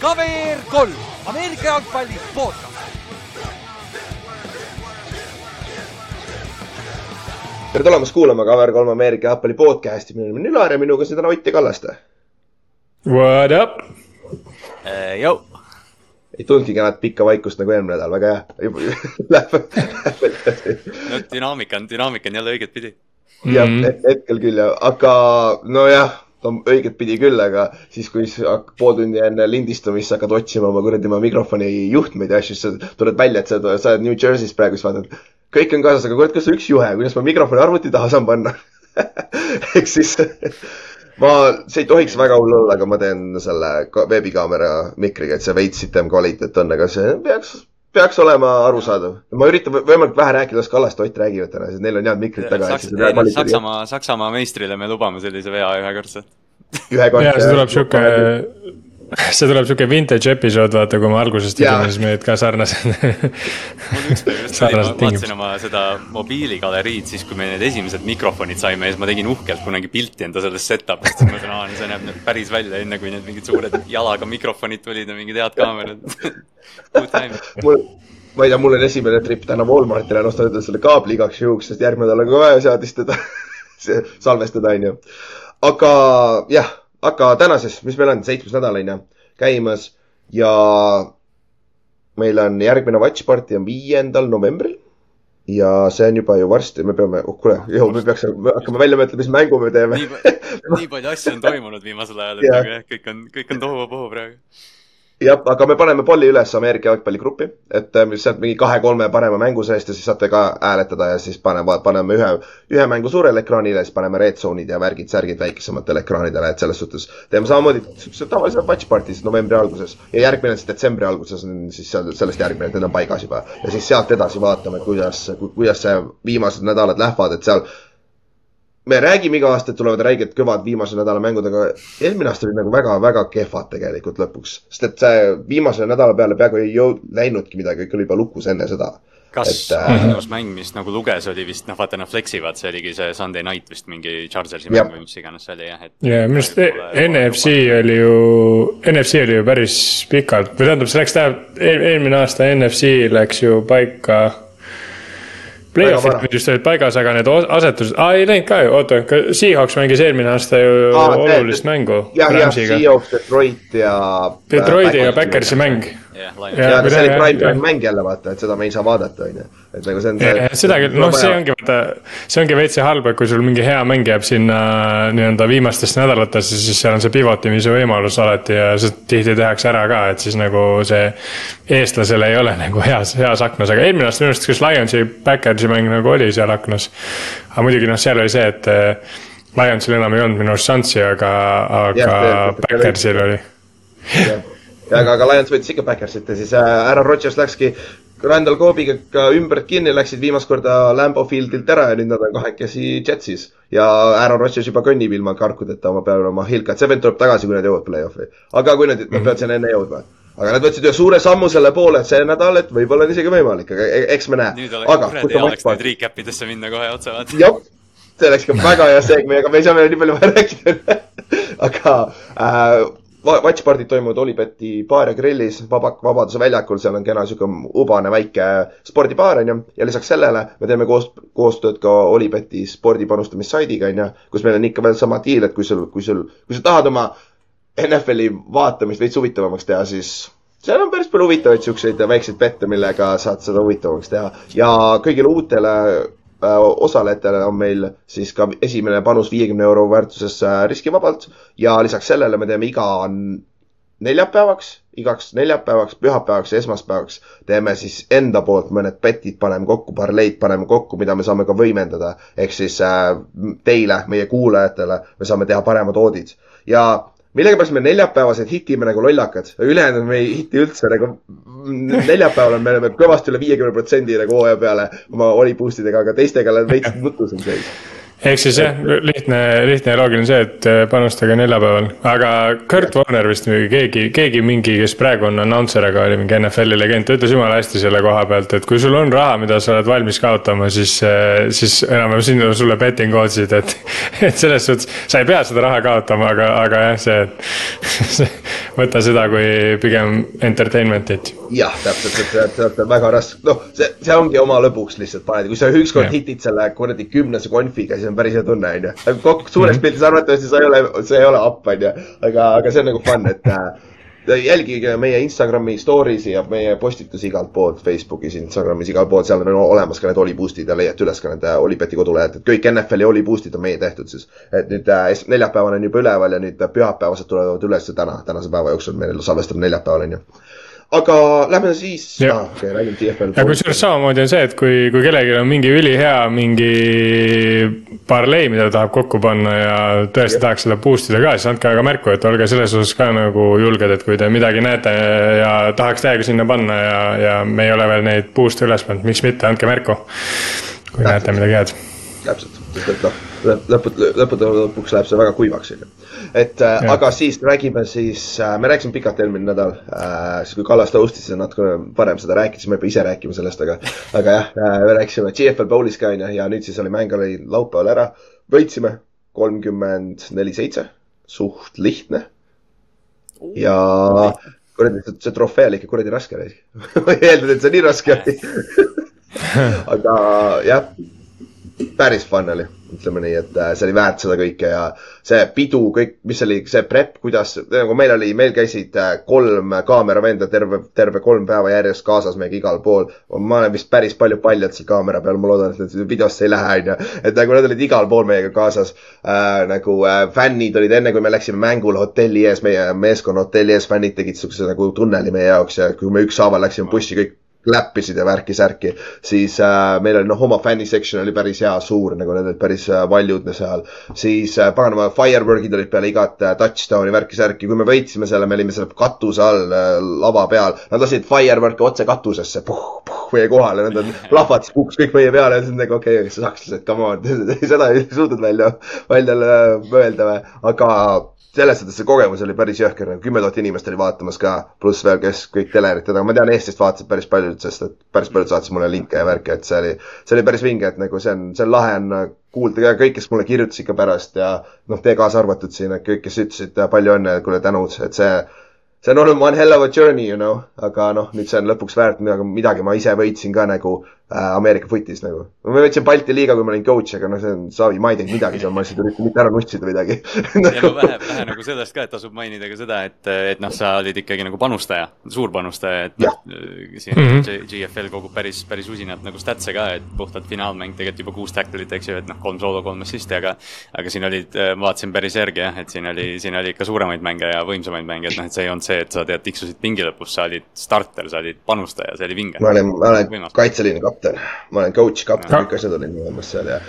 KVR kolm, Ameerika jalgpalli podcast. tere tulemast kuulama KVR3 Ameerika jalgpalli podcasti, minu nimi on Ülar ja minuga siin täna Ott ja Kallaste. What up? Jou. ei tulnudki enam pikka vaikust nagu eelmine nädal, väga hea. No dünaamika on, dünaamika on jälle õiget pidi. Jah, hetkel küll jah, aga nojah, no õiget pidi küll, aga siis, kui sa pool tundi enne lindistamist hakkad otsima oma kuradi oma mikrofoni juhtmeid ja asju, siis tuled välja, et sa, sa oled New Jersey's praegu, siis vaatad, kõik on kaasas, aga kurat, kas on üks juhe, kuidas ma mikrofoni arvuti taha saan panna? Ehk siis ma, see ei tohiks väga hull olla, aga ma teen selle ka- veebikaamera mikriga, et see veits sitem kvaliteet on, aga see peaks, peaks olema arusaadav. ma üritan võ- võimalikult vähe rääkida, las Kallaste ja Ott räägivad täna, sest neil on head mikrid taga. Saks, ei, Saksamaa, Saksamaa meistrile me lubame sellise vea ühekordselt. ühekordse. ja see tuleb sihuke, see tuleb sihuke vintage episood, vaata, kui me alguses tegime, siis me olid ka sarnased. mul ükspäev just oli, ma vaatasin oma seda mobiiligaleriid, siis kui me need esimesed mikrofonid saime ja siis ma tegin uhkelt kunagi pilti enda sellest setup'ist, siis ma mõtlesin, aa, see näeb nüüd päris välja, enne kui need mingid suured jalaga mikrofonid tulid ja mingid head kaamerad. Good time. mul, ma ei tea, mul on esimene trip täna Walmartile, ostan endale selle kaabli igaks juhuks, sest järgmine nädal on ka vaja seadistada, salvestada, onju. aga jah, aga tänases, mis meil on, seitsmes nädal onju, käimas ja meil on järgmine Watch Party on viiendal novembril ja see on juba ju varsti, me peame, oh kuule, me peaks me hakkame välja mõtlema, mis mängu me teeme. nii, nii palju asju on toimunud viimasel ajal, et nagu kõik on, kõik on tohuvabohu praegu. jah, aga me paneme polli üles Ameerika jalgpalligruppi, et äh, sealt mingi kahe-kolme parema mängu seest ja siis saate ka hääletada ja siis paneme, paneme ühe, ühe mängu suurele ekraanile, siis paneme red zone'id ja värgid, särgid väikesematele ekraanidele, et selles suhtes teeme samamoodi siukse tavalise watch party siis novembri alguses ja järgmine siis detsembri alguses on siis sellest järgmine, et need on paigas juba. Ja siis sealt edasi vaatame, kuidas, kuidas see viimased nädalad lähevad, et seal me räägime iga aasta, et tulevad räiged kõvad viimase nädala mängud, aga eelmine aasta olid nagu väga-väga kehvad tegelikult lõpuks. sest et see viimase nädala peale peaaegu ei jõud-, läinudki midagi, kõik oli juba lukus enne seda. kas Et, äh, ainus mäng, mis nagu luges, oli vist, noh, vaata nad flex ivad, see oligi see Sunday night vist mingi Chargersi mäng või mis iganes see oli jah, et. ja minu arust NFC oli ju, NFC oli ju päris pikalt või tähendab, see läks tähendab, eelmine aasta NFC läks ju paika. Play-off'id vist olid paigas, aga need asetused, aa ei läinud ka ju, oota, Seahawks mängis eelmine aasta ju Aa, olulist mängu jah, jah. Seahawks, Detroit ja. Detroiti ja Backersi mäng. jah, Ja- Lions. ja, aga see oli prime time mäng jälle vaata, et seda me ei saa vaadata, onju. et nagu see on. seda küll, noh, see ongi vaata, see ongi veits halb, et kui sul mingi hea mäng jääb sinna nii-öelda viimastesse nädalatesse, siis seal on see pivotimise võimalus alati ja see tihti tehakse ära ka, et siis nagu see eestlasele ei ole nagu heas, heas aknas, aga eelmine aasta minu arust kas Lionsi Backersi mäng nagu oli seal aknas. aga muidugi noh, seal oli see, et eh, Lionsil enam ei olnud minu arust šanssi, aga, aga Backersil oli. ja aga, aga Lions võitis ikka Backersit ja siis äh, Aaron Rodgers läkski Randall Coobiga ka ümbert kinni, läksid viimast korda Lambo Fieldilt ära ja nüüd nad on kahekesi Jetsis. ja Aaron Rodgers juba kõnnib ilma karkudeta oma peale oma hilkat, see vend tuleb tagasi, kui nad jõuavad play-off'i. aga kui nad, nad peavad sinna enne jõudma. aga nad võtsid ühe suure sammu selle poole, see nädal, et võib-olla on isegi võimalik, aga e- eks me näe nüüd. oleks kuradi hea oleks nüüd recap idesse minna kohe otse vaata. see oleks ka väga hea segment, aga me ei saa veel nii palju rääkida. aga äh, Party'd toimuvad Olipeti baar ja grillis, Vaba, Vabaduse väljakul, seal on kena sihuke ubane väike spordibaar onju. ja lisaks sellele me teeme koos, koostööd ka Olipeti spordipanustamissaidiga onju, kus meil on ikka veel sama diil, et kui sul, kui sul, kui sa tahad oma NFL-i vaatamist veits huvitavamaks teha, siis seal on päris palju huvitavaid siukseid väikseid pette, millega saad seda huvitavamaks teha ja kõigile uutele osalejatele on meil siis ka esimene panus viiekümne euro väärtuses äh, riskivabalt ja lisaks sellele me teeme iga neljapäevaks, igaks neljapäevaks, pühapäevaks ja esmaspäevaks teeme siis enda poolt mõned petid, paneme kokku, parleid paneme kokku, mida me saame ka võimendada. ehk siis äh, teile, meie kuulajatele, me saame teha paremad oodid ja millegipärast me neljapäevased hitime nagu lollakad, ülejäänud me ei hiti üldse nagu. neljapäeval me oleme kõvasti üle viiekümne protsendi nagu hooaja peale oma oli boost idega, aga teistega olen veits nutusem seis. Ehk siis jah, lihtne, lihtne ja loogiline see, et äh, panustage neljapäeval, aga Kurt Warner vist või keegi, keegi mingi, kes praegu on announcer, aga oli mingi NFL-i legend, ta ütles jumala hästi selle koha pealt, et kui sul on raha, mida sa oled valmis kaotama, siis, äh, siis enam-vähem siin on sulle betting odds'id, et. et selles suhtes, sa ei pea seda raha kaotama, aga, aga jah, see võta seda kui pigem entertainment'it. jah, täpselt, et, et väga raske, noh, see, see ongi oma lõbuks lihtsalt paned, kui sa ükskord hitid selle kuradi kümnese konfiga, siis on päris hea tunne, onju. kokku suures -hmm. piltis arvatavasti sa ei ole, see ei ole app, onju. aga, aga see on nagu fun, et äh, jälgige meie Instagrami stories'i ja meie postitusi igalt poolt, Facebookis, Instagramis, igal pool, seal on olemas ka need Oli boost'id ja leiate üles ka need äh, Olipeti kodulehelt, et kõik NFL-i Oli boost'id on meie tehtud siis. et nüüd äh, neljapäeval on juba üleval ja nüüd pühapäevased tulevad üles täna, tänase päeva jooksul, meil salvestab neljapäeval onju aga lähme siis, ah, okay, räägime TFL. ja kusjuures samamoodi on see, et kui, kui kellelgi on mingi ülihea mingi parlei, mida tahab kokku panna ja tõesti ja. tahaks seda boost ida ka, siis andke aga märku, et olge selles osas ka nagu julged, et kui te midagi näete ja tahaks täiega sinna panna ja, ja me ei ole veel neid boost'e üles pannud, miks mitte, andke märku. kui Täpselt. näete midagi head. täpselt, et noh lõppude, lõppude lõpuks läheb see väga kuivaks, onju. et äh, aga siis räägime siis äh,, me rääkisime pikalt eelmine nädal äh,, siis kui Kallaste host'is, siis natukene parem seda rääkida, siis ma ei pea ise rääkima sellest, aga, aga jah äh,, me rääkisime GFL Bowlis ka onju ja nüüd siis oli mäng oli laupäeval ära, võitsime kolmkümmend neli, seitse, suht lihtne. ja kuradi, see trofee oli ikka kuradi raske oli ma ei eeldanud, et see nii raske oli. Aga jah, päris fun oli ütleme nii, et äh, see oli väärt seda kõike ja see pidu, kõik, mis oli see prep, kuidas, nagu meil oli, meil käisid äh, kolm kaameravenda terve, terve kolm päeva järjest kaasas meiega igal pool. ma olen vist päris palju paljalt seal kaamera peal, ma loodan, et videosse ei lähe, onju. et nagu nad olid igal pool meiega kaasas äh,. nagu äh, fännid olid enne, kui me läksime mängule hotelli ees, meie meeskonna hotelli ees, fännid tegid siukse nagu tunneli meie jaoks ja kui me ükshaaval läksime bussi, kõik läppisid ja värki-särki, siis äh, meil oli noh, oma fänni section oli päris hea, suur, nagu need olid päris äh, valjud seal. siis äh, paganama firework'id olid peale igat äh, touchdown'i värki-särki, kui me võitsime selle, me olime selle katuse all äh, lava peal. Nad lasid firework'e otse katusesse, puh, puh, meie kohale, nad on plahvatas, kukkus kõik meie peale, ütlesin nagu okei okay,, sakslased, come on seda ei suutnud välja, välja mõelda või, aga selles suhtes see kogemus oli päris jõhker, nagu kümme tuhat inimest oli vaatamas ka, pluss veel, kes kõik telerit, aga ma tean, Eestist vaatasid päris paljud, sest et päris paljud saatsid mulle linke ja värke, et see oli, see oli päris vinge, et nagu see on, see on lahe on kuulda ka kõik, kes mulle kirjutasid ka pärast ja noh, teie kaasa arvatud siin, et kõik, kes ütlesid palju õnne, kuule tänud, et see see on olnud one hell of a journey, you know, aga noh, nüüd see on lõpuks väärt midagi, midagi ma ise võitsin ka nagu äh, Ameerika footis nagu. ma võitsin Balti liiga, kui ma olin coach, aga noh, see on savi, ma ei teinud midagi seal, ma lihtsalt üritasin mitte ära nussida midagi nagu... ja no vähe, vähe nagu sellest ka, et tasub mainida ka seda, et, et noh, sa olid ikkagi nagu panustaja, suur panustaja, et noh, siin mm -hmm. GFL kogub päris, päris usinalt nagu statse ka, et puhtalt finaalmäng tegelikult juba kuus tackle'it, eks ju, et noh, kolm soolo, kolm assist'i, aga aga siin olid, ma vaatasin päris järgi jah, et siin oli, siin oli ikka suuremaid mänge ja võimsamaid mänge, et noh, et see ei olnud see, et sa tead, tiksusid pingi lõpus, sa olid starter, sa olid panustaja, see oli vinge. ma olen, ma olen kaitseliini kapten, ma olen coach, kapten, kõik asjad olid olemas seal ja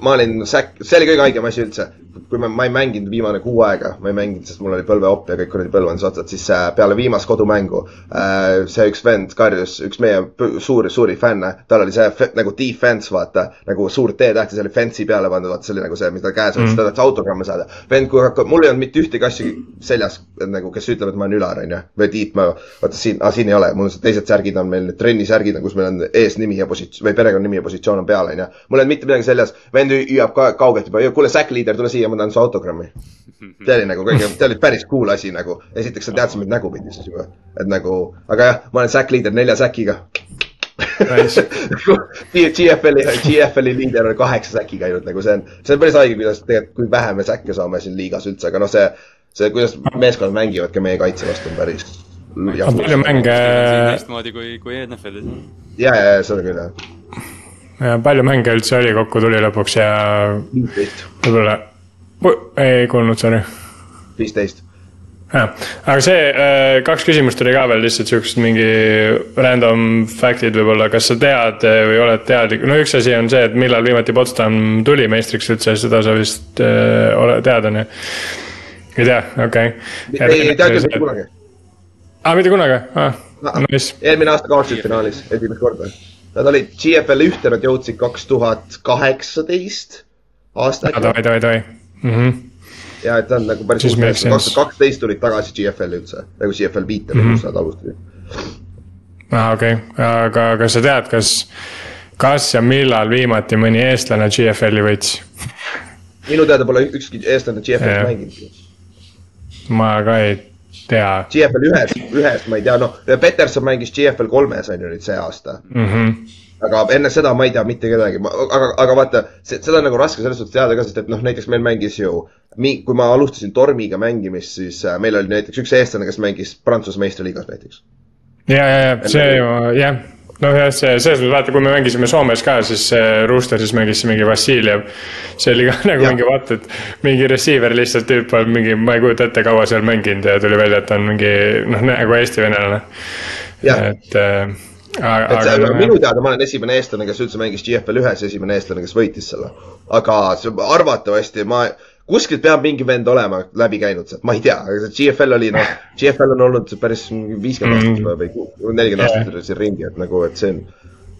ma olin säk-, see oli kõige haigem asi üldse. kui ma, ma ei mänginud viimane kuu aega, ma ei mänginud, sest mul oli põlveopp ja kõik kuradi põlvendusotsad, siis äh, peale viimast kodumängu äh, see üks vend karjus, üks meie suuri, suuri fänne, tal oli see nagu defense, vaata, nagu suur T-täht ja see oli fence'i peale pandud, vaata, see oli nagu see, mis tal käes oli mm, -hmm. ta tahtis autogramme saada. vend, kui hakkab, mul ei olnud mitte ühtegi asja seljas, nagu, kes ütleb, et ma olen ülar, onju. või Tiit, ma, vaata siin siin ei ole, mul on teised särgid on meil, trennisärgid on, kus meil on eesnimi ja positsioon või perekonnanimi ja positsioon on peal, onju. mul ei olnud mitte midagi seljas vend hüüab ka kaugelt juba, kuule, Zack Leader, tule siia, ma tahan su autogrammi. see oli nagu kõige, see oli päris cool asi nagu. esiteks sa teadsid mind nägupidi siis juba, et nagu, aga jah, ma olen Zack Leader nelja säkiga nice. GFL-i, GFL-i liider on kaheksa säkiga ainult nagu see on, see on päris haige, kuidas tegelikult, kui vähe me säkke saame siin liigas üldse, aga noh, see, see, kuidas meeskonnad mängivad ka meie kaitse vastu on päris. palju mänge. teistmoodi kui, kui NFL-is. Ja, ja, seda küll jah ja palju mänge üldse oli kokku tuli lõpuks ja võib-olla, ei kuulnud, sorry. viisteist. jah, aga see äh, kaks küsimust oli ka veel lihtsalt siuksed mingi random fact'id võib-olla, kas sa tead äh, või oled teadlik, no üks asi on see, et millal viimati Potsdam tuli meistriks üldse, seda sa vist äh, oled, tead on ju? ei tea, okei okay.. ei, ei tea küll, mitte kunagi. aa, mitte kunagi ah,, nice. eelmine aasta kaotasid finaalis, esimest korda Nad olid GFL ühte, nad jõudsid kaks tuhat kaheksateist. aasta davai, davai, davai ja et on nagu päris uus, kaks tuhat kaksteist tulid tagasi GFL-i üldse, nagu GFL viite mm, -hmm. kus nad alustasid. aa, okei okay., aga kas sa tead, kas, kas ja millal viimati mõni eestlane GFL-i võitis? minu teada pole ükski eestlane GFL-is mänginud. ma ka ei tea. GFL ühes, ühes ma ei tea, noh, Peterson mängis GFL kolmes on ju nüüd see aasta mm. -hmm aga enne seda ma ei tea mitte kedagi, aga, aga vaata, seda on nagu raske selles suhtes teada ka, sest et noh, näiteks meil mängis ju, kui ma alustasin Tormiga mängimist, siis äh, meil oli näiteks üks eestlane, kes mängis Prantsuse meistriliigas näiteks. ja, ja, ja see ju jah, noh jah, see selles mõttes vaata, kui me mängisime Soomes ka, siis Roostersis mängis mingi Vassiljev. see oli ka nagu ja. mingi vaata, et mingi receiver lihtsalt tüüp on mingi, ma ei kujuta ette, kaua seal mänginud ja tuli välja, et ta on mingi noh, nagu Eesti venelane. et äh, aga, et aga, minu teada ma olen esimene eestlane, kes üldse mängis GFL ühes, esimene eestlane, kes võitis selle. aga arvatavasti ma, kuskilt peab mingi vend olema läbi käinud sealt, ma ei tea, aga see GFL oli noh, GFL on olnud päris viiskümmend aastat mm. või nelikümmend aastat siin ringi, et nagu, et see on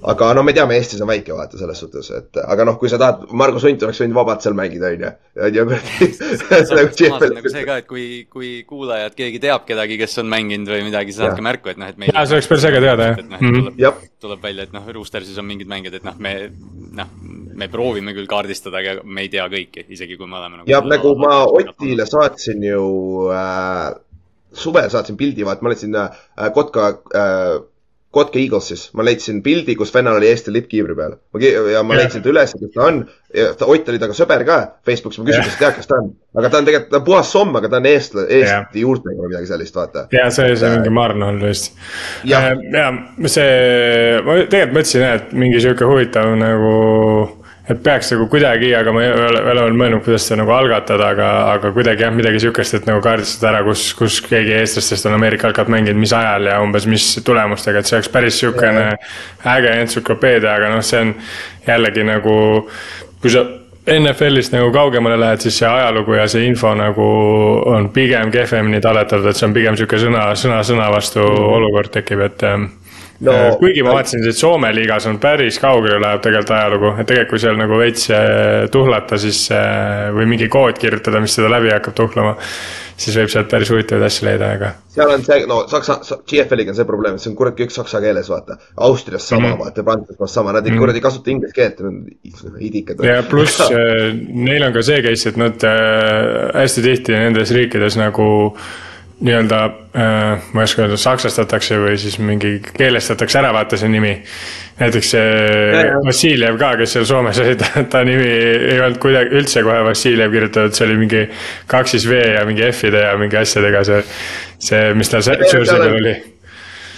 aga no me teame, Eestis on väike vaata selles suhtes, et aga noh, kui sa tahad, Margus Hunt oleks võinud vabalt seal mängida, on ju. on ju nagu see ka, et kui, kui kuulajad, keegi teab kedagi, kes on mänginud või midagi, siis andke märku, et noh, et meil. jaa, see oleks päris äge teada, jah. noh, tuleb, mm -hmm. tuleb välja, et noh, Roostersis on mingid mängijad, et noh, me, noh, me proovime küll kaardistada, aga me ei tea kõiki, isegi kui me oleme nagu. jah, nagu ma Otile saatsin ju äh, suvel saatsin pildi, vaata, ma leidsin äh, Kotka äh, Kotka Eaglesis, ma leidsin pildi, kus vennal oli Eesti lipp kiivri peal. ja ma leidsin ta üles, kus ta on. Ott oli temaga sõber ka Facebookis, ma küsisin, kas tead, kes ta on. aga ta on tegelikult, ta on puhas somm, aga ta on eestla-, Eesti juurtega või midagi sellist, vaata. ja see, see mingi Marn on vist. ja, ja see, ma tegelikult mõtlesin jah, et mingi sihuke huvitav nagu et peaks nagu kuidagi, aga ma ei ole veel olnud mõelnud, kuidas seda nagu algatada, aga, aga kuidagi jah, midagi sihukest, et nagu kaardistada ära, kus, kus keegi eestlastest on Ameerika jalkat mänginud, mis ajal ja umbes mis tulemustega, et see oleks päris sihukene äge entsüklopeedia, aga noh, see on jällegi nagu, kui sa NFL-ist nagu kaugemale lähed, siis see ajalugu ja see info nagu on pigem kehvemini talletatud, et see on pigem sihuke sõna, sõna sõna vastu olukord tekib, et no,. Äh, kuigi ma vaatasin, et Soome liigas on päris kaugele läheb tegelikult ajalugu, et tegelikult kui seal nagu veits äh, tuhlata, siis äh, või mingi kood kirjutada, mis seda läbi hakkab tuhlama. siis võib sealt päris huvitavaid asju leida, aga. seal on see, no saksa, GFL-iga on see probleem, et see on kurat kõik saksa keeles, vaata. Austrias sama mm, -hmm. vaata, Prantsusmaal sama, nad ei mm -hmm. kurat ei kasuta inglise keelt, idikad. ja pluss neil on ka see case, et nad hästi tihti nendes riikides nagu nii-öelda äh,, ma ei oska öelda, saksastatakse või siis mingi keelestatakse ära, vaata see nimi. näiteks see Vassiljev ka, kes seal Soomes oli, ta, ta nimi ei olnud kuidagi üldse kohe Vassiljev kirjutatud, see oli mingi kaks siis V ja mingi F-ide ja mingi asjadega see, see, mis tal jersey peal oli.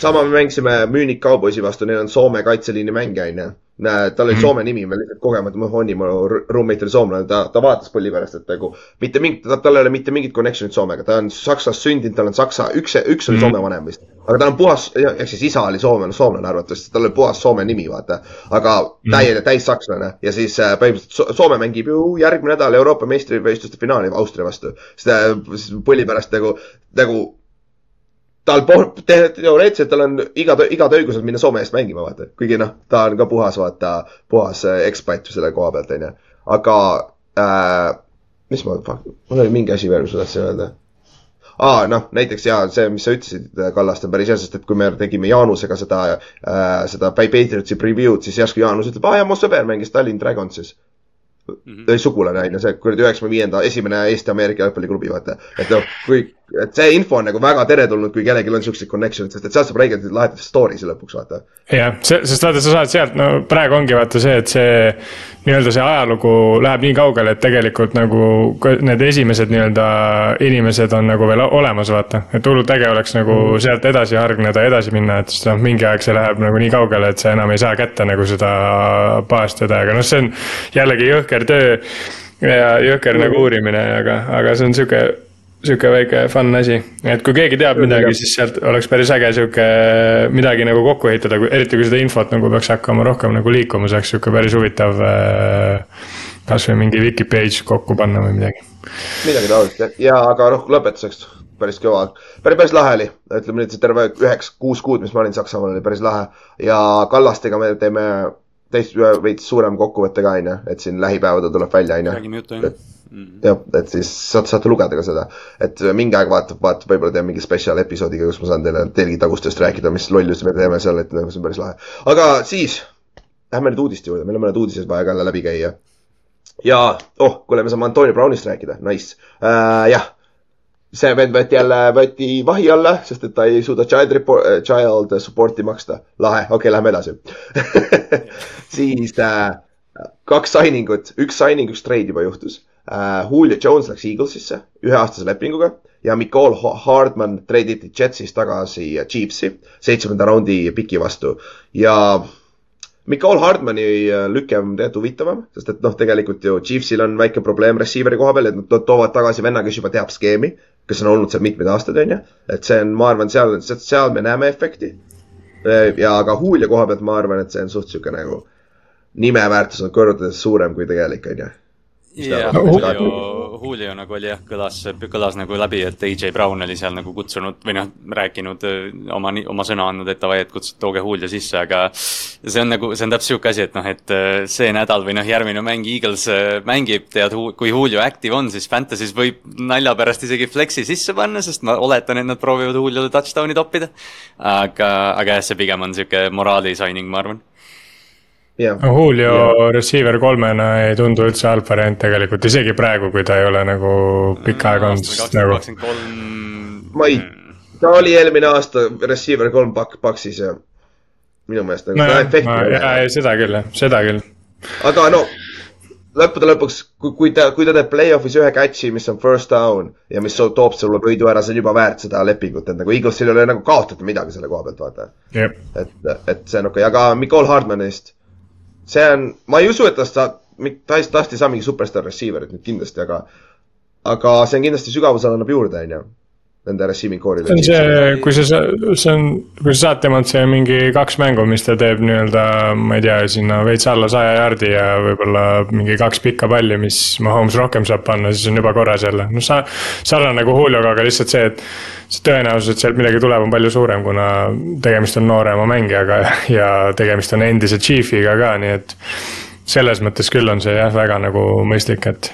sama me mängisime Munich Cowboysi vastu, neil on Soome kaitseliini mängija, on ju tal oli mm -hmm. Soome nimi, ma lihtsalt kogemata, mu Honni, mu roommate oli soomlane, ta, ta vaatas põlli pärast, et nagu mitte mingit, tal ei ole mitte mingit connection'it Soomega, ta on Saksas sündinud, tal on Saksa, üks, üks oli mm -hmm. Soome vanem vist. aga tal on puhas, ehk siis isa oli soomlane, soomlane arvatavasti, tal oli puhas Soome nimi, vaata. aga mm -hmm. täie, täissakslane ja siis äh, põhimõtteliselt Soome mängib ju järgmine nädal Euroopa meistrivõistluste finaali Austria vastu. seda põlli pärast nagu, nagu tal teoreetiliselt tal on igad, igad õigused minna Soome eest mängima, vaata. kuigi noh, ta on ka puhas, vaata, puhas äh, ekspat selle koha pealt, onju. aga äh,, mis ma, mul oli mingi asi veel, mis ma tahtsin öelda aa, noh, näiteks jaa, see, mis sa ütlesid, Kallaste, on päris hea, sest et kui me tegime Jaanusega seda äh,, seda Patriotsi preview'd, siis järsku Jaanus ütleb, aa jaa, mu sõber mängis Tallinn Dragonsis mm. -hmm. sugulane on ju, see kuradi üheksakümne viienda esimene Eesti-Ameerika jalgpalliklubi, vaata. et noh, kui, et see info on nagu väga teretulnud, kui kellelgi on siuksed connection'id, sest et sealt saab räigelt lahedaid story'si lõpuks, vaata. jah, see, sest vaata, sa saad sealt, no praegu ongi vaata see, et see nii-öelda see ajalugu läheb nii kaugele, et tegelikult nagu need esimesed nii-öelda inimesed on nagu veel olemas, vaata. et hullult äge oleks nagu mm. sealt edasi hargneda edasi minna, et siis noh, mingi aeg see läheb nagu nii kaugele, et sa enam ei saa kätte nagu seda baastõde, aga noh, see on jällegi jõhker töö ja jõhker mm. nagu uurimine, aga, aga see on sihuke sihuke väike fun asi, et kui keegi teab midagi, siis sealt oleks päris äge sihuke midagi nagu kokku ehitada, eriti kui seda infot nagu peaks hakkama rohkem nagu liikuma, see oleks sihuke päris huvitav. Äh, kasvõi mingi wiki page kokku panna või midagi. midagi taolist jah, ja aga noh, lõpetuseks päris kõva, päris, päris lahe oli, ütleme nüüd see terve üheksa, kuus kuud, mis ma olin Saksamaal, oli päris lahe. Ja Kallastega me teeme täis veits suurem kokkuvõte ka onju, et siin lähipäevadel tuleb välja onju. räägime juttu onju. jah, et siis saate, saate lugeda ka seda, et mingi aeg vaatab, vaatab, võib-olla teen mingi spetsial episoodiga, kus ma saan teile telgitagustest rääkida, mis lollusi me teeme seal, et nagu see on päris lahe. aga siis, lähme nüüd uudiste juurde, meil on mõned uudised vaja ka läbi käia. ja, oh, kuule, me saame Antonio Brownist rääkida, nice äh,. jah, see vend võeti jälle, võeti vahi alla, sest et ta ei suuda child report, child support'i maksta. lahe, okei okay,, lähme edasi siis äh, kaks signing ut, üks signing, üks trade juba juhtus uh,. Julio Jones läks Eaglesisse üheaastase lepinguga ja Nicole Hardman treiditi Jetsist tagasi Chiefsi seitsmenda raundi piki vastu ja Nicole Hardmani äh, lüke on tegelikult huvitavam, sest et noh, tegelikult ju Chiefsil on väike probleem receiver'i koha peal, et nad toovad tagasi venna, kes juba teab skeemi, kes on olnud seal mitmeid aastaid, onju. et see on, ma arvan, seal, seal me näeme efekti. Ja aga Julio koha pealt ma arvan, et see on suht sihuke nagu nimeväärtus on kordades suurem kui tegelik, onju. jah, Julio, Julio nagu oli jah, kõlas, kõlas nagu läbi, et AJ Brown oli seal nagu kutsunud või noh, rääkinud oma, oma sõna andnud, et davai, et kutsuge, tooge Julio sisse, aga see on nagu, see on täpselt sihuke asi, et noh, et see nädal või noh, järgmine mäng Eagles mängib, tead, kui Julio active on, siis Fantasy's võib nalja pärast isegi flex'i sisse panna, sest ma oletan, et nad proovivad Juliole touchdown'i toppida. aga, aga jah, see pigem on sihuke moraali signing, ma arvan jah, Julio yeah. receiver kolmena ei tundu üldse halb variant tegelikult, isegi praegu, kui ta ei ole nagu pikka aega olnud, sest nagu. ma ei, ta oli eelmine aasta receiver kolm pak-, Paksis ja minu meelest nagu no, jaa, seda küll jah, seda küll. aga no lõppude lõpuks, kui, kui ta, kui ta teeb play-off'is ühe catch'i, mis on first down ja mis toob sulle võidu ära, see on juba väärt seda lepingut, et nagu Eaglesil ei ole nagu kaotada midagi selle koha pealt, vaata. jah, et, et see on okei okay., aga Nicole Hardmanist, see on, ma ei usu, et tast saab, ta ei, tast ei saa mingi superstaar receiver'it nüüd kindlasti, aga aga see on kindlasti sügavuse annab juurde, onju. Nende receiving core'ile. see on see, kui sa, see on, kui sa saad temalt see mingi kaks mängu, mis ta teeb nii-öelda, ma ei tea, sinna veits alla saja jaardi ja võib-olla mingi kaks pikka palli, mis Mahomes rohkem saab panna, siis on juba korras jälle. no sa, sarnane nagu Julioga, aga lihtsalt see, et see tõenäosus, et sealt midagi tuleb, on palju suurem, kuna tegemist on noorema mängijaga ja tegemist on endise Chiefiga ka, nii et selles mõttes küll on see jah, väga nagu mõistlik, et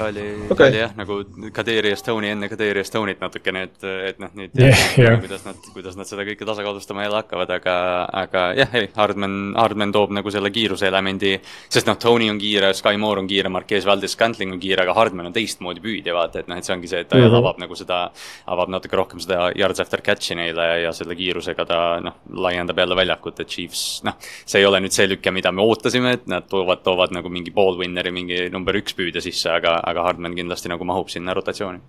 oli okay., oli jah, nagu Kadri ja Stone'i enne Kadri ja Stone'it natukene, et, et noh, nüüd Jah, jah. kuidas nad, kuidas nad seda kõike tasakaalustama jälle hakkavad, aga, aga jah, ei, Hardman, Hardman toob nagu selle kiiruse elemendi, sest noh, Tony on kiire, Sky Moore on kiire, Marquez Valdez Scantling on kiire, aga Hardman on teistmoodi püüdja, vaata, et noh, et see ongi see, et ta mm. -hmm. avab nagu seda, avab natuke rohkem seda yards after catch'i neile ja selle kiirusega ta noh, laiendab jälle väljakut, et Chiefs, noh, see ei ole nüüd see lüke, mida me ootasime, et nad toovad, toovad nagu mingi ball winner'i, mingi number üks püüdja sisse, aga, aga Hardman kindlasti nagu mahub sinna rotatsiooni.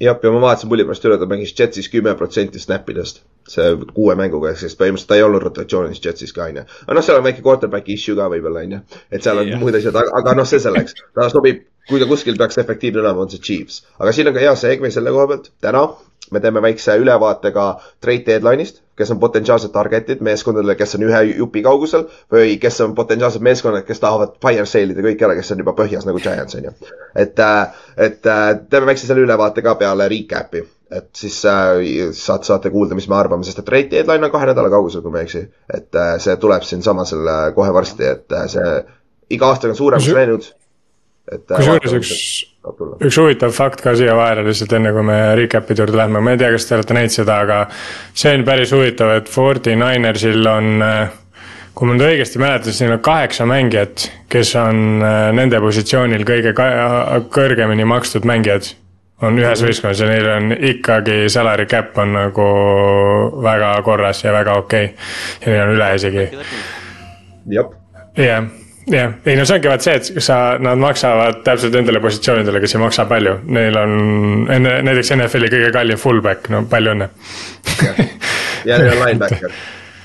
jah, ja ma vaatasin pulli pärast üle, ta mängis Jetsis kümme protsenti snap idest. see kuue mänguga, ehk siis põhimõtteliselt ta ei olnud rotatsioonis Jetsis ka, onju. aga noh, seal on väike quarterback'i issue ka võib-olla, onju. et seal on Jah. muud asjad, aga noh, see selleks. ta sobib, kui ta kuskil peaks efektiivne olema, on see Chiefs. aga siin on ka hea seegme selle koha pealt. täna me teeme väikse ülevaate ka trade deadline'ist, kes on potentsiaalsed target'id meeskondadele, kes on ühe jupi kaugusel või kes on potentsiaalsed meeskonnad, kes tahavad fire sale ida kõik ära, kes on juba põhjas nagu Giants on ju. et, et äh, teeme väikse selle ülevaate ka peale recap'i, et siis äh, saate, saate kuulda, mis me arvame, sest et trade deadline on kahe nädala kaugusel, kui ma ei eksi. et äh, see tuleb siinsamasel äh, kohe varsti, et äh, see iga aastaga on suuremaks läinud. äh, kusjuures üks saab tulla. üks huvitav fakt ka siia vahele lihtsalt enne kui me recap'ide juurde lähme, ma ei tea, kas te olete näinud seda, aga see on päris huvitav, et Forty Ninersil on, kui ma nüüd õigesti mäletan, siis neil on kaheksa mängijat, kes on äh, nende positsioonil kõige kõrgemini makstud mängijad. on ühes võistkonnas ja neil on ikkagi salary cap on nagu väga korras ja väga okei okay.. ja neil on üle isegi jah, jah, jah, ei no see ongi vaat see, et sa, nad maksavad täpselt nendele positsioonidele, kes ei maksa palju, neil on enne näiteks NFL-i kõige kallim fullback, no palju õnne. ja neil on linebacker,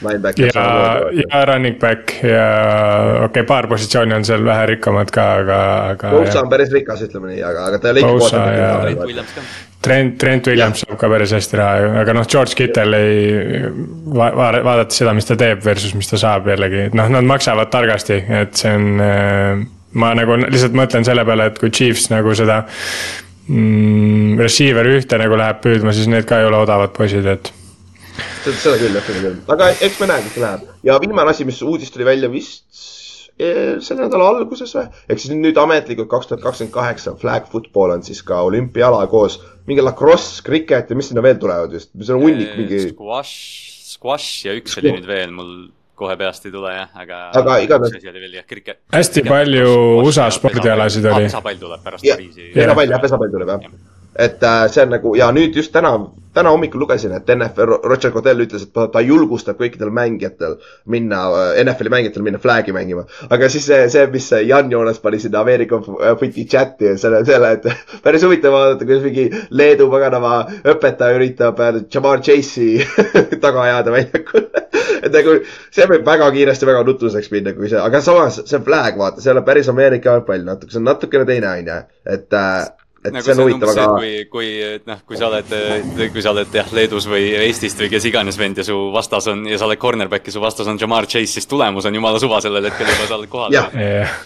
linebacker ja, ja running back ja okei okay,, paar positsiooni on seal vähe rikkamad ka, aga, aga Bosa on päris rikas, ütleme nii, aga, aga ta ei ole Bosa ikka ja- Trent. Trent, Williams saab ka päris hästi raha, aga noh, George Kittel ei va,, va, vaadates seda, mis ta teeb versus mis ta saab jällegi, et noh, nad maksavad targasti, et see on äh, ma nagu lihtsalt mõtlen selle peale, et kui Chiefs nagu seda mm, receiver ühte nagu läheb püüdma, siis need ka ei ole odavad poisid, et seda, küll jah, seda küll, aga eks me näe, kuidas läheb ja viimane asi, mis uudis tuli välja vist selle nädala alguses või, ehk siis nüüd ametlikult kaks tuhat kakskümmend kaheksa flag football on siis ka olümpiaala koos mingi lacrosse, cricket ja mis sinna veel tulevad just, mis on hunnik mingi. Squash, squash ja üks oli nüüd veel mul kohe peast ei tule jah, aga. aga igatahes. jah, kriket. hästi palju USA spordialasid oli. pesapall tuleb pärast Pariisi. pesapall jah, pesapall tuleb jah et äh, see on nagu ja nüüd just täna, täna hommikul lugesin, et NFL, Roger Godel ütles, et ta julgustab kõikidel mängijatel minna, äh, NFL-i mängijatel minna flag'i mängima. aga siis see, see, mis Jan Joonas pani sinna Ameerika footi chati selle, selle, et päris huvitav vaadata, kuidas mingi Leedu paganama õpetaja üritab äh, Jamar Chase'i taga ajada väljakul et nagu see võib väga kiiresti väga nutuseks minna, kui see, aga samas see flag, vaata, see ei ole päris Ameerika jalgpall natuke, see on natukene teine, onju. et äh, et nagu see on huvitav, aga. kui, kui noh, kui sa oled, kui sa oled jah Leedus või Eestist või kes iganes vend ja su vastas on ja sa oled cornerback ja su vastas on Jamar Chase, siis tulemus on jumala suva sellel hetkel juba sa oled kohal. jah yeah.,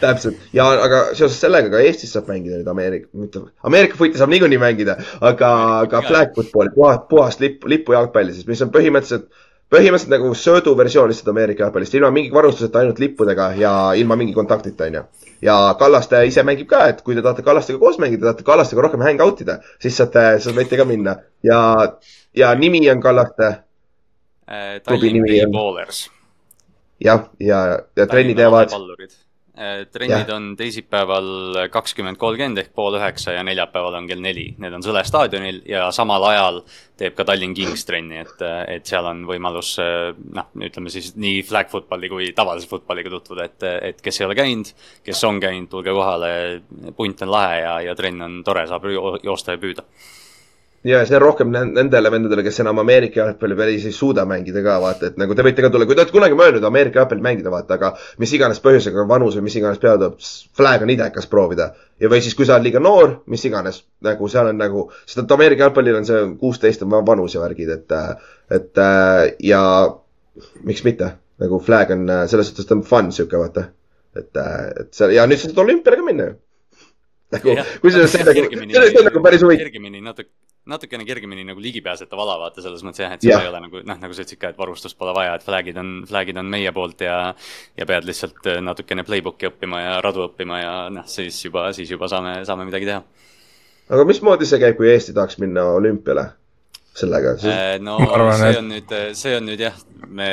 täpselt ja, aga seoses sellega ka Eestis saab mängida nüüd Ameerika, mitte, Ameerika footi saab niikuinii mängida, aga ka flag football'i, puhast, puhast lipp, lipujalgpalli siis, mis on põhimõtteliselt põhimõtteliselt nagu sööduversioon lihtsalt Ameerika jalgpallist, ilma mingi varustuseta, ainult lippudega ja ilma mingi kontaktita, onju ja Kallaste ise mängib ka, et kui te tahate Kallastega koos mängida, tahate Kallastega rohkem hang out ida, siis saate, siis võite ka minna ja, ja nimi on Kallaste äh,. Tallinn Ballers. jah, ja, ja, ja trenni teevad trennid ja. on teisipäeval kakskümmend kolmkümmend ehk pool üheksa ja neljapäeval on kell neli. Need on Sõle staadionil ja samal ajal teeb ka Tallinn Kings trenni, et, et seal on võimalus noh, ütleme siis nii flag footballi kui tavalise footballiga tutvuda, et, et kes ei ole käinud, kes on käinud, tulge kohale, punt on lahe ja, ja trenn on tore, saab joosta ja püüda ja see on rohkem nendele vendadele, kes enam Ameerika jalgpalli päris ei suuda mängida ka, vaata, et nagu te võite ka tulla, kui te olete kunagi mõelnud Ameerika jalgpalli mängida, vaata, aga mis iganes põhjusega, vanus või mis iganes peale tuleb, flag on idekas proovida. ja või siis, kui sa oled liiga noor, mis iganes, nagu seal on nagu, sest et Ameerika jalgpallil on see kuusteist on vanus ja värgid, et, et ja miks mitte, nagu flag on selles suhtes ta on fun sihuke, vaata. et, et seal ja nüüd sa saad olümpiale ka minna ju nagu, kui sa sellest nagu, see on nagu päris huvitav. kergemini natuke natukene kergemini nagu ligipääsetav ala, vaata selles mõttes jah, et seda yeah. ei ole nagu noh, nagu sa ütlesid ka, et varustust pole vaja, et flag'id on, flag'id on meie poolt ja ja pead lihtsalt äh, natukene playbook'i õppima ja radu õppima ja noh, siis juba, siis juba saame, saame midagi teha. aga mismoodi see käib, kui Eesti tahaks minna olümpiale? sellega siis... Äh, no arvan, see on nüüd, see on nüüd jah, me,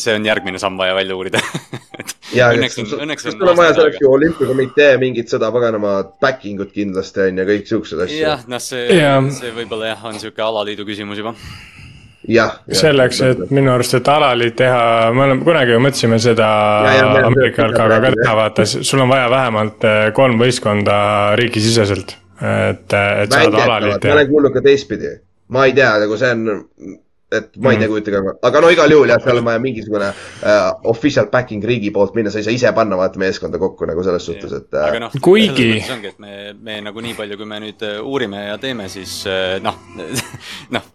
see on järgmine samm vaja välja uurida ja, õnneks on, õnneks on. sul on vaja selleks ju olümpiakomitee mingit seda paganama backing ut kindlasti on ja kõik siuksed asjad. jah, noh, see ja., see võib-olla jah, on sihuke alaliidu küsimus juba jah ja,. selleks, et minu arust, et alaliit teha, me oleme kunagi ju mõtlesime seda Ameerika jalkaga ka teha, vaata, sul on vaja vähemalt eh, kolm võistkonda riigisiseselt. et, et saada alaliit teha. ma olen kuulnud ka teistpidi ma ei tea, nagu see on, et ma ei tea, mhm. kujutage ette, aga no igal juhul jah, seal on vaja mingisugune uh, official backing riigi poolt minna, sa ei saa ise panna vaata meeskonda kokku nagu selles suhtes, et uh.... aga noh, kuigi. ongi, et me, me nagu nii palju, kui me nüüd äh, uurime ja teeme, siis noh noh,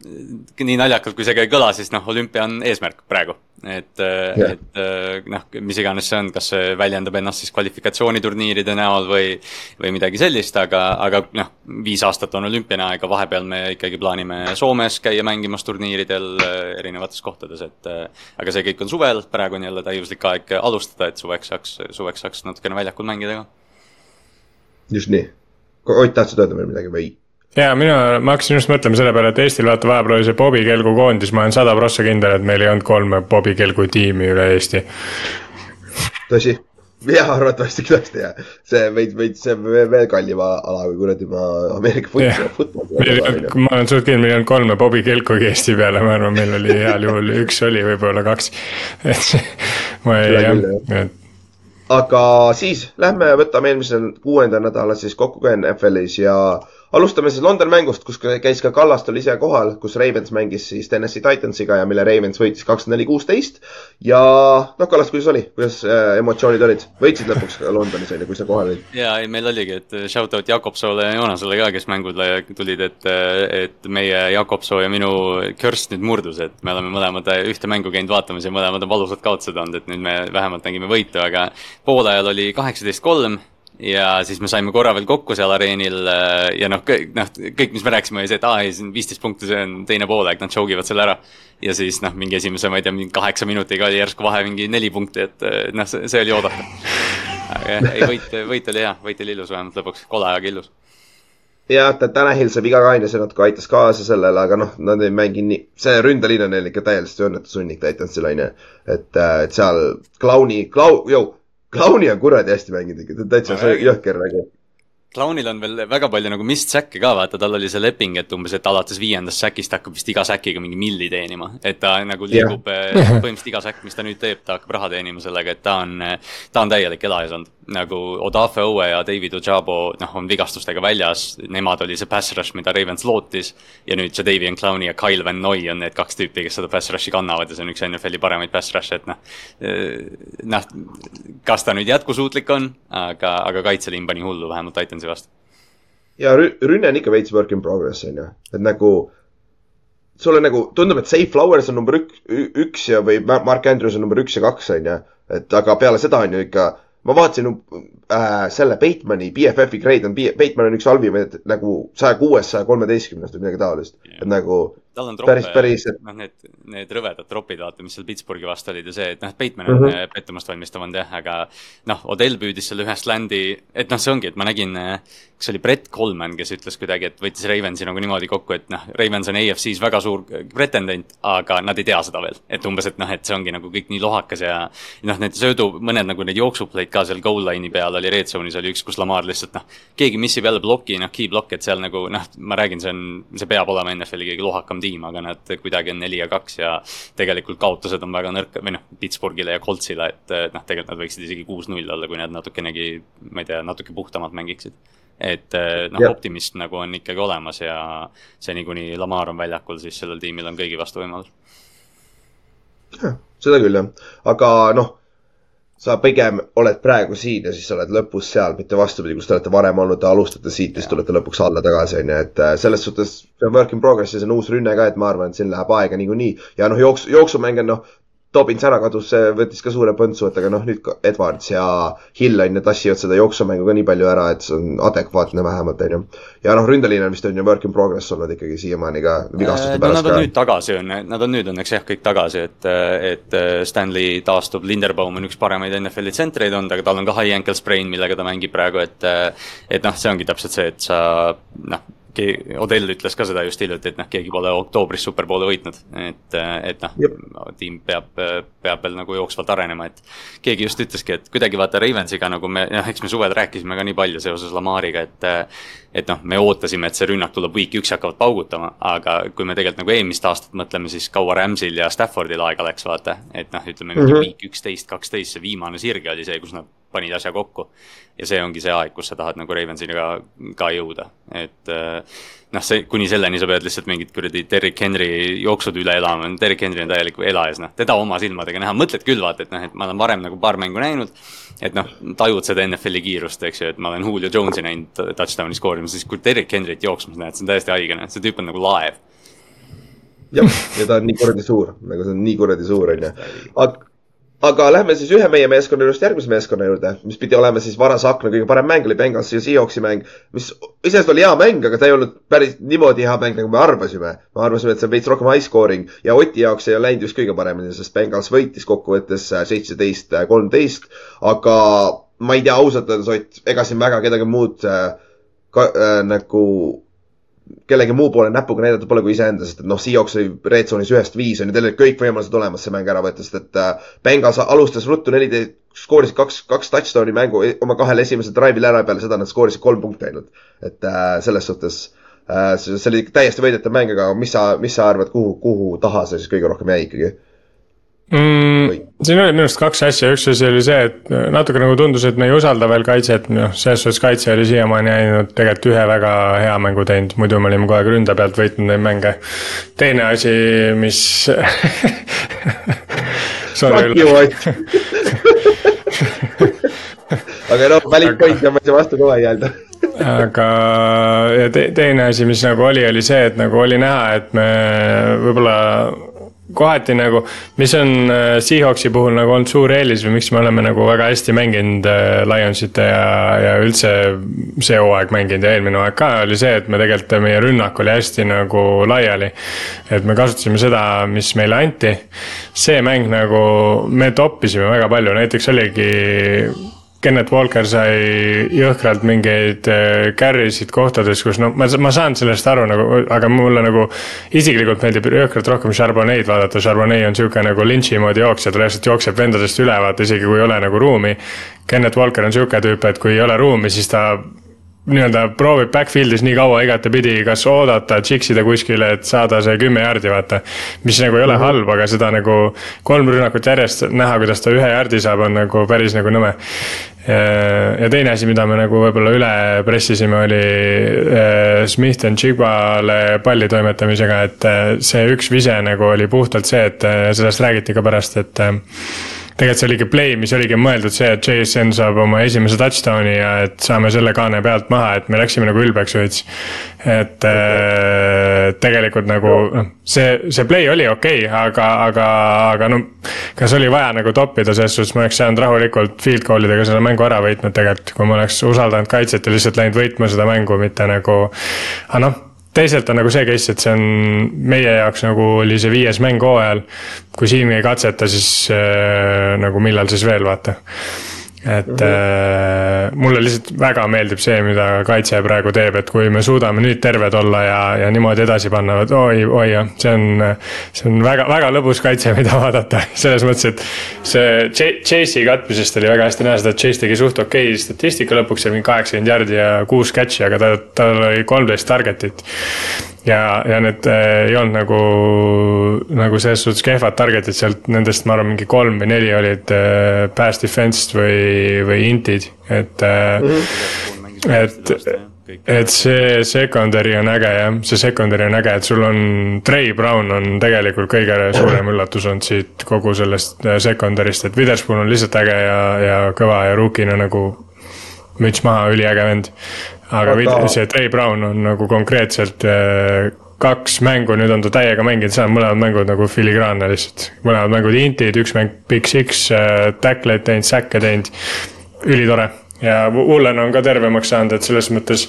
nii naljakalt, kui see ka ei kõla, siis noh, olümpia on eesmärk praegu et yeah., et äh, noh, mis iganes see on, kas see väljendab ennast siis kvalifikatsiooniturniiride näol või, või midagi sellist, aga, aga noh, viis aastat on olümpiane aeg, vahepeal me ikkagi plaanime Soomes käia mängimas turniiridel äh, erinevates kohtades, et äh, aga see kõik on suvel, praegu on jälle täiuslik aeg alustada, et suveks saaks, suveks saaks natukene väljakul mängida ka. just nii. Ott, tahtsid öelda veel midagi või? ja mina, ma hakkasin just mõtlema selle peale, et Eestil vaata vahepeal oli see Bobi Kelgu koondis, ma olen sada prossa kindel, et meil ei olnud kolme Bobi Kelgu tiimi üle Eesti. tõsi, jah, arvatavasti tõesti jah, see veid, veid, see on veel kallim ala kui kuradi ma Ameerika futbol, ma olen suht kindel, meil ei olnud kolme Bobi Kelkugi Eesti peale, ma arvan, meil oli heal juhul üks oli, võib-olla kaks. et ma ei, jah, et aga siis lähme võtame eelmisel kuuendal nädalal siis kokku ka NFL-is ja äh, alustame siis London mängust, kus käis ka Kallastel ise kohal, kus Ravens mängis siis Tennessee Titansiga ja mille Ravens võitis kakskümmend neli, kuusteist. ja noh, Kallast, kuidas oli, kuidas äh, emotsioonid olid, võitsid lõpuks Londonis on ju, kui sa kohal olid? ja ei, meil oligi, et shout out Jakobsoole ja Joonasele ka, kes mängule tulid, et, et meie Jakobsoo ja minu körst nüüd murdus, et me oleme mõlemad ühte mängu käinud vaatamas ja mõlemad on valusad kaotused olnud, et nüüd me vähemalt nägime võitu, aga poolajal oli kaheksateist kolm ja siis me saime korra veel kokku seal areenil äh, ja noh, kõik, noh, kõik, mis me rääkisime, oli see, et aa ei, see on viisteist punkti, see on teine poolaeg, nad choke ivad selle ära. ja siis noh, mingi esimese, ma ei tea, mingi kaheksa minutiga oli järsku vahe mingi neli punkti, et äh, noh, see oli oodatav. aga jah, ei võit, võit oli hea, võit oli ilus vähemalt lõpuks, kole aga ilus jah, Tanahil sai viga ka onju, see natuke aitas kaasa sellele, aga noh, nad ei mängi nii, see ründeliin on neil ikka täiesti õnnetushunnik Titansil onju. et, äh, et seal Clowni, Clown, jõu, Clowni on kuradi hästi mänginud ikka, ta on täitsa jõhker nagu Clownil on veel väga palju nagu mist säkke ka, vaata, tal oli see leping, et umbes, et alates viiendast säkist hakkab vist iga säkiga mingi milli teenima. et ta nagu liigub yeah. põhimõtteliselt iga säkk, mis ta nüüd teeb, ta hakkab raha teenima sellega, et ta on, ta on täielik elajas olnud nagu Odafe Owe ja David Ojabo, noh, on vigastustega väljas, nemad oli see pass rush, mida Ravens lootis. ja nüüd see Davian Clowni ja Kyle Van Noy on need kaks tüüpi, kes seda pass rush'i kannavad ja see on üks NFL-i paremaid pass rush'e, et noh. Eh, noh, kas ta nüüd jätkusuutlik on, aga, aga kaitseliin pani hullu vähemalt Titansi vastu. ja rünne on ikka veits work in progress on ju, et nagu sulle nagu tundub, et Safe Flowers on number üks, üks ja, või Mark Andrews on number üks ja kaks, on ju. et aga peale seda on ju ikka ma vaatasin äh, selle Batemani BFF-i grade on, Bateman on üks halvimaid nagu saja kuuest, saja kolmeteistkümnest või midagi taolist yeah., et nagu tal on troppe, noh, need, need rõvedad tropid, vaata, mis seal Pittsburghi vastu olid ja see, et noh, Bateman on mm -hmm. pettumust valmistav olnud jah, aga noh, Odell püüdis selle ühest landi, et noh, see ongi, et ma nägin, kas oli Brett Coleman, kes ütles kuidagi, et võttis Ravensi nagu niimoodi kokku, et noh, Ravens on AFC-s väga suur pretendent, aga nad ei tea seda veel. et umbes, et noh, et see ongi nagu kõik nii lohakas ja noh, need söödu, mõned nagu need jooksupleid ka seal goal line'i peal oli, red zone'is oli üks, kus Lamar lihtsalt noh, keegi missib jälle ploki, noh, key block, et seal nagu noh, ma räägin, see on, see peab olema NFL-i kõige lohakam tiim, aga nad kuidagi on neli ja kaks ja tegelikult kaotused on väga nõrk, või noh, Pittsburghile ja Coltsile, et noh, tegelikult nad võiksid isegi kuus-null olla, kui nad natukenegi, ma ei tea, natuke puhtamalt mängiksid. et noh, optimism nagu on ikkagi olemas ja seni, kuni Lamar on väljakul, siis sellel tiimil on kõigi vastu võimalus. seda küll jah, aga noh sa pigem oled praegu siin ja siis sa oled lõpus seal, mitte vastupidi, kus te olete varem olnud, te alustate siit ja siis tulete lõpuks alla tagasi, on ju, et äh, selles suhtes see on work in progress ja see on uus rünne ka, et ma arvan, et siin läheb aega niikuinii. ja noh, jooks, jooksumäng on noh, Dobbins ära kadus, see võttis ka suure põntsu, et aga noh, nüüd Edwards ja Hill on ju, tassivad seda jooksumängu ka nii palju ära, et see on adekvaatne vähemalt, on ju. ja noh, ründeliin on vist on ju work in progress olnud ikkagi siiamaani ka vigastuste äh, pärast no, nad on ka. nüüd tagasi, on, nad on nüüd õnneks jah, kõik tagasi, et, et äh, Stanley taastub, Linderbaum on üks paremaid NFL-i tsentreid olnud, aga tal on ka high ankle sprain, millega ta mängib praegu, et et noh, see ongi täpselt see, et sa noh, Odell ütles ka seda just hiljuti, et noh, keegi pole oktoobris superpoole võitnud, et, et noh, tiim peab, peab veel nagu jooksvalt arenema, et. keegi just ütleski, et kuidagi vaata Ravensiga nagu me, noh, eks me suvel rääkisime ka nii palju seoses Lamariga, et. et noh, me ootasime, et see rünnak tuleb week üks ja hakkavad paugutama, aga kui me tegelikult nagu eelmist aastat mõtleme, siis kaua Ramsil ja Staffordil aega läks, vaata. et noh, ütleme mingi mm -hmm. week üksteist, kaksteist, see viimane sirge oli see, kus nad panid asja kokku. ja see ongi see aeg, kus sa tahad nagu Ravensini ka, jõuda, et äh, noh, see, kuni selleni sa pead lihtsalt mingid kuradi Derrick Henry jooksud üle elama, Derrick Henry on täielik elajas, noh, teda oma silmadega näha, mõtled küll vaata, et noh, et ma olen varem nagu paar mängu näinud. et noh, tajud seda NFL-i kiirust, eks ju, et ma olen Julio Jones'i näinud touchdown'i skoorimas, siis kui Derrick Henry't jooksmas näed, see on täiesti haige, noh, see tüüp on nagu laev jah, ja ta on nii kuradi suur, nagu see on nii kuradi suur, onju. aga aga lähme siis ühe meie meeskonna juurest järgmise meeskonna juurde, mis pidi olema siis varase akna kõige parem mäng oli Bengalsi ja Seahawksi mäng, mis iseenesest oli hea mäng, aga ta ei olnud päris niimoodi hea mäng, nagu me arvasime. me arvasime, et see on veits rohkem high scoring ja Oti jaoks ei läinud just kõige paremini, sest Bengals võitis kokkuvõttes seitseteist, kolmteist. aga ma ei tea ausalt öeldes, Ott, ega siin väga kedagi muud äh, ka, äh, nagu kellegi muu poole näpuga näidata pole kui iseenda, sest et noh, Seahawks oli red zone'is ühest viis on ju, olid kõik võimalused olemas see mäng ära võtta, sest et äh, Bengals alustas ruttu neliteist, skoorisid kaks, kaks touchdown'i mängu e-, oma kahel esimesel drive'il ära, peale seda nad skoorisid kolm punkti ainult. et äh, selles suhtes äh, see oli täiesti võidetav mäng, aga mis sa, mis sa arvad, kuhu, kuhu taha see siis kõige rohkem jäi ikkagi? mm,? Siin oli minu arust kaks asja, üks asi oli see, et natuke nagu tundus, et me ei usalda veel kaitset, noh, selles suhtes kaitse oli siiamaani ainult tegelikult ühe väga hea mängu teinud, muidu me olime kogu aeg ründe pealt võitnud neid mänge. teine asi, mis aga noh, valid point ja ma ei saa vastu kohe jääda. Aga, ja te, teine asi, mis nagu oli, oli see, et nagu oli näha, et me võib-olla kohati nagu, mis on äh, Seahawksi puhul nagu olnud suur eelis või miks me oleme nagu väga hästi mänginud äh, Lionsite ja, ja üldse see hooaeg mänginud ja eelmine hooaeg ka, oli see, et me tegelikult, meie rünnak oli hästi nagu laiali. et me kasutasime seda, mis meile anti. see mäng nagu, me toppisime väga palju, näiteks oligi Kennet Walker sai jõhkralt mingeid äh, carry sid kohtades, kus no ma, ma saan sellest aru nagu, aga mulle nagu isiklikult meeldib jõhkralt rohkem Charbonneid vaadata, Charbonnet on sihuke nagu lynch'i moodi jooksja, ta lihtsalt jookseb vendadest üle, vaata isegi kui ei ole nagu ruumi. Kennet Walker on sihuke tüüp, et kui ei ole ruumi, siis ta nii-öelda proovib backfield'is nii kaua igatepidi, kas oodata, tšiksida kuskile, et saada see kümme jaardi, vaata. mis nagu ei ole mm -hmm. halb, aga seda nagu kolm rünnakut järjest näha, kuidas ta ühe jaardi saab, on nagu päris nagu nõme. ja teine asi, mida me nagu võib-olla üle pressisime, oli äh, Smith and Jigbale palli toimetamisega, et äh, see üks vise nagu oli puhtalt see, et äh, sellest räägiti ka pärast, et tegelikult see oligi play, mis oligi mõeldud see, et JSN saab oma esimese touchdown'i ja et saame selle kaane pealt maha, et me läksime nagu ülbeks veits. et okay. äh, tegelikult nagu noh, see, see play oli okei okay,, aga, aga, aga no. kas oli vaja nagu toppida, selles suhtes ma oleks saanud rahulikult field goal idega selle mängu ära võitnud tegelikult, kui ma oleks usaldanud kaitset ja lihtsalt läinud võitma seda mängu, mitte nagu. aga noh teisalt on nagu see case, et see on meie jaoks nagu oli see viies mäng hooajal. kui siin ei katseta, siis äh, nagu millal siis veel, vaata et mm -hmm. äh, mulle lihtsalt väga meeldib see, mida kaitse praegu teeb, et kui me suudame nüüd terved olla ja, ja niimoodi edasi panna, et oi, oi jah, see on. see on väga, väga lõbus kaitse, mida vaadata, selles mõttes, et see Chase'i katmisest oli väga hästi näha seda, et Chase tegi suht okei okay statistika lõpuks, seal mingi kaheksakümmend jardi ja kuus catch'i, aga ta, tal oli kolmteist target'it ja, ja need äh, ei olnud nagu, nagu selles suhtes kehvad target'id sealt, nendest ma arvan, mingi kolm või neli olid äh, pass defense'd või, või int'id, et äh, mm. -hmm. et, et see secondary on äge jah, see secondary on äge, et sul on, Trey Brown on tegelikult kõige suurem üllatus olnud siit kogu sellest äh, secondary'st, et Witherspoon on lihtsalt äge ja, ja kõva ja rookina nagu müts maha, üliäge vend aga Oota. see Trey Brown on nagu konkreetselt äh, kaks mängu, nüüd on ta täiega mänginud, seal on mõlemad mängud nagu filigraanne lihtsalt. mõlemad mängud intid, üks mäng big six äh,, tackle'id teinud, säkke teinud, ülitore. ja Ullen on ka tervemaks saanud, et selles mõttes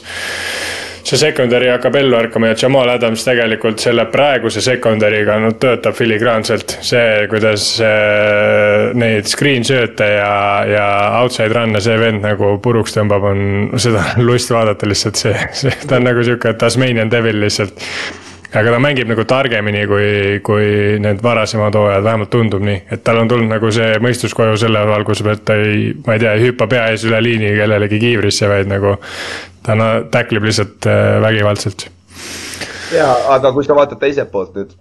see secondary hakkab ellu ärkama ja Jamal Adams tegelikult selle praeguse secondary'ga no töötab filigraanselt. see, kuidas äh, neid screen sööte ja, ja outside run'e see vend nagu puruks tõmbab, on seda lust vaadata lihtsalt see, see, ta on nagu sihuke Tasmanian devil lihtsalt aga ta mängib nagu targemini kui, kui need varasemad hooajad, vähemalt tundub nii, et tal on tulnud nagu see mõistus koju selle valguse pealt, ta ei, ma ei tea, ei hüppa pea ees üle liini kellelegi kiivrisse, vaid nagu ta no, täklib lihtsalt äh, vägivaldselt. ja, aga kui sa vaatad teiselt poolt nüüd,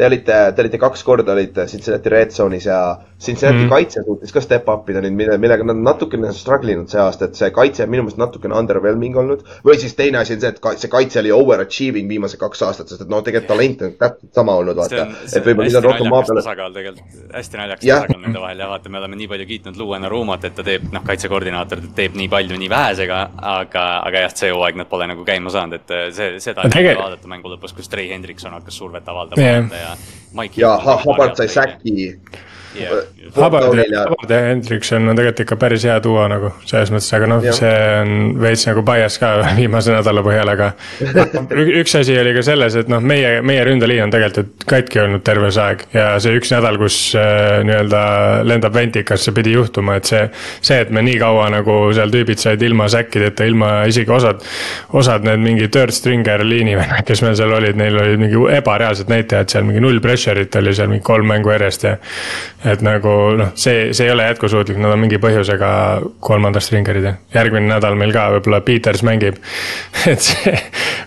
te olite, te olite kaks korda olite Cincinnati Red Zone'is ja Cincinnati mm. kaitse suutis ka step up ida nüüd, mille, millega nad natukene struggle inud see aasta, et see kaitse on minu meelest natukene underwhelming olnud. või siis teine asi on see, et see kaitse oli overachieving viimased kaks aastat, sest et noh, tegelikult talent on täpselt sama olnud, vaata. et võib-olla nüüd on rohkem maa peal. tasakaal tegelikult, hästi naljakas tasakaal nende vahel ja vaata, me oleme nii palju kiitnud Luena Ruumat, et ta teeb, noh, kaitsekoordinaator teeb nii palju nii vähesega, aga, aga jah, see hooaeg nad pole nagu käima saanud, et äh, see, seda Tege... vaadata mängu lõpus, kus Trey Hendrikson hakkas survet avaldama yeah. ja Mike ja Hubbard sai säki. yeah.. Hubbard ja, Hendrikson on tegelikult ikka päris hea duo nagu selles mõttes, aga noh, see on veits nagu bias ka viimase nädala põhjal, aga. üks asi oli ka selles, et noh, meie, meie ründeliin on tegelikult katki olnud terve see aeg ja see üks nädal, kus äh, nii-öelda lendab ventikasse, pidi juhtuma, et see. see, et me nii kaua nagu seal tüübid said ilma säkkideta, ilma isegi osad, osad need mingi third stringer liinivennad, kes meil seal olid, neil olid mingi ebareaalsed näitajad seal, mingi null pressure'it oli seal mingi kolm mängu järjest ja et nagu noh, see, see ei ole jätkusuutlik, nad on mingi põhjusega kolmandast stringerid ja järgmine nädal meil ka võib-olla Peters mängib. et see,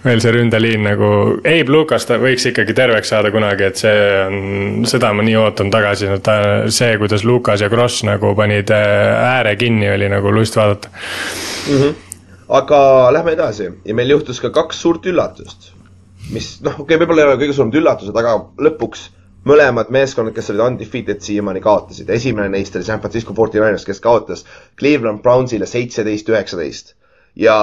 meil see ründeliin nagu, Abe Lucas ta võiks ikkagi terveks saada kunagi, et see on, seda ma nii ootan tagasi, no ta, see, kuidas Lucas ja Kross nagu panid äh, ääre kinni, oli nagu lust vaadata mm. -hmm. aga lähme edasi ja meil juhtus ka kaks suurt üllatust mis noh, okei okay,, võib-olla ei ole kõige suuremad üllatused, aga lõpuks mõlemad meeskonnad, kes olid undefeated siiamaani kaotasid. esimene neist oli San Francisco 49ers, kes kaotas Cleveland Brownsile seitseteist, üheksateist. ja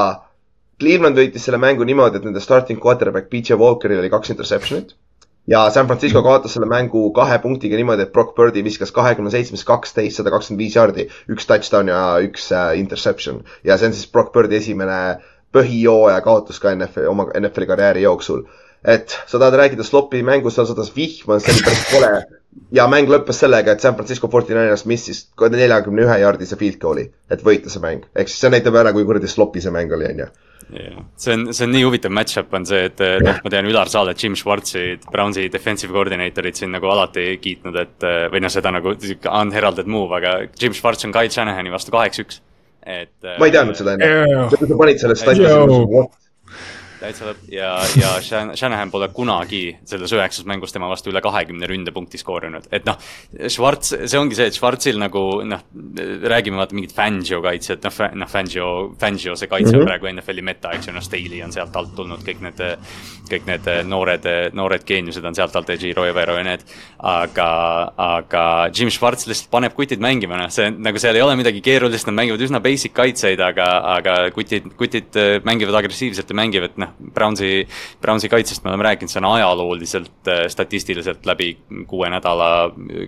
Cleveland võitis selle mängu niimoodi, et nende starting quarterback PJ Walkeril oli kaks interception'it. ja San Francisco kaotas selle mängu kahe punktiga niimoodi, et Brock Birdi viskas kahekümne seitsmest kaksteist, sada kakskümmend viis jaardi, üks touchdown ja üks äh, interception ja see on siis Brock Birdi esimene põhijooaja kaotus ka NFL, oma NFL-i karjääri jooksul. Et sa tahad rääkida slopi mängust, sa sadas vihma, see oli päris kole. ja mäng lõppes sellega, et San Francisco 49ers missis neljakümne ühe jaardise field goal'i, et võita see mäng. ehk siis see näitab ära, kui kuradi slopi see mäng oli, on ju yeah.. see on, see on nii huvitav match-up on see, et noh, ma tean, Ülar, sa oled Jim Schwartzi, Brownsi defensive coordinator'it siin nagu alati kiitnud, et või noh, seda nagu unheralded move, aga Jim Schwartz on Kyle Shanahani vastu kaheks-üks, et. ma ei teadnud seda enne, sa panid selle stati täitsa lõpp ja, ja Shanahan pole kunagi selles üheksas mängus tema vastu üle kahekümne ründepunkti skoorinud, et noh. Schwarz, see ongi see, et Schwarzil nagu noh, räägime vaata mingit Fangio kaitset, noh, noh Fangio, Fangio see kaitse mm -hmm. on praegu NFL-i meta, eks ju, noh, Staley on sealt alt tulnud, kõik need, kõik need noored, noored geeniused on sealt alt, Ejiro ja Vero ja need. aga, aga Jim Schwarz lihtsalt paneb kutid mängima, noh, see nagu seal ei ole midagi keerulist, nad mängivad üsna basic kaitseid, aga, aga kutid, kutid mängivad agressiivselt ja mängivad, noh, noh, Brownsi, Brownsi kaitsest me oleme rääkinud, see on ajalooliselt, äh, statistiliselt läbi kuue nädala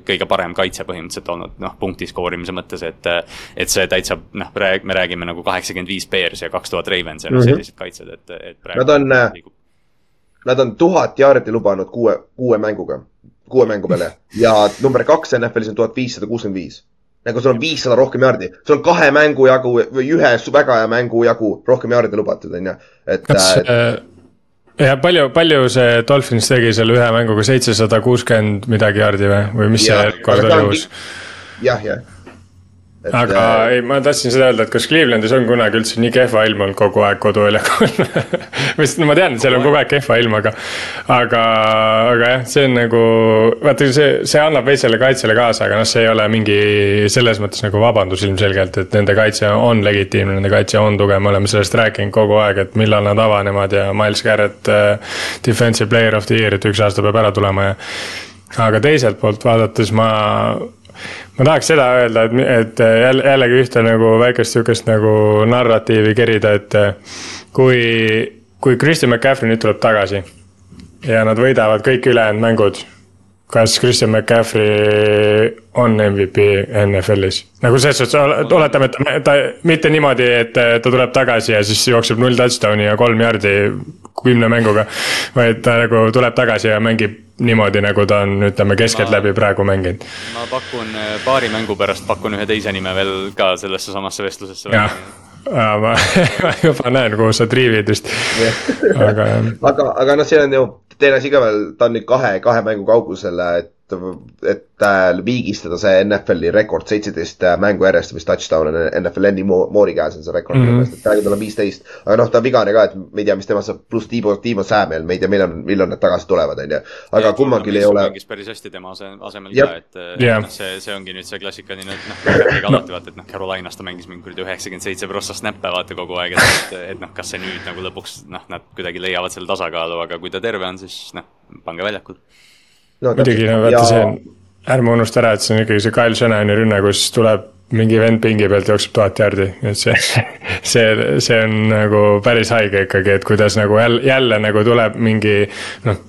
kõige parem kaitse põhimõtteliselt olnud, noh, punkti skoorimise mõttes, et. et see täitsa, noh, me räägime nagu kaheksakümmend viis Bears ja kaks tuhat Ravens ja noh, mhm. sellised kaitsed, et, et. Nad on, nad on tuhat jaardi lubanud kuue, kuue mänguga, kuue mängu peale ja number kaks NFL-is on tuhat viissada kuuskümmend viis nagu sul on viissada rohkem jaardi, sul on kahe mängu jagu või ühe väga hea mängu jagu rohkem jaardi lubatud, on ju, et. kas äh, ja palju, palju see Dolphins tegi selle ühe mänguga, seitsesada kuuskümmend midagi jaardi või, või mis ja, see rekord oli uus? jah, jah Et, aga äh, ei, ma tahtsin seda öelda, et kas Clevelandis on kunagi üldse nii kehva ilm olnud kogu aeg koduväljakul vist no ma tean, et seal on kogu aeg kehva ilm, aga. aga, aga jah, see on nagu, vaata see, see annab veits selle kaitsele kaasa, aga noh, see ei ole mingi selles mõttes nagu vabandus ilmselgelt, et nende kaitse on legitiimne, nende kaitse on tugev, me oleme sellest rääkinud kogu aeg, et millal nad avanevad ja Miles Garrett uh,. Defensive player of the year, et üks aasta peab ära tulema ja. aga teiselt poolt vaadates ma ma tahaks seda öelda, et, et jälle, jällegi ühte nagu väikest sihukest nagu narratiivi kerida, et kui, kui Christian McCaffrey nüüd tuleb tagasi ja nad võidavad kõik ülejäänud mängud kas Christian McCaffrey on MVP NFL-is? nagu selles suhtes, oletame, et ta, mitte niimoodi, et ta tuleb tagasi ja siis jookseb null touchdown'i ja kolm jardi kümne mänguga. vaid ta nagu tuleb tagasi ja mängib niimoodi, nagu ta on, ütleme keskeltläbi praegu mänginud. ma pakun paari mängu pärast pakun ühe teise nime veel ka sellesse samasse vestlusesse. Ma, ma juba näen, kuhu sa triivid vist aga, aga, aga noh, see on ju teine asi ka veel, ta on nüüd kahe, kahe mängu kaugusel, et et äh, viigistada see NFL-i rekord, seitseteist äh, mängu järjest, mis touchdown on NFL Andy Moore'i käes on see rekord mm, -hmm. et praegu tal on viisteist. aga noh, ta on vigane ka, et me ei tea, mis temast saab, pluss Tiibo, Tiibo Samuel, me ei tea, millal, millal nad tagasi tulevad, on ju. aga kummalgi ei ole. mängis päris hästi tema asemel ka, et yeah. noh, see, see ongi nüüd see klassikaline, et noh, alati vaata, et noh, Carolinas ta mängis mingi kuradi üheksakümmend seitse prossa snap'e vaata kogu aeg, et, et noh, kas see nüüd nagu lõpuks noh, nad kuidagi leiavad selle tasakaalu, aga kui ta terve on, siis noh, pange väljakule no,. muidugi, no vaata ja... see on, ärme unusta ära, et see on ikkagi see Kyle Shanahan'i rünne, kus tuleb mingi vend pingi pealt jookseb tuhat jaardi, et see, see, see on nagu päris haige ikkagi, et kuidas nagu jälle, jälle nagu tuleb mingi noh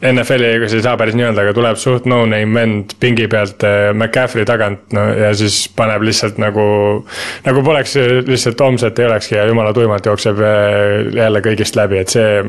NFL-i ei saa päris nii öelda, aga tuleb suht no-name vend pingi pealt äh, McCaffrey tagant, no ja siis paneb lihtsalt nagu. nagu poleks lihtsalt homset ei olekski ja jumala tuimalt jookseb äh, jälle kõigist läbi, et see.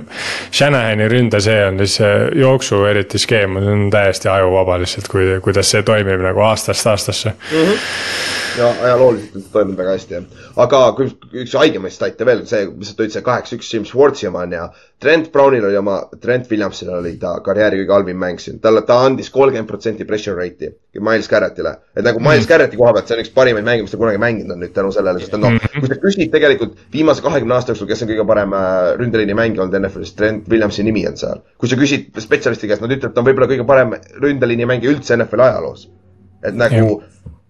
Shanahani ründe, see on siis see jooksu eriti skeem, see on täiesti ajuvaba lihtsalt, kui, kuidas see toimib nagu aastast aastasse mm. -hmm ja ajalooliselt toiminud väga hästi jah. aga üks haigemaid stat'e veel, see, mis sa tõid, see kaheksa-üks Jim Schwartzi oma on ja Trent Brownil oli oma, Trent Williamsil oli ta karjääri kõige halvim mäng siin. talle, ta andis kolmkümmend protsenti pressure rate'i Miles Garrettile. et nagu Miles Garretti koha pealt, see on üks parimaid mänge, mis ta kunagi mänginud on nüüd tänu sellele, sest noh, kui sa küsid tegelikult viimase kahekümne aasta jooksul, kes on kõige parem äh, ründeliini mängija olnud NFL-is, Trent Williamsi nimi on seal. kui sa küsid spetsialisti käest, nad ütlevad, ta on võib-olla kõige parem ründeliini mängija üldse NFL-i ajaloos. et nagu, et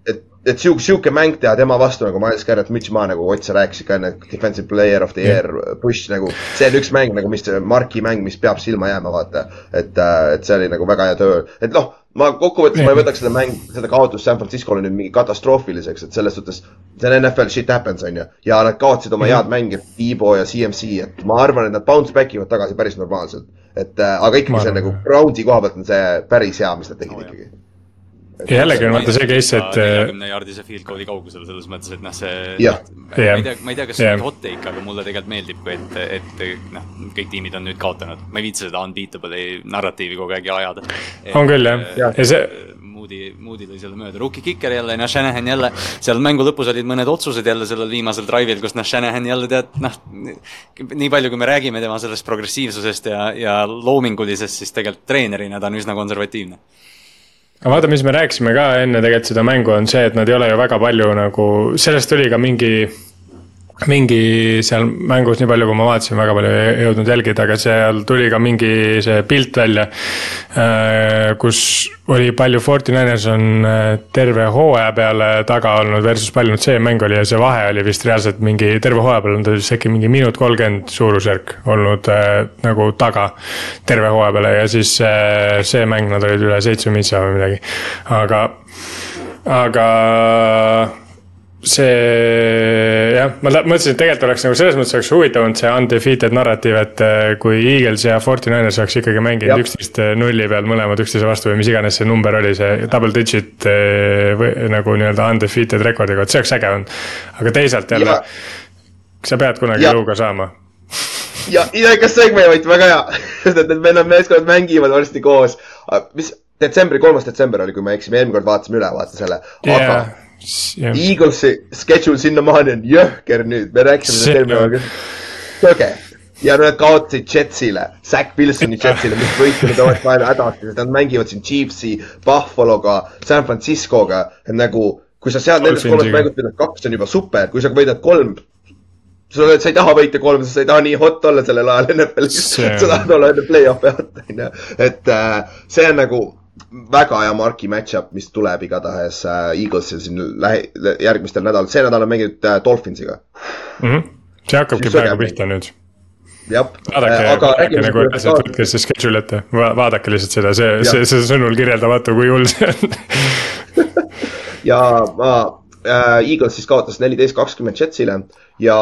et sihuke, sihuke mäng teha tema vastu nagu Miles Garrett, Mitch Ma nagu Ott, sa rääkisid ka enne, defensive player of the year push nagu. see on üks mäng nagu, mis, marki mäng, mis peab silma jääma, vaata. et, äh, et see oli nagu väga hea töö, et noh, ma kokkuvõttes ma ei võtaks seda mäng, seda kaotust San Francisco'le nüüd mingi katastroofiliseks, et selles suhtes. see on NFL, shit happens, on ju. ja nad kaotasid oma head mängijad, Debo ja CMC, et ma arvan, et nad bounce back ivad tagasi päris normaalselt. et äh, aga ikkagi see nagu Brownsi koha pealt on see päris hea, mis nad tegid oh, ikkagi ja jällegi on vaata see case, et. neljakümne jaardise field goal'i kaugusel selles mõttes, et noh, see. ma ei tea, ma ei tea, kas see on hot take, aga mulle tegelikult meeldib, et, et noh, kõik tiimid on nüüd kaotanud. ma ei viitsi seda unbeatable'i narratiivi kogu aeg ajada. on küll jah, ja see. Moody, Moody lõi selle mööda, rookie kicker jälle, noh, Shanahan jälle, seal mängu lõpus olid mõned otsused jälle sellel viimasel drive'il, kus noh, Shanahan jälle tead, noh. nii palju, kui me räägime tema sellest progressiivsusest ja, ja loomingulisest, siis tegelikult treenerina ta on üsna konservatiivne aga vaata, mis me rääkisime ka enne tegelikult seda mängu, on see, et nad ei ole ju väga palju nagu, sellest tuli ka mingi mingi seal mängus, nii palju kui ma vaatasin, väga palju ei jõudnud jälgida, aga seal tuli ka mingi see pilt välja. Äh, kus oli palju, Fortinanders on äh, terve hooaja peale taga olnud versus palju nüüd see mäng oli ja see vahe oli vist reaalselt mingi terve hooaja peale on ta vist äkki mingi minut kolmkümmend suurusjärk olnud äh, nagu taga. terve hooaja peale ja siis äh, see mäng nad olid üle seitsme mitsa või midagi, aga, aga see jah, ma mõtlesin, et tegelikult oleks nagu selles mõttes oleks huvitav olnud see undefeated narratiiv, et äh, kui Eagles ja Forty Niners oleks ikkagi mänginud üksteist äh, nulli peal mõlemad üksteise vastu või mis iganes see number oli, see double digit äh, või nagu nii-öelda undefeated rekordiga, et see oleks äge olnud. aga teisalt jälle, sa pead kunagi jõuga saama. Ja, ja kas segme võit, väga hea, sest et need meeskonnad mängivad varsti koos. mis detsembri, kolmas detsember oli, kui me eksime, eelmine kord vaatasime üle, vaata selle, aga yeah.. Eaglesi schedule sinnamaani on jõhker nüüd, me rääkisime sellest eelmine kord. tõge ja nad kaotasid Jetsile, Zack Wilsoni Jetsile, mis võitu nad oleks vaja hädasti, nad mängivad siin Chiefsi, Buffaloga, San Franciscoga, et nagu kui sa sealt nendest kolmest mängust võidad kaks, on juba super, kui sa võidad kolm, sa oled, sa ei taha võita kolm, sest sa ei taha nii hot olla sellel ajal NFL-is, sa tahad olla enne play-off'i alt, onju. et äh, see on nagu väga hea marki match-up, mis tuleb igatahes äh, Eaglesil siin lähi-, järgmistel nädalatel, see nädal on mänginud äh, Dolphinsiga. Mm. -hmm. see hakkabki praegu pihta nüüd. vaadake äh,, vaadake nagu üldiselt, võtke see schedule ette. Va, vaadake lihtsalt seda, see, see, see sõnul kirjeldamatu, kui hull see on. Ja ma äh,, Eagles siis kaotas neliteist, kakskümmend Jetsile ja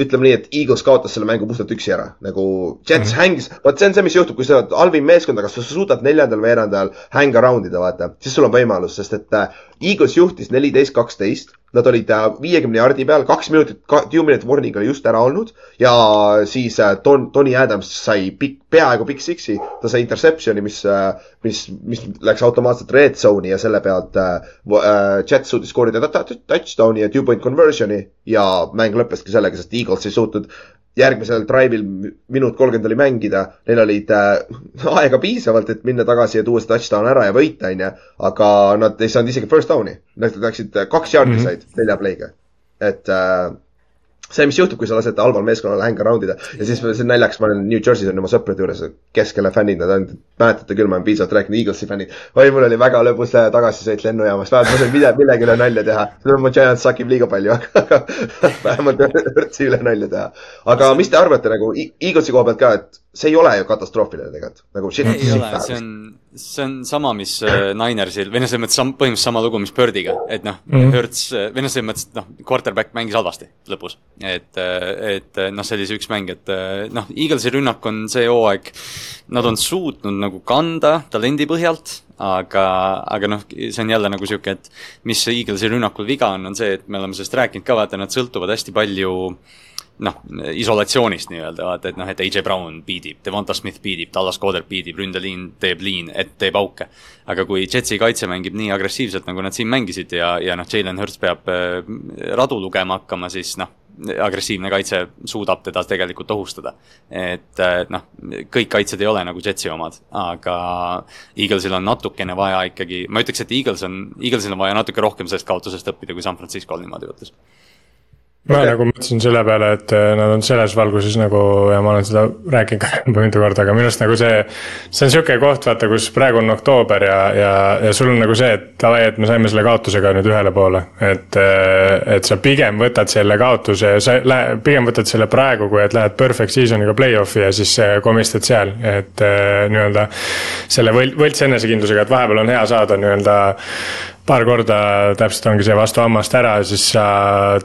ütleme nii, et Eagles kaotas selle mängu puhtalt üksi ära, nagu Jets mm -hmm. hängis, vot see on see, mis juhtub, kui sa oled halvim meeskond, aga sa suudad neljandal veerandajal hang around ida, vaata, siis sul on võimalus, sest et äh, Eagles juhtis neliteist, kaksteist Nad olid äh, viiekümne jardi peal, kaks minutit, two minute warning oli just ära olnud ja siis äh, Don, Tony Adams sai pikk, peaaegu big six'i, ta sai interception'i, mis, äh, mis, mis läks automaatselt red zone'i ja selle pealt äh, Jets suutis skoorida touchdown'i ja two point conversion'i ja mäng lõppeski sellega, sest Eagles ei suutnud järgmisel drive'il minut kolmkümmend oli mängida, neil olid äh, aega piisavalt, et minna tagasi ja tuua see touchdown ära ja võita, onju. aga nad ei saanud isegi first down'i, nad läksid kaks jaardi mm -hmm. said nelja play'ga. et äh, see, mis juhtub, kui sa lased halval meeskonnal hang around ida ja siis see naljakas, ma olen New Jersey's on oma sõprade juures, keskele fännid, nad on, mäletate küll, ma olen piisavalt rääkinud, Eaglesi fännid. oi, mul oli väga lõbus tagasisõit lennujaamas, vähemalt ma sain midagi, millegi üle nalja teha. mu Giants sakib liiga palju, aga vähemalt üritasin üle nalja teha. aga mis te arvate nagu Eaglesi koha pealt ka, et see ei ole ju katastroofiline tegelikult, nagu shit. ei ole, see on, see on sama, mis äh, Ninersil, või noh, selles mõttes sam-, põhimõtteliselt sama lugu, mis Birdiga, et noh mm -hmm., Hertz, äh, või noh, selles mõttes, et noh, quarterback mängis halvasti lõpus. et, äh, et noh, see oli see üks mäng, et noh, Eaglesi rünnak on see hooaeg, nad on suutnud nagu kanda talendi põhjalt, aga, aga noh, see on jälle nagu sihuke, et mis Eaglesi rünnakul viga on, on see, et me oleme sellest rääkinud ka, vaata, nad sõltuvad hästi palju äh, noh, isolatsioonist nii-öelda, vaata, et noh, et AJ Brown piidib, Devonta Smith piidib, Dallas Goddard piidib, ründeliin teeb liin, et teeb auke. aga kui Jetsi kaitse mängib nii agressiivselt, nagu nad siin mängisid ja, ja noh, Jalen Hurts peab äh, radu lugema hakkama, siis noh, agressiivne kaitse suudab teda tegelikult ohustada. et äh, noh, kõik kaitsed ei ole nagu Jetsi omad, aga Eaglesil on natukene vaja ikkagi, ma ütleks, et Eagles on, Eaglesil on vaja natuke rohkem sellest kaotusest õppida, kui San Francisco'l niimoodi võttes ma okay. nagu mõtlesin selle peale, et äh, nad on selles valguses nagu ja ma olen seda rääkinud ka mitu korda, aga minu arust nagu see. see on sihuke koht, vaata, kus praegu on oktoober ja, ja, ja sul on nagu see, et davai, et me saime selle kaotusega nüüd ühele poole. et, äh, et sa pigem võtad selle kaotuse, sa lähed, pigem võtad selle praegu, kui et lähed perfect season'iga play-off'i ja siis äh, komistad seal, et nii-öelda. selle võl-, võlts enesekindlusega, et vahepeal on hea saada nii-öelda paar korda täpselt ongi see vastu hammast ära, siis sa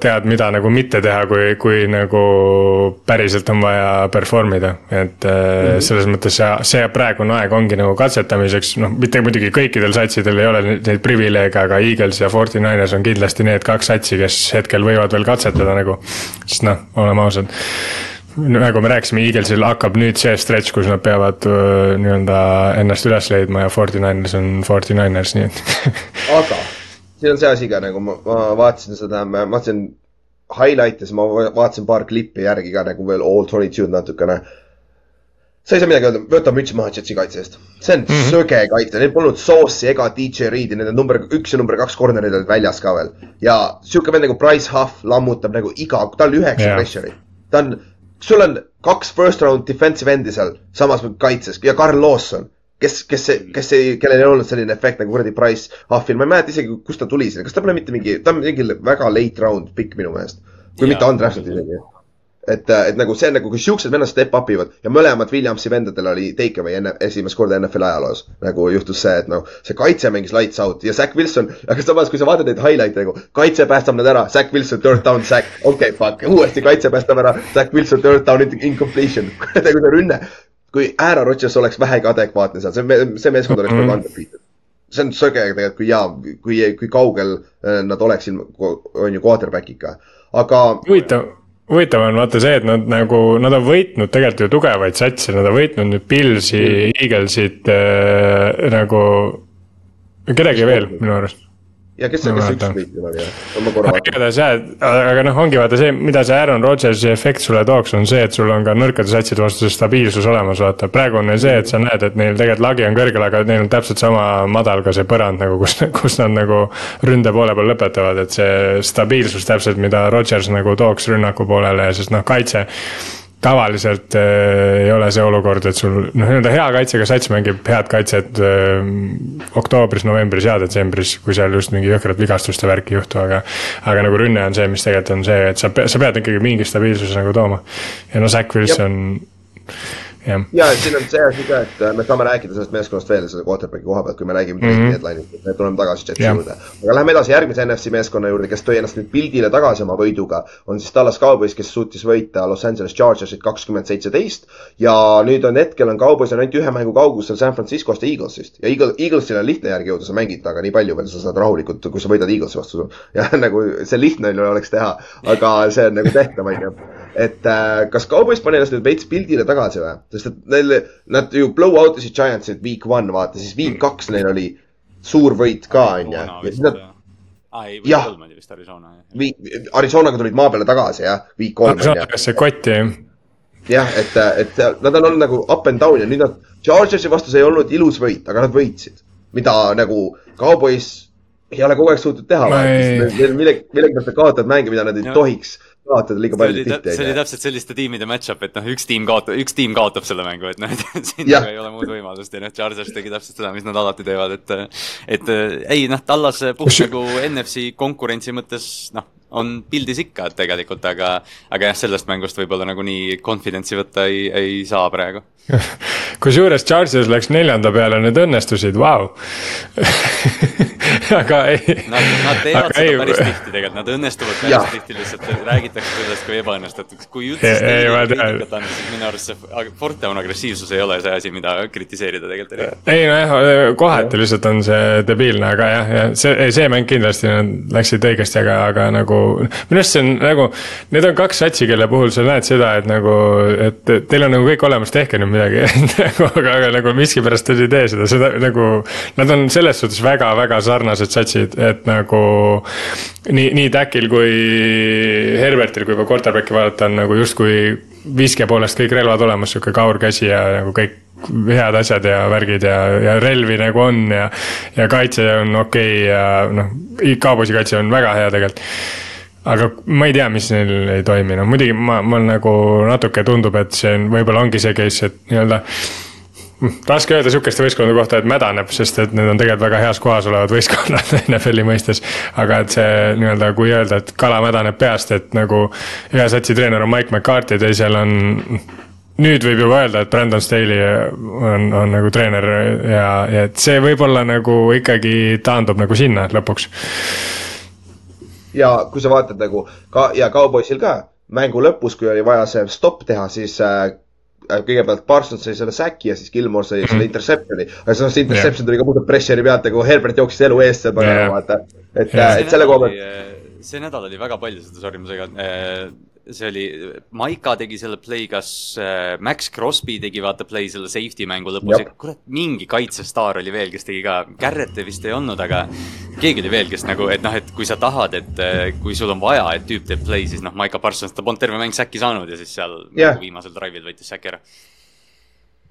tead, mida nagu mitte teha, kui, kui nagu päriselt on vaja perform ida. et mm -hmm. selles mõttes see, see praegune aeg ongi nagu katsetamiseks, noh, mitte muidugi kõikidel satsidel ei ole neid privileege, aga Eagles ja Forty Niners on kindlasti need kaks satsi, kes hetkel võivad veel katsetada nagu. sest noh, oleme ausad nagu me rääkisime, Eaglesil hakkab nüüd see stretch, kus nad peavad nii-öelda ennast üles leidma ja Forty Niners on Forty Niners, nii et aga siin on see asi ka nagu ma, ma vaatasin seda, ma vaatasin highlight'e, siis ma vaatasin paar klippi järgi ka nagu veel all twenty two'd natukene. sa ei saa midagi öelda, võta müts maha Jetsi kaitse eest. see on mm -hmm. söge kaitse, neil polnud Sauce'i ega DJ Reed'i, nende number üks ja number kaks corner'id olid väljas ka veel. ja sihuke vend nagu Price Huff lammutab nagu iga, tal üheksa yeah. pressure'it. ta on sul on kaks first round defensive endi seal samas kaitses ja Carl Lawson, kes, kes, kes ei, kellel ei olnud selline efekt nagu kuradi Price Huffil, ma ei mäleta isegi, kust ta tuli sinna, kas ta pole mitte mingi, ta on mingi väga late round pikk minu meelest. kui ja, mitte undrafted isegi et, äh, et nagu see on nagu, kui siuksed vennad step up ivad ja mõlemad Williamsi vendadel oli take away enne, esimest korda NFL ajaloos. nagu juhtus see, et noh, see kaitse mängis lights out ja Zack Wilson, aga samas, kui sa vaatad neid highlight'e nagu, kaitse päästab nad ära, Zack Wilson, third down, Zack, okei okay,, fuck, uuesti kaitse päästab ära, Zack Wilson, third down, incompletion nagu see rünne. kui Aaron Rodgers oleks vähegi adekvaatne seal, see, see meeskond oleks nagu mm -hmm. undefeated see on söge tegelikult, kui hea, kui, kui kaugel äh, nad oleksid, on ju, quarterback'iga, aga. huvitav huvitav on vaata see, et nad nagu, nad on võitnud tegelikult ju tugevaid satse, nad on võitnud nüüd Pilsi mm., Eaglesit äh, nagu. kedagi veel minu arust ja kes see, kes see üks võitja oli, ma korra vaatan. igatahes jah, aga noh, ongi vaata see, mida see Aaron Rodgersi efekt sulle tooks, on see, et sul on ka nõrkade satside vastu see stabiilsus olemas, vaata. praegu on neil see, et sa näed, et neil tegelikult lagi on kõrgel, aga neil on täpselt sama madal ka see põrand nagu, kus, kus nad nagu ründe poole peal lõpetavad, et see stabiilsus täpselt, mida Rodgers nagu tooks rünnaku poolele, sest noh, kaitse tavaliselt äh, ei ole see olukord, et sul noh, nii-öelda hea kaitsega sats mängib head kaitset äh, oktoobris, novembris ja detsembris, kui seal just mingi jõhkrat vigastuste värki ei juhtu, aga. aga nagu rünne on see, mis tegelikult on see, et sa, sa pead ikkagi mingi stabiilsuse nagu tooma. ja no Zack Wilson ja, ja siin on see asi ka, et äh, me saame rääkida sellest meeskonnast veel selle quarterback'i koha pealt, kui me räägime mm -hmm. deadline'ist, et me tuleme tagasi Jetsi juurde. aga lähme edasi järgmise NFC meeskonna juurde, kes tõi ennast nüüd pildile tagasi oma võiduga. on siis Dallas Cowboys, kes suutis võita Los Angeles Chargersit kakskümmend seitseteist. ja nüüd on hetkel on Cowboys on ainult ühe mängu kaugusel San Franciscost ja Eaglesist. ja Eagle, Eaglesil on lihtne järgi jõuda, sa mängid temaga nii palju veel, sa saad rahulikult, kui sa võidad Eaglesi vastu. ja nagu see lihtne oleks teha, aga see on nagu tehtav, on ju et äh, kas Cowboys pani ennast nüüd veits pildile tagasi või? sest et neil, nad ju blow out isid Giantsit week one, vaata, siis week kaks neil oli suur võit ka, onju. jah, Arizonaga tulid maa peale tagasi, jah, week kolm. Arizonaga see kott, jah. jah, et, et nad on olnud nagu up and down ja nüüd nad, Chargersi vastu see ei olnud ilus võit, aga nad võitsid. mida nagu Cowboys ei ole kogu aeg suutnud teha, neil millegi, millegipärast nad kaotavad mänge, mida nad ei ja. tohiks kaotada liiga palju tihti. see oli täpselt selliste tiimide match-up, et noh, üks tiim kaotab, üks tiim kaotab selle mängu, et noh, et siin ja. ei ole muud võimalust ja noh, Chargers tegi täpselt seda, mis nad alati teevad, et. et ei noh, Tallas puht nagu NFC konkurentsi mõttes noh, on pildis ikka tegelikult, aga, aga jah, sellest mängust võib-olla nagu nii confidence'i võtta ei, ei saa praegu kusjuures Chargers läks neljanda peale, need õnnestusid, vau. aga ei. Nad, nad teevad seda ei, päris tihti tegelikult, nad õnnestuvad päris ja. tihti, lihtsalt räägitakse sellest kui ebaõnnestutuks. kui üldse kriitikat anda, siis minu arust see Forteon agressiivsus ei ole see asi, mida kritiseerida tegelikult. ei nojah, kohati lihtsalt on see debiilne, aga jah, ja see, see mäng kindlasti nad läksid õigesti, aga, aga nagu. minu arust see on nagu, need on kaks satsi, kelle puhul sa näed seda, et nagu, et teil on nagu kõik olemas, tehke nüüd midagi nagu, aga, aga nagu miskipärast nad ei tee seda, seda nagu. Nad on selles suhtes väga-väga sarnased satsid, et nagu nii, nii Täkil kui Herbertil, kui ka quarterback'i vaadata, on nagu justkui viske poolest kõik relvad olemas, sihuke kaur käsi ja nagu kõik head asjad ja värgid ja, ja relvi nagu on ja. ja kaitse on okei okay ja noh, Cowboysi kaitse on väga hea tegelikult aga ma ei tea, mis neil ei toimi, no muidugi ma, mul nagu natuke tundub, et see on, võib-olla ongi see case, et nii-öelda raske öelda sihukeste võistkondade kohta, et mädaneb, sest et need on tegelikult väga heas kohas olevad võistkonnad NFL-i mõistes. aga et see nii-öelda, kui öelda, et kala mädaneb peast, et nagu ühe satsi treener on Mike McCarthy, teisel on. nüüd võib juba öelda, et Brandon Staley on, on nagu treener ja, ja et see võib-olla nagu ikkagi taandub nagu sinna lõpuks. ja kui sa vaatad nagu ka ja Cowboysil ka mängu lõpus, kui oli vaja see stopp teha, siis Äh, kõigepealt Parsons sai selle säki ja siis Gilmore sai selle interception'i. aga see, see interception yeah. tuli ka puhtalt pressure'i pealt, nagu Herbert jooksis elu eest seal pagana yeah., vaata. et yeah., et selle koha pealt. Äh, see nädal oli väga palju seda, sorry, ma segan see oli, Maika tegi selle play, kas äh, Max Crosby tegi vaata play selle safety mängu lõpus. Kurat, mingi kaitsestaar oli veel, kes tegi ka, Garrett vist ei olnud, aga keegi oli veel, kes nagu, et noh, et kui sa tahad, et äh, kui sul on vaja, et tüüp teeb play, siis noh, Maika Parsons, ta polnud terve mäng säki saanud ja siis seal ja. viimasel drive'il võttis säki ära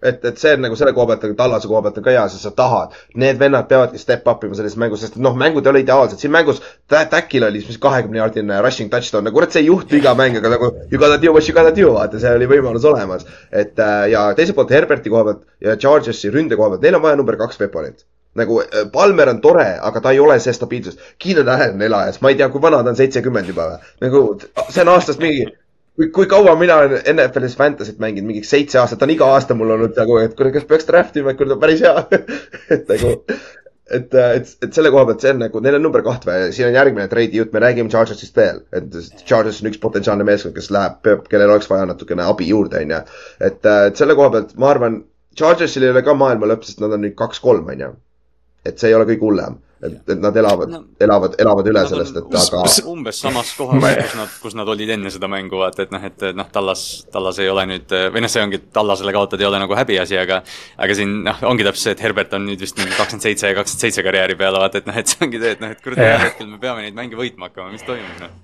et, et see nagu selle koha pealt, aga Tallase koha pealt on ka hea, sest sa tahad. Need vennad peavadki step up ima selles mängus, sest noh, mängud ei ole ideaalsed. siin mängus Täkil oli siis kahekümne jaardine rushing touchdown, no kurat, see ei juhtu iga mäng, aga nagu you gotta do what you gotta do, vaata, see oli võimalus olemas. et äh, ja teiselt poolt Herberti koha pealt ja Chargersi ründe koha pealt, neil on vaja number kaks veponit nagu äh, Palmer on tore, aga ta ei ole see stabiilsus. Keenan Allan elajas, ma ei tea, kui vana ta on, seitsekümmend juba või? nagu see on aastast mingi kui, kui kaua mina olen NFL-is Fantasy't mänginud, mingi seitse aastat, on iga aasta mul olnud nagu, et kuule, kas peaks draft ima, et kuule, ta on päris hea. Et nagu, et, et, et selle koha pealt see on nagu, neil on number kaht või, siin on järgmine treidi jutt, me räägime Chargersist veel, et Chargers on üks potentsiaalne meeskond, kes läheb, kellel oleks vaja natukene abi juurde, on ju. et, et selle koha pealt ma arvan, Chargersil ei ole ka maailma lõpp, sest nad on nüüd kaks-kolm, on ju. et see ei ole kõige hullem et, et nad elavad no,, elavad, elavad üle sellest, et aga. umbes samas kohas, kus nad, kus nad olid enne seda mängu, vaata, et noh, et noh, Tallas, Tallas ei ole nüüd, või noh, see ongi, Tallasele kaotada ei ole nagu häbiasi, aga. aga siin noh, ongi täpselt see, et Herbert on nüüd vist mingi kakskümmend seitse ja kakskümmend seitse karjääri peale, vaata, et noh, et see ongi see, et noh, et kurat, ühel hetkel me peame neid mänge võitma hakkama, mis toimub noh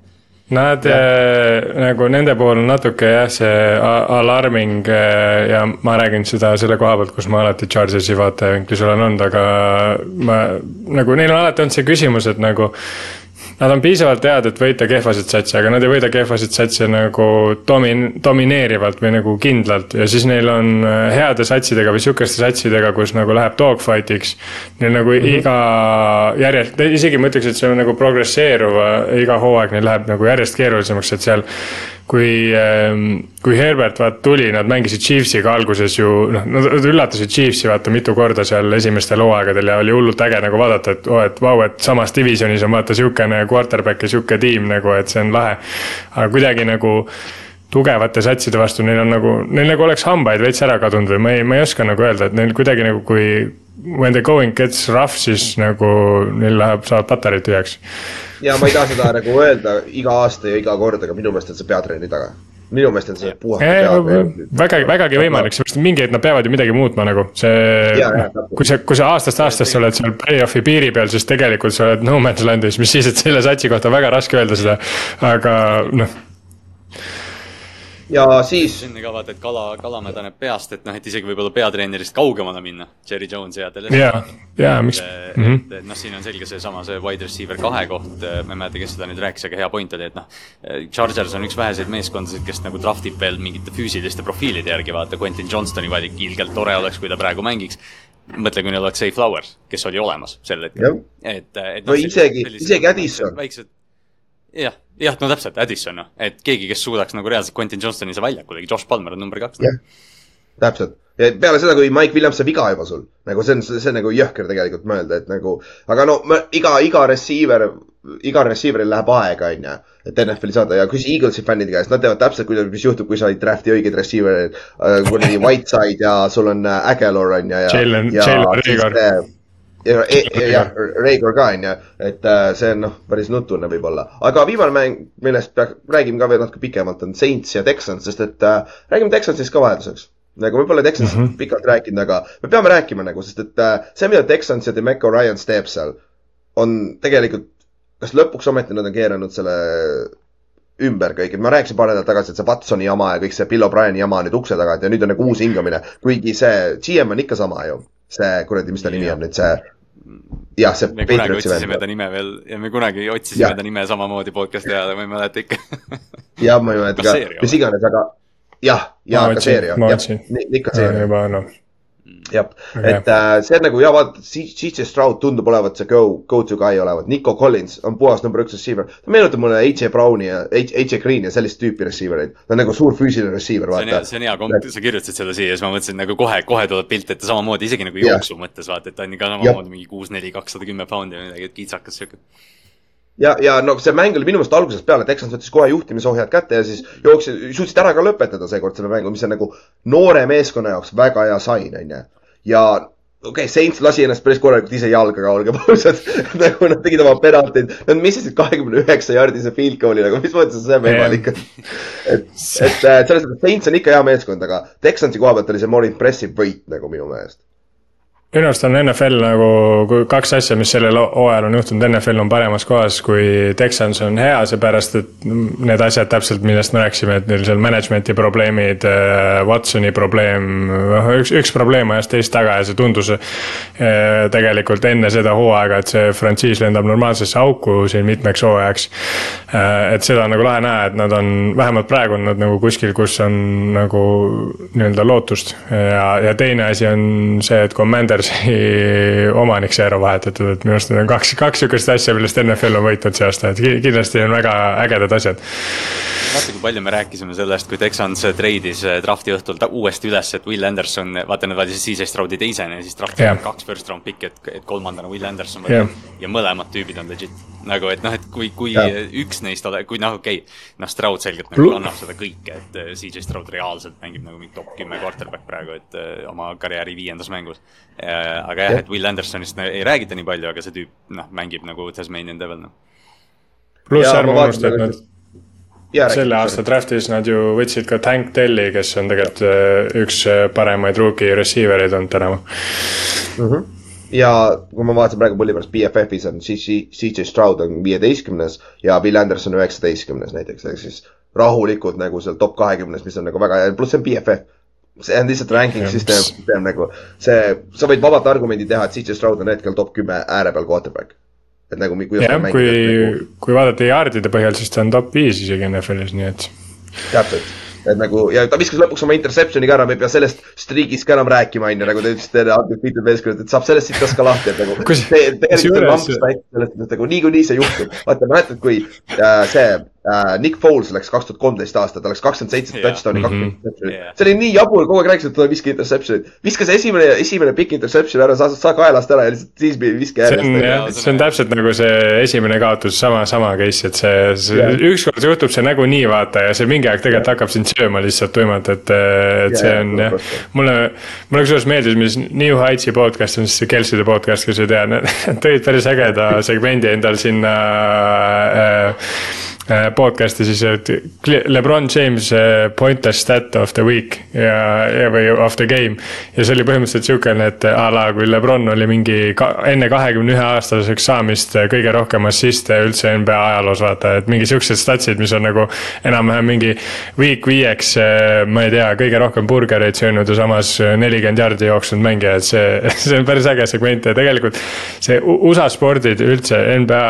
Nad äh, nagu nende puhul on natuke jah, see alarming äh, ja ma räägin seda selle koha pealt, kus ma alati Chargersi vaatevinklis olen olnud, aga ma nagu neil on alati olnud see küsimus, et nagu Nad on piisavalt head, et võita kehvasid satse, aga nad ei võida kehvasid satse nagu domin-, domineerivalt või nagu kindlalt ja siis neil on äh, heade satsidega või sihukeste satsidega, kus nagu läheb dogfight'iks. Neil nagu mm -hmm. iga järjest, isegi ma ütleks, et see on nagu progresseeruv, iga hooaeg neil läheb nagu järjest keerulisemaks, et seal kui, ähm, kui Herbert vaat tuli, nad mängisid Chiefsiga alguses ju noh, nad üllatasid Chiefsi vaata mitu korda seal esimestel hooaegadel ja oli hullult äge nagu vaadata, et oo oh,, et vau, et samas divisionis on vaata sihukene quarterback ja sihuke tiim nagu, et see on lahe. aga kuidagi nagu tugevate satside vastu neil on nagu, neil nagu oleks hambaid veits ära kadunud või ma ei, ma ei oska nagu öelda, et neil kuidagi nagu kui when the going gets rough, siis nagu neil läheb, saavad patareid tühjaks ja ma ei taha seda nagu öelda iga aasta ja iga kord, aga minu meelest on see peatreeni taga minu meelest on see puhata pead. väga, vägagi võimalik, seepärast mingi hetk nad peavad ju midagi muutma nagu, see. kui sa, kui sa aastast aastasse oled seal play-off'i piiri peal, siis tegelikult sa oled no man's land'is, mis siis, et selle satsi kohta on väga raske öelda seda. aga noh ja siis. sinna ka vaata, et kala, kala mädaneb peast, et noh, et isegi võib-olla peatreenerist kaugemale minna. Jerry Jones ja Deleuze. ja, ja miks. et mm -hmm. noh, siin on selge seesama, see wide receiver kahe koht, ma ei mäleta, kes seda nüüd rääkis, aga hea point oli, et noh. Chargers on üks väheseid meeskondasid, kes nagu draft ib veel mingite füüsiliste profiilide järgi, vaata Quentin Johnstoni valik, ilgelt tore oleks, kui ta praegu mängiks mõtle, kui neil oleks Say Flowers, kes oli olemas sel hetkel. et, et. no isegi, isegi Addison. väiksed jah, jah, no täpselt, Addison, noh, et keegi, kes suudaks nagu reaalselt Quentin Johnstoni see väljakul, Josh Palmer on number kaks. jah, täpselt. ja peale seda, kui Mike Williams saab viga juba sul, nagu see on, see on nagu jõhker tegelikult mõelda, et nagu, aga no ma, iga, iga receiver, igal receiver'il läheb aega, on ju, et NFL-i saada ja küsi Eaglesi fännide käest, nad teavad täpselt, kuidas, mis juhtub, kui sa ei draft'i õigeid receiver'id äh,, kuradi Whiteside ja sul on äh, Aguilar, on ju, ja. Jalen, Jalen Rigor ja, jah, Reigor ka on ju, et äh, see on noh, päris nutune võib-olla, aga viimane mäng, millest peaks, räägime ka veel natuke pikemalt, on Saints ja Texans, sest et äh, räägime Texansist ka vahelduseks. nagu võib-olla Texansist mm -hmm. pikalt rääkinud, aga me peame rääkima nagu, sest et äh, see, mida Texans ja Demeco Ryans teeb seal, on tegelikult, kas lõpuks ometi nad on keeranud selle ümber kõik, et ma rääkisin paar nädalat tagasi, et see Watsoni jama ja kõik see Bill O'Brieni jama on nüüd ukse taga, et ja nüüd on nagu uus hingamine, kuigi see GM on ikka sama ju see kuradi, mis ta nimi on nüüd, see jah, see me kunagi otsisime ta nime veel ja me kunagi otsisime ja. ta nime samamoodi podcast'i ajal, ma ei mäleta ikka. Jah, ma ei mäleta ka, mis iganes, aga jah, ja ka seeria, jah, ikka seeria. juba noh jah. Et äh, see on nagu ja vaata, CJ Stroud tundub olevat see go, go to guy olevat, Nico Collins on puhas number üks receiver. ta meenutab mulle AJ Browni ja AJ Green'i ja sellist tüüpi receiver eid, ta on nagu suur füüsiline receiver, vaata. see on hea komp-, sa kirjutasid seda siia, siis ma mõtlesin nagu kohe, kohe tuleb pilt ette samamoodi, isegi nagu jooksu yeah. mõttes vaata, et ta on ka samamoodi mingi kuus, neli, kakssada kümme poundi või midagi, et kitsakas sihuke ja, ja no see mäng oli minu meelest algusest peale, Texans võttis kohe juhtimisohjad kätte ja siis jooksid, suutsid ära ka lõpetada seekord selle mängu, mis on nagu noore meeskonna jaoks väga hea sain, onju ja okei okay,, Saints lasi ennast päris korralikult ise jalga ka, olgem ausad. Nagu nad tegid oma penaltid, nad missisid kahekümne üheksa jaardise field goal'i nagu, mis mõttes see on võimalik et, et selles mõttes Saints on ikka hea meeskond, aga Texansi koha pealt oli see more impressive võit nagu minu meelest minu arust on NFL nagu kaks asja, mis sellel hooajal on juhtunud, NFL on paremas kohas kui Texans on hea, seepärast et need asjad täpselt, millest me rääkisime, et neil seal management'i probleemid, äh, Watsoni probleem, noh üks, üks probleem ajas teist taga ja see tundus äh, tegelikult enne seda hooaega, et see frantsiis lendab normaalsesse auku siin mitmeks hooajaks. Äh, et seda on nagu lahe näha, et nad on, vähemalt praegu on nad nagu kuskil, kus on nagu nii-öelda lootust ja, ja teine asi on see, et Commander Rangersi omanik sai ära vahetatud, et minu arust need on kaks, kaks sihukest asja, millest NFL on võitnud see aasta, et kindlasti on väga ägedad asjad. vaata, kui palju me rääkisime sellest, kui Texans treidis eh, drafti õhtul ta uuesti üles, et Will Anderson, vaata nad valisid CJ Stroudi teisena ja siis drafti yeah. kaks first round pick'i, et, et kolmandana Will Anderson võtta yeah. ja mõlemad tüübid on legit. nagu, et noh, et kui, kui yeah. üks neist, kui noh, okei okay,, noh, Stroud selgelt nagu annab seda kõike, et eh, CJ Stroud reaalselt mängib nagu mingi top kümme quarterback praegu, et uh, oma karjääri viiendas mängus Äh, aga jah, et Will Andersonist ei räägita nii palju, aga see tüüp, noh, mängib nagu Tasmanian Devil, noh. pluss ärme unusta, et nad ja, selle aasta draft'is nad ju võtsid ka Tank Delli, kes on tegelikult äh, üks äh, paremaid rookie receiver eid olnud tänavu. Mm. -hmm ja kui ma vaatasin praegu pulli pärast BFF-is on CJ Stroud on viieteistkümnes ja Will Anderson üheksateistkümnes näiteks, ehk siis rahulikult nagu seal top kahekümnes, mis on nagu väga hea, pluss see on BFF see on lihtsalt ranking süsteem, süsteem nagu see, sa võid vabalt argumendi teha, et CJ Stroud on hetkel top kümme ääre peal quarterback. et nagu, kuidas jah, kui, nagu... kui vaadata jaardide põhjal, siis ta on top viis isegi NFL-is, nii et. täpselt et nagu ja ta viskas lõpuks oma interception'i ka ära, me ei pea sellest streak'ist ka enam rääkima, on ju, nagu te ütlesite, undefeated meeskond, et saab sellest sitast ka lahti, et nagu. tegelikult on lamps väike selles mõttes, et nagu niikuinii see juhtub. vaata, mäletad, kui äh, see Nick Foles läks kaks tuhat kolmteist aasta, ta läks kakskümmend seitse touchdown'i, kakskümmend interception'i yeah.. see oli nii jabur, kogu aeg rääkis, et ta ei viska interception'it. viskas esimene, esimene pikk interception ära, sa, sa kaelast ära ja lihtsalt siis viska järjest. see on jah, see on täpselt nagu see esimene kaotus, sama, sama case, et see, see yeah. ükskord juhtub see nagunii vaata ja see mingi aeg tegelikult yeah. hakkab sind sööma lihtsalt tuimalt, et, et yeah, see on jah. mulle, mulle kusjuures meeldis, mis New Heights'i podcast on siis see Kelsey'de podcast, sa ei tea, nad tõid päris ägeda segmendi endal sinna äh, Äh, podcast'i siis, et Lebron James äh, pointless stat of the week ja, ja või of the game. ja see oli põhimõtteliselt sihukene, et a la kui Lebron oli mingi ka, enne kahekümne ühe aastaseks saamist äh, kõige rohkem assist'e üldse NBA ajaloos vaata, et mingi siuksed statsid, mis on nagu enam-vähem mingi week viieks, ma ei tea, kõige rohkem burgereid söönud ja samas nelikümmend jardi jooksnud mängija, et see, see on päris äge segment ja tegelikult see USA spordid üldse, NBA,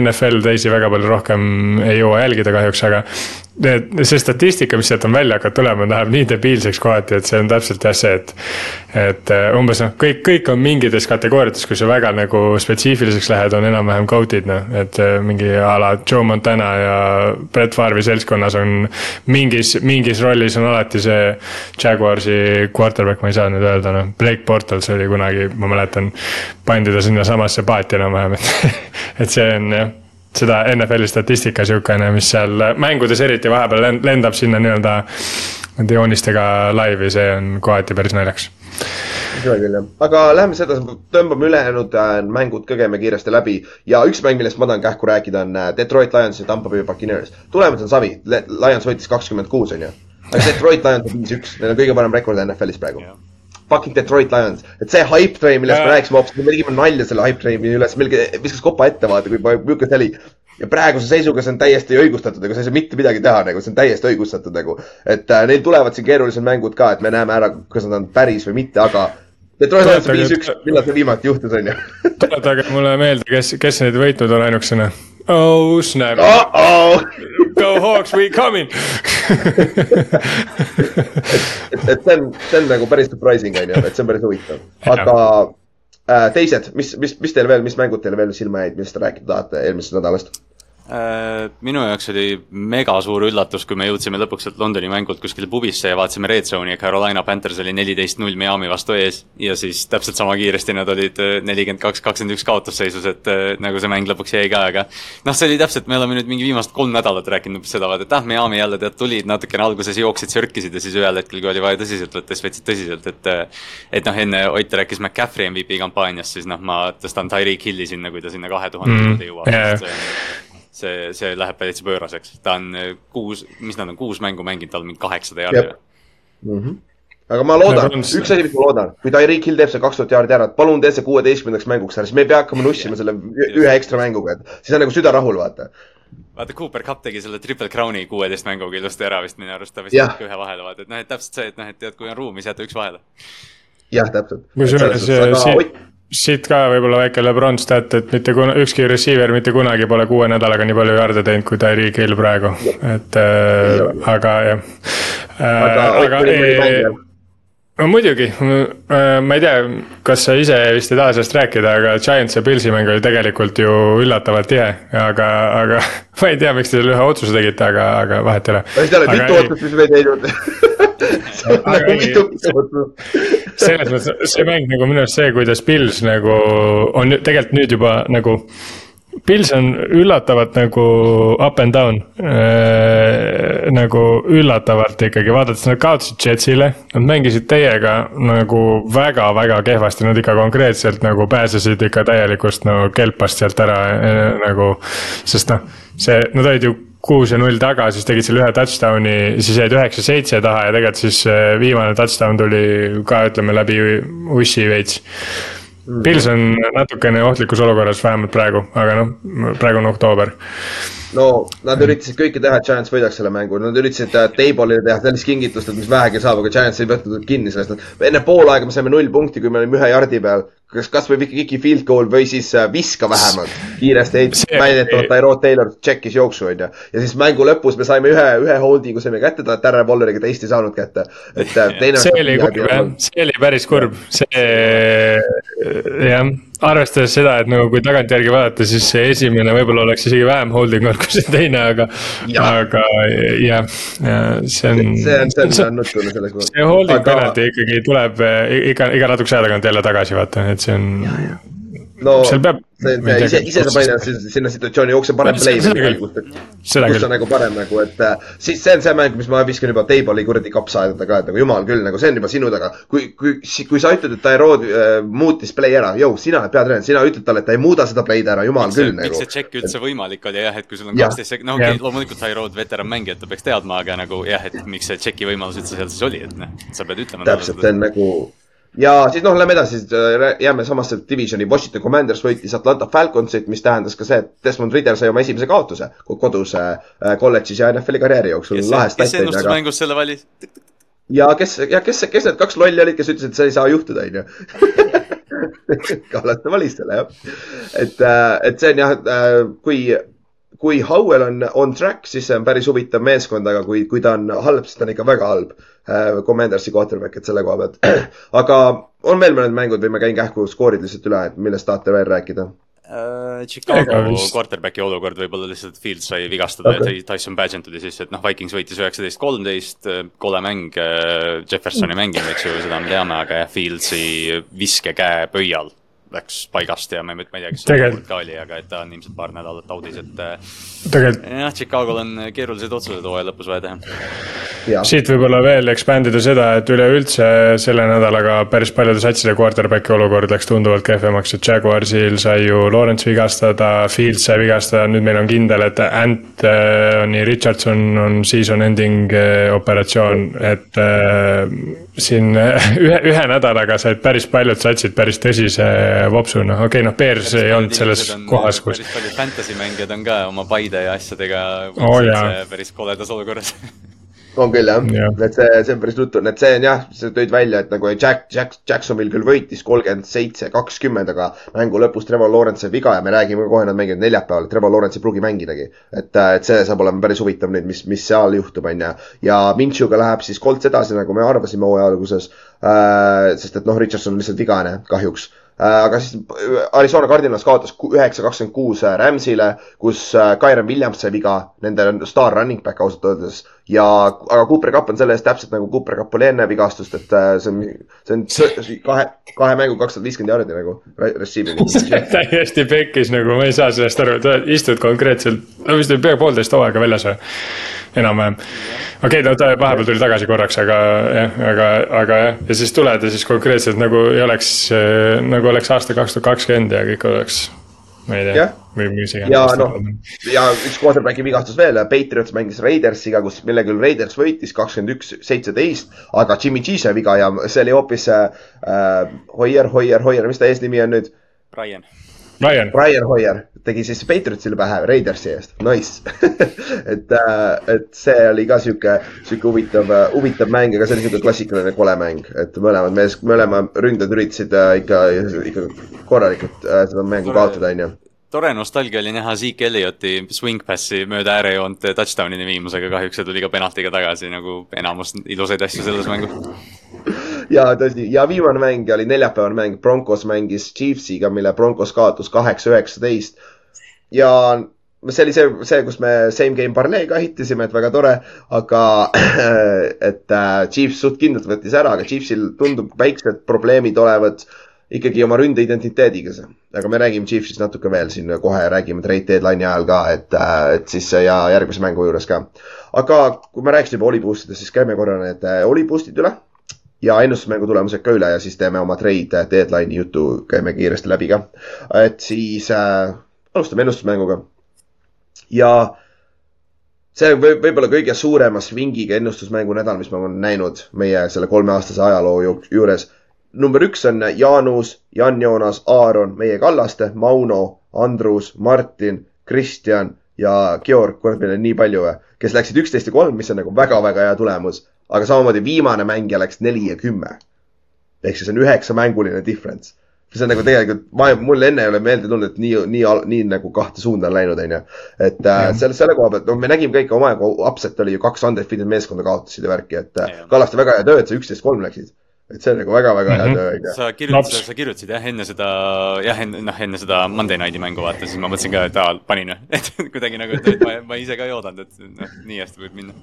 NFL, teisi väga palju palju rohkem ei jõua jälgida kahjuks, aga see statistika, mis sealt on välja hakanud tulema, läheb nii debiilseks kohati, et see on täpselt jah see, et. et äh, umbes noh, kõik, kõik on mingites kategooriates, kui sa väga nagu spetsiifiliseks lähed, on enam-vähem goat'id noh, et äh, mingi a la Joe Montana ja Brett Favre'i seltskonnas on. mingis, mingis rollis on alati see Jaguarsi quarterback, ma ei saa nüüd öelda noh, Blake Bortles oli kunagi, ma mäletan. pandi ta sinnasamasse paati enam-vähem, et, et see on jah seda NFL-i statistika sihukene, mis seal mängudes eriti vahepeal lendab sinna nii-öelda nende joonistega laivi, see on kohati päris naljakas. seda küll jah, aga läheme sedasi, tõmbame ülejäänud äh, mängud käime kiiresti läbi ja üks mäng, millest ma tahan kähku rääkida, on äh, Detroit Lions ja Tampa Bay Buccaneers. tulemus on savi, Lions võitis kakskümmend kuus, on ju. aga Detroit Lions on viis-üks, neil on kõige parem rekord NFL-is praegu yeah fucking Detroit Lions. et see hype train, millest me rääkisime hoopis, me tegime nalja selle hype train'i üles, meil viskas kopa ette, vaata, kui milline see oli. ja praeguse seisuga see on täiesti õigustatud, ega sa ei saa mitte midagi teha, nagu see on täiesti õigustatud nagu. et äh, neil tulevad siin keerulised mängud ka, et me näeme ära, kas nad on päris või mitte, aga Detroit Lions viis-üks, millal see viimati juhtus, on ju? tuletage mulle meelde, kes, kes neid võitnud on ainukesena. Oh snap oh. -oh. Go Hawks, we coming et, et see on, see on nagu päris surprising on ju, et see on päris huvitav, aga äh, teised, mis, mis, mis teil veel, mis mängud teile veel silma jäid, millest te rääkida tahate eelmisest nädalast? Äh, minu jaoks oli mega suur üllatus, kui me jõudsime lõpuks sealt Londoni mängult kuskile pubisse ja vaatasime Red Zone'i ja Carolina Panthers oli neliteist null Miami vastu ees. ja siis täpselt sama kiiresti nad olid äh, nelikümmend kaks, kakskümmend üks kaotusseisus, et äh, nagu see mäng lõpuks jäi ka, aga. noh, see oli täpselt, me oleme nüüd mingi viimased kolm nädalat rääkinud umbes seda, et ah, Miami jälle tead tulid natukene alguses jooksid, sörkisid ja siis ühel hetkel, kui oli vaja tõsiselt võtta, siis võtsid tõsiselt, et. et noh, enne Ott rääkis McCaffrey MVP kampaaniast, siis noh, ma tõstan Tyreek Hilli sinna, kui ta sinna kahe tuhande juurde jõuab mm, see, see läheb täitsa pööraseks, ta on äh, kuus, mis nad on, kuus mängu mänginud, tal on mingi kaheksasada jaardi mm. -hmm. aga ma loodan no,, üks asi, mis ma loodan, kui Tyreek Hill teeb see kaks tuhat jaardi ära, et palun tee see kuueteistkümnendaks mänguks ära, siis me ei pea hakkama nussima selle ühe ekstra mänguga, et siis on nagu süda rahul, vaata vaata, Cooper Cup tegi selle Triple Crowni kuueteist mänguga ilusti ära vist minu arust, ta vist jättis ühe vahele, vaata, et noh, et täpselt see, et noh, et tead, kui on ruumi, siis jäta üks vahele. jah, täpselt. kusjuures siin, siit ka võib-olla väike Lebron stat, et mitte kuna, ükski receiver mitte kunagi pole kuue nädalaga nii palju jaarde teinud kui Tyreek Hill praegu, et äh, aga jah. Äh,. aga, aga ei, no muidugi, äh, ma ei tea, kas sa ise vist ei taha sellest rääkida, aga Giants ja Pilsi mäng oli tegelikult ju üllatavalt tihe, aga, aga ma ei tea, miks te selle ühe otsuse tegite, aga, aga vahet ei ole. mitu otsust, mis me ei teinud selles mõttes, see mäng nagu minu arust see, kuidas Pils nagu on tegelikult nüüd juba nagu. Pils on üllatavalt nagu up and down äh,. nagu üllatavalt ikkagi, vaadates nad kaotasid Jetsile, nad mängisid teiega nagu väga-väga kehvasti, nad ikka konkreetselt nagu pääsesid ikka täielikust nagu kelpast sealt ära äh, nagu. sest noh, see, nad olid ju kuus ja null taga, siis tegid selle ühe touchdown'i, siis jäid üheksa-seitse taha ja tegelikult siis äh, viimane touchdown tuli ka ütleme läbi ussi veits. Pils on natukene ohtlikus olukorras, vähemalt praegu, aga noh, praegu on oktoober no nad üritasid kõike teha, et Giants võidaks selle mängu, nad üritasid Table'ile teha sellist kingitust, et mis vähegi saab, aga Giants ei võtnud kinni sellest. enne poolaega me saime null punkti, kui me olime ühe jardi peal. Kas kasvõi Viki field goal või siis äh, viska vähemalt kiiresti heit-, väidetavalt Tyrod Taylor tšekkis jooksu, onju. ja siis mängu lõpus me saime ühe, ühe holding'u saime kätte, Darren Walleriga teist ei saanud kätte. et äh, teine. see oli kurb jah, see oli päris kurb, see jah arvestades seda, et nagu kui tagantjärgi vaadata, siis see esimene võib-olla oleks isegi vähem holding olnud kui see teine, aga, aga jah, see on. see on, see on nutune selles mõttes. see holding aga... penalty ikkagi tuleb eh, iga, iga natukese aja tagant jälle tagasi vaata, et see on. No seal peab ise, ise sa panid ennast sinna situatsiooni, jookse parem play. kus on nagu parem nagu, et äh, siis see on see mäng, mis ma viskan juba Table'i kuradi kapsa aedada ka, et nagu jumal küll, nagu see on juba sinu taga. kui, kui, kui sa ütled, et Tyrod äh, muutis play ära, jõu, sina oled peatreener, sina ütled talle, et ta ei muuda seda play'd ära, jumal miks küll see, nagu. miks see check üldse võimalik oli jah, et kui sul on kaksteist sekundit, no okei okay,, loomulikult Tyrod veteranmängija, ta peaks teadma, aga nagu jah, et miks see check'i võimalus üldse seal siis oli, et noh, sa pead ütlema. täpselt, see on nagu ja siis noh, lähme edasi, äh, jääme samasse divisioni, Washington Commanders võitis Atlanta Falconsit, mis tähendas ka see, et Desmond Ridder sai oma esimese kaotuse kodus äh, kolledžis ja NFL-i karjääri jooksul. kes, kes ennustas aga... mängus selle valis? ja kes, ja kes, kes need kaks lolli olid, kes ütlesid, et see ei saa juhtuda, onju. Kallaste valis selle jah. et, äh, et see on jah, kui kui Howell on on track, siis see on päris huvitav meeskond, aga kui, kui ta on halb, siis ta on ikka väga halb äh,. Commandersi quarterback, et selle koha pealt. aga on veel mõned mängud või ma käin kähku skoorid lihtsalt üle, et millest tahate veel rääkida uh,? Chicago quarterback'i olukord võib-olla lihtsalt Fields sai vigastada okay. ja Tyson Badgett tuli sisse, et noh, Vikings võitis üheksateist, kolmteist, kole mäng, äh, Jeffersoni mängimine, eks ju, seda me teame, aga jah, Fieldsi viskekäe pöial läks paigast ja ma ei, ma ei tea, kes see ka oli, aga et ta on ilmselt paar nädalat audis, et. Äh, tegelikult. jah, Chicagol on keerulised otsused hooaja lõpus vaja teha. siit võib-olla veel expand ida seda, et üleüldse selle nädalaga päris paljude satside quarterback'i olukord läks tunduvalt kehvemaks, et Jaguarsil sai ju Lawrence vigastada, Fields sai vigastada, nüüd meil on kindel, et Anthony Richardson on season ending äh, operatsioon, et äh, siin ühe, ühe nädalaga said päris paljud satsid päris tõsise vopsuna, okei okay,, noh, Bears ei olnud selles on, kohas, kus. päris paljud fantasy mängijad on ka oma Paide ja asjadega oh, päris koledas olukorras on küll jah ja., et see, see on päris nuttu, et see on jah, sa tõid välja, et nagu Jack, Jack, Jacksonville küll võitis kolmkümmend seitse, kakskümmend, aga mängu lõpus Trevor Lawrence sai viga ja me räägime kohe, nad mängivad neljapäeval, Trevor Lawrence ei pruugi mängidagi. et, et see saab olema päris huvitav nüüd, mis, mis seal juhtub, on ju. ja Minchuga läheb siis Colts edasi, nagu me arvasime hooaja alguses äh,. sest et noh, Richardson on lihtsalt vigane kahjuks äh,. aga siis Arizona Cardinals kaotas üheksa, kakskümmend kuus Rams'ile, kus äh, Kyron Williams sai viga, nende staar running back ausalt öeldes. ja, aga Cooper Cup on selle eest täpselt nagu Cooper Cup oli enne vigastust, et äh, see on, see on kahe, kahe mängu kakssada viiskümmend jaardi nagu re- receiving. täiesti pekkis nagu, ma ei saa sellest aru, sa istud konkreetselt, no vist oli pea poolteist hooaega väljas või? enam-vähem. okei okay,, no ta vahepeal tuli tagasi korraks, aga jah, aga, aga jah, ja siis tuled ja siis konkreetselt nagu ei oleks, nagu oleks aasta kaks tuhat kakskümmend ja kõik oleks, ma ei tea või mis ja iganes. noh, ja üks quarterback'i vigastus veel, Patriots mängis Raidersiga, kus, mille küll Raiders võitis kakskümmend üks, seitseteist, aga Jimmy G sai viga ja see oli hoopis äh, äh, Hoier, Hoier, Hoier, mis ta eesnimi on nüüd? Ryan. Ryan, Brian Hoier tegi siis Patriotsile pähe Raidersi eest, nice et, et see oli ka sihuke, sihuke huvitav, huvitav mäng, aga see oli sihuke klassikaline kole mäng, et mõlemad mees, mõlemad ründajad üritasid äh, ikka, ikka korralikult äh, seda mängu Tore. kaotada, onju. tore nostalgia oli näha Zeke Elliotti swing pass'i mööda äärejoont touchdown'ini viimusega, kahjuks see tuli ka penaltiga tagasi nagu enamus ilusaid asju selles mängus. ja tõsi, ja viimane mäng oli neljapäevane mäng, Broncos mängis Chiefsiga, mille Broncos kaotas kaheksa, üheksateist. Ja see oli see, see, kus me same game parlee ka ehitasime, et väga tore, aga et äh, Chiefs suht kindlalt võttis ära, aga Chiefsil tundub väiksed probleemid olevat ikkagi oma ründeidentiteediga. aga me räägime Chiefsist natuke veel siin kohe, räägime trade deadline'i ajal ka, et, et siis ja järgmise mängu juures ka. aga kui me rääkisime juba Olipustidest, siis käime korra need äh, Olipustid üle ja ennustusmängu tulemused ka üle ja siis teeme oma trade deadline'i jutu, käime kiiresti läbi ka. et siis äh, alustame ennustusmänguga. ja see võib võib-olla kõige suurema swingiga ennustusmängu nädal, mis ma olen näinud meie selle kolmeaastase ajaloo ju- juures. number üks on Jaanus, Jan-Joonas, Aaron, meie Kallaste, Mauno, Andrus, Martin, Kristjan ja Georg, kurat, meil on nii palju, kes läksid üksteist ja kolm, mis on nagu väga-väga hea tulemus. aga samamoodi viimane mängija läks neli ja kümme. ehk siis on üheksamänguline difference. See on nagu tegelikult, ma, mul enne ei ole meelde tulnud, et nii, nii, nii nagu kahte suunda on läinud, onju. et äh, selle, selle koha pealt, no me nägime ka ikka omajagu, upset oli ju kaks undefeated meeskonda kaotasid ja värki, et äh, Jah. Kallaste väga hea töö, et sa üksteist kolm läksid. et see on nagu väga-väga hea Mhm. töö, onju. sa kirjutasid sa kirjutasid jah enne seda, jah, enne, noh enne seda Monday Nighti mängu vaata, siis ma mõtlesin ka, et aa, panin, et kuidagi nagu, et ma, ma ise ka ei oodanud, et noh, nii hästi võib minna.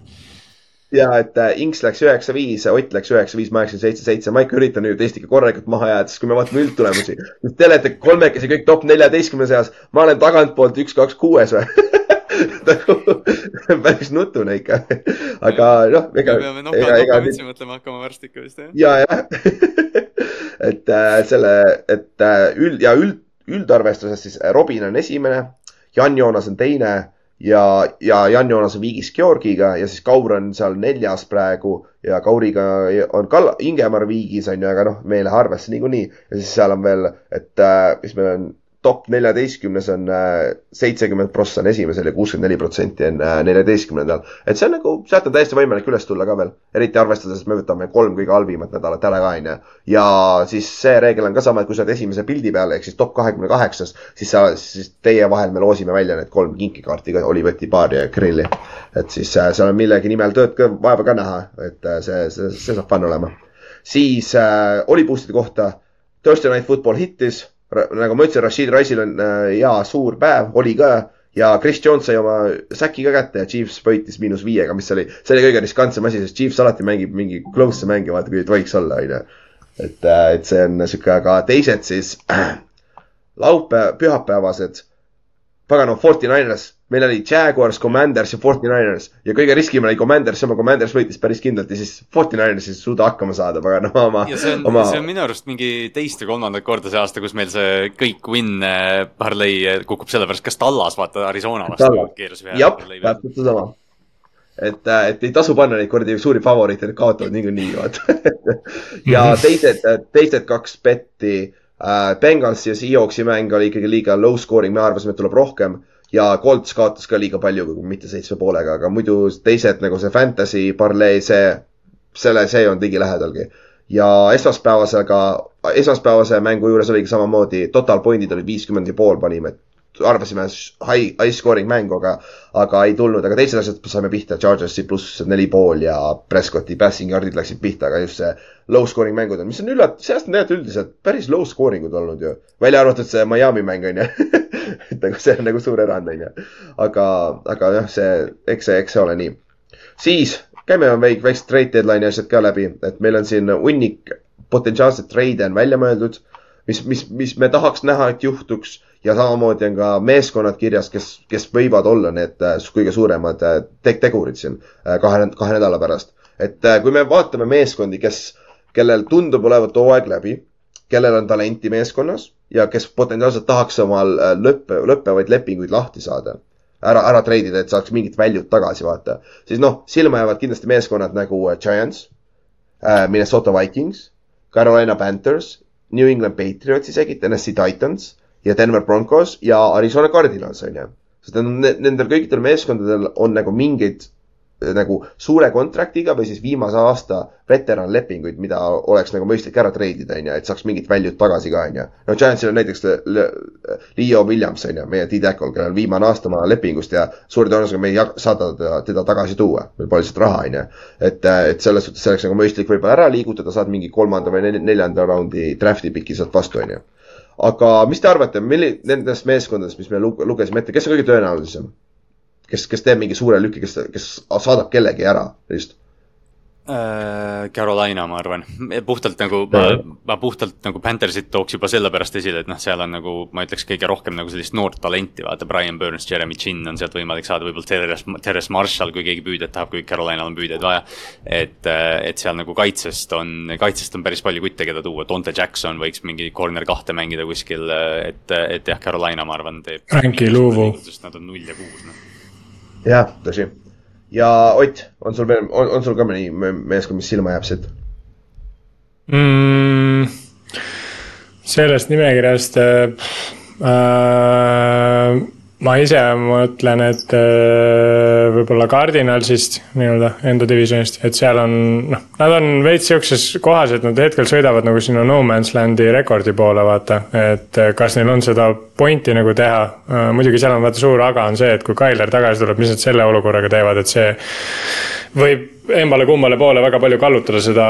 Ja et äh, Inks läks üheksa viis, Ott läks üheksa viis, ma läksin seitse seitse, ma ikka üritan nüüd Eestiga korralikult maha jääda, sest kui me vaatame üldtulemusi, siis te olete kolmekesi kõik top neljateistkümne seas, ma olen tagantpoolt üks, kaks, kuues või? Nagu päris nutune ikka, aga noh, ega, me peame ega, noka, ega nokamütsi mõtlema hakkama varsti ikka vist jah. ja, jah. et äh, selle, et äh, üld ja üld, üldarvestuses siis Robin on esimene, Jan-Joonas on teine ja, ja Jan-Joonas on viigis Georgiga ja siis Kaur on seal neljas praegu ja Kauriga on Kall-, Ingemar viigis on ju, aga noh, me ei lähe arvesse niikuinii. Ja siis seal on veel, et äh, mis meil on top neljateistkümnes on äh, seitsekümmend prossa on esimesel ja kuuskümmend neli protsenti on äh, neljateistkümnendal. et see on nagu, sealt on täiesti võimalik üles tulla ka veel, eriti arvestades, et me võtame kolm kõige halvimat nädalat ära ka onju. ja siis see reegel on ka sama, et kui sa oled esimese pildi peal ehk siis top kahekümne kaheksas, siis sa, siis teie vahel me loosime välja need kolm kinkikaarti ka, Oliveti, Baari ja Grilli. et siis äh, seal on millegi nimel tööd ka vaeva ka näha, et see, see, see saab fun olema. siis äh, Oliboostide kohta, Thursday Night Football hittis, nagu ma ütlesin, Rashid Rice'il on äh, hea suur päev, oli ka ja Chris Jones sai oma säki ka kätte ja Chiefs võitis miinus viiega, mis oli, see oli kõige riskantsem asi, sest Chiefs alati mängib mingi close'e mänge, vaata kui ei tohiks olla, onju. et, et see on sihuke, aga teised siis äh, laupäev, pühapäevased, pagan, Forty Niners, meil oli Jaguars, Commanders ja Forty Niners ja kõige riskim oli Commanders, oma Commanders võitis päris kindlalt ja siis Forty Niners ei suuda hakkama saada, pagan oma, ja see on oma, see on minu arust mingi teist või kolmandat korda see aasta, kus meil see kõik win äh, parlay äh, kukub sellepärast, kas Tallas, vaata Arizona vastu keeras ühe jah, täpselt seesama. et, et ei tasu panna neid kuradi suuri favoriite, need kaotavad niikuinii, vaata. ja teised, teised kaks betti äh,, Bengals ja Seahawksi mäng oli ikkagi liiga low scoring, me arvasime, et tuleb rohkem. ja Colts kaotas ka liiga palju, mitte seitsme poolega, aga muidu teised nagu see fantasy parlee, see, selle, see ei olnud ligilähedalgi. ja esmaspäevasega, esmaspäevase mängu juures oligi samamoodi, total point'id olid viiskümmend ja pool panime, et arvasime high, high scoring mängu, aga, aga ei tulnud, aga teised asjad saime pihta, Chargersi pluss neli pool ja Prescotti passing yard'id läksid pihta, aga just see low scoring mängud on, mis on üllat-, see aasta on tegelikult üldiselt päris low scoring ud olnud ju. välja arvatud see Miami mäng on ju et nagu see on nagu suur erand on ju. aga, aga jah, see, eks see, eks see ole nii. siis käime väik-, väiksed trade deadline'i asjad ka läbi, et meil on siin hunnik potentsiaalseid trade'e on välja mõeldud mis, mis, mis me tahaks näha, et juhtuks ja samamoodi on ka meeskonnad kirjas, kes, kes võivad olla need äh, kõige suuremad äh, te tegurid siin äh, kahe, kahe nädala pärast. et kui me vaatame meeskondi, kes, kellel tundub olevat hooaeg läbi, kellel on talenti meeskonnas ja kes potentsiaalselt tahaks omal lõppe, lõppevaid lepinguid lahti saada, ära, ära treidida, et saaks mingit väljut tagasi vaata, siis noh, silma jäävad kindlasti meeskonnad nagu Giants, Minnesota Vikings, Carolina Panthers, New England Patriots isegi, Tennessee Titans ja Denver Broncos ja Arizona Cardinals on ju. sest nendel kõikidel meeskondadel on nagu mingeid nagu suure kontraktiga või siis viimase aasta veteranlepinguid, mida oleks nagu mõistlik ära treidida, on ju, et saaks mingit value't tagasi ka, on ju. no Giantsil on näiteks Leo Williams, on ju, meie D-tackle, kellel on viimane aasta oma lepingust ja suure tõenäosusega me ei saada teda, teda tagasi tuua, meil pole lihtsalt raha, on ju. et, et selles suhtes oleks nagu mõistlik võib-olla ära liigutada, saad mingi kolmanda või neljanda raundi draft'i piki sealt vastu, on ju aga mis te arvate, milli-, nendest meeskondadest, mis me lugesime ette, kes on kõige tõenäolisem? Kes, kes teeb mingi suure lüki, kes, kes saadab kellegi ära, just Äh, Carolina, ma arvan, puhtalt nagu, ma, ma puhtalt nagu Panthersit tooks juba sellepärast esile, et noh, seal on nagu, ma ütleks, kõige rohkem nagu sellist noort talenti, vaata, Brian Burns, Jeremy Chin on sealt võimalik saada, võib-olla Terres, Terres Marshall, kui keegi püüdjat tahab, kui Carolinal on püüdjaid vaja. et, äh, et seal nagu kaitsest on, kaitsest on päris palju kutte, keda tuua, Dante Jackson võiks mingi corner kahte mängida kuskil, et, et jah, Carolina, ma arvan, teeb. Frankie Louvu. Nad on null ja kuus, noh. Jah, tõsi ja Ott, on sul veel, on, sul ka mõni meeskond, mis silma jääb siit mm,? sellest nimekirjast äh, äh ma ise mõtlen, et äh, võib-olla Cardinalsist nii-öelda enda divisionist, et seal on noh, nad on veits sihukeses kohas, et nad hetkel sõidavad nagu sinna no man's land'i rekordi poole, vaata. et äh, kas neil on seda pointi nagu teha, äh, muidugi seal on vaata suur aga on see, et kui Tyler tagasi tuleb, mis nad selle olukorraga teevad, et see võib embale-kummale poole väga palju kallutada seda,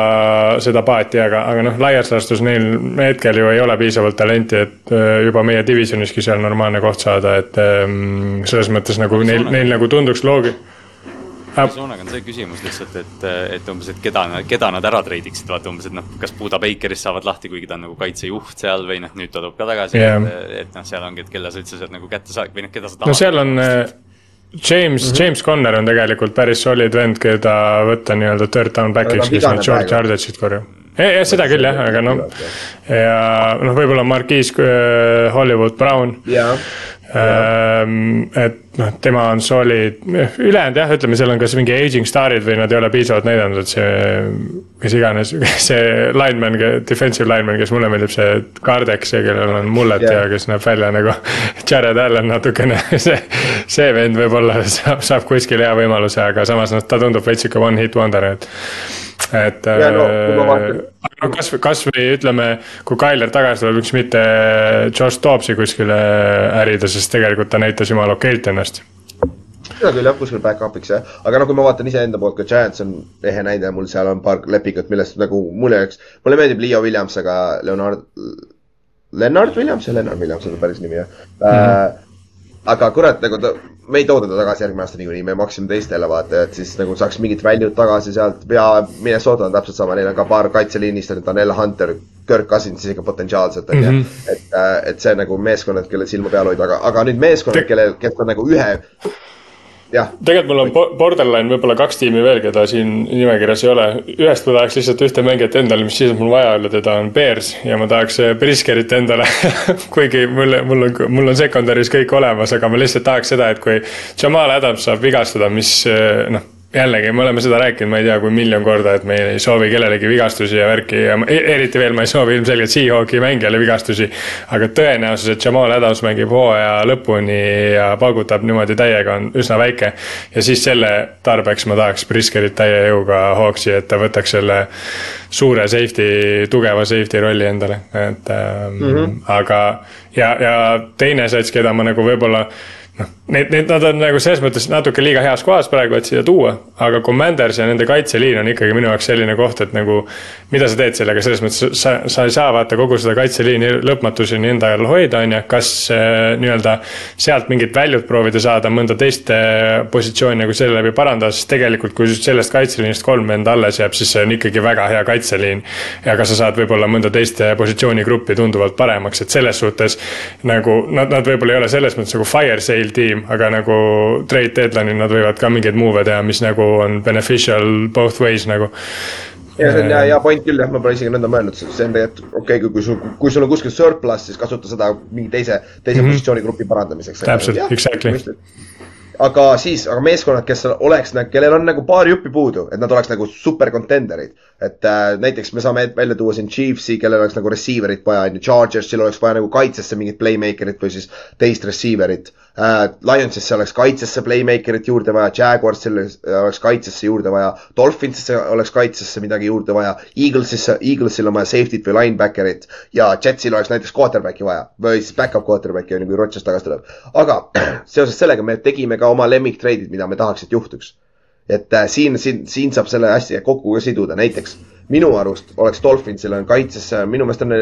seda paati, aga, aga noh, laias laastus neil hetkel ju ei ole piisavalt talenti, et äh, juba meie divisioniski seal normaalne koht saada, et ähm, selles mõttes nagu neil, neil nagu tunduks loogi-. Arizonaga on see küsimus lihtsalt, et, et umbes, et keda, keda nad ära treidiksid, vaata umbes, et noh, kas Buda Bakerist saavad lahti, kuigi ta on nagu kaitsejuht seal või noh, nüüd ta tuleb ka tagasi yeah., et, et noh, seal ongi, et kelle sa üldse sealt nagu kätte saad või noh, keda sa tahad. no seal on äh, James mm, -hmm. James Conner on tegelikult päris solid vend, keda võtta nii-öelda third down back'iks, kes neid short yardage eid korjab. jah, seda küll jah, aga noh, ja noh, võib-olla Marquise äh, Hollywood Brown. Ähm, et noh, tema on solid, ülejäänud jah, ütleme, seal on kas mingi aging starid või nad ei ole piisavalt näidanud, et see. kes iganes, see lineman, defensive lineman, kes mulle meeldib, see Kardek, see, kellel on mullet yeah. ja kes näeb välja nagu Jared Allan natukene see, see vend võib-olla saab, saab kuskil hea võimaluse, aga samas noh, ta tundub veits sihuke one hit wonder, et et ja, no, no kasvõi, kasvõi ütleme, kui Tyler tagasi tuleb, miks mitte Josh Dobbsi kuskile ärida, sest tegelikult ta näitas jumala okeilt ennast seda küll jah, kuskil back-up'iks jah, aga noh, kui ma vaatan iseenda poolt ka Giants on ehe näide, mul seal on paar lepingut, millest nagu mulle jääks, mulle meeldib Leo Williams, aga Leonard, Lennart Williams? Ja Lennart Williams on päris nimi jah. Mm. -hmm. Äh, aga kurat, nagu ta, me ei too teda tagasi järgmine aasta niikuinii, me maksime teistele vaata, et siis nagu saaks mingit value't tagasi sealt. Ja Minnesota on täpselt sama, neil on ka paar kaitseliinist, on Daniel Hunter, Kirk Cousins isegi potentsiaalselt on ju -hmm.. et, äh, et see nagu meeskonnad, kelle silma peal hoida, aga, aga nüüd meeskonnad, kellel, kes on nagu ühe tegelikult mul on borderline võib-olla kaks tiimi veel, keda siin nimekirjas ei ole. ühest ma tahaks lihtsalt ühte mängijat endale, mis siis mul vaja olla, teda on Bears ja ma tahaks Briskerit eh, endale. Kuigi mul, mul on, mul on secondary's kõik olemas, aga ma lihtsalt tahaks seda, et kui Jamal Adams saab vigastada, mis eh, noh jällegi, me oleme seda rääkinud, ma ei tea, kui miljon korda, et me ei soovi kellelegi vigastusi ja värki ja e-, eriti veel ma ei soovi ilmselgelt Seahawki mängijale vigastusi. aga tõenäosus, et Jamal Adams mängib hooaja lõpuni ja paugutab niimoodi täiega, on üsna väike. ja siis selle tarbeks ma tahaks Briskerit täie jõuga Hawksi, et ta võtaks selle suure safety, tugeva safety rolli endale, et ähm, mm. -hmm. aga ja, ja teine sats, keda ma nagu võib-olla noh, need, need, nad on nagu selles mõttes natuke liiga heas kohas praegu, et siia tuua. aga Commanders ja nende kaitseliin on ikkagi minu jaoks selline koht, et nagu. mida sa teed sellega, selles mõttes sa, sa ei saa vaata kogu seda kaitseliini lõpmatuseni enda all hoida, on ju, kas äh, nii-öelda. sealt mingit väljut proovida saada, mõnda teist äh, positsiooni nagu selle läbi parandada, sest tegelikult, kui sellest kaitseliinist kolm venda alles jääb, siis see on ikkagi väga hea kaitseliin. ja ka sa saad võib-olla mõnda teist positsioonigruppi tunduvalt paremaks, et selles suhtes nagu nad, nad võib-olla ei ole selles mõttes nagu fire sale tiim aga nagu trade deadline'il nad võivad ka mingeid move'e teha, mis nagu on beneficial both ways nagu ja see on hea, hea point küll jah, ma pole isegi nõnda mõelnud, see on tegelikult okei okay,, kui sul, kui sul on kuskil surplus, siis kasuta seda mingi teise, teise mm -hmm. positsioonigrupi parandamiseks. täpselt, exactly aga siis, aga meeskonnad, kes oleks, kellel on nagu paar juppi puudu, et nad oleks nagu super contender'id. et äh, näiteks me saame välja tuua siin Chiefsi, kellel oleks nagu receiver'it vaja, on ju, Chargersil oleks vaja nagu kaitsesse mingit playmaker'it või siis teist receiver'it äh,. Lionsisse oleks kaitsesse playmaker'it juurde vaja, Jaguarsil oleks kaitsesse juurde vaja, Dolphinsisse oleks kaitsesse midagi juurde vaja, Eaglesisse, Eaglesil on vaja safety't või linebacker'it ja Jetsil oleks näiteks quarterback'i vaja või siis back-up quarterback'i on ju, kui Rodgers tagasi tuleb. aga seoses sellega me tegime ka oma lemmiktreidid, mida me tahaks, et juhtuks. et äh, siin, siin, siin saab selle asja kokku ka siduda, näiteks minu arust oleks Dolphinsil on kaitses, minu meelest on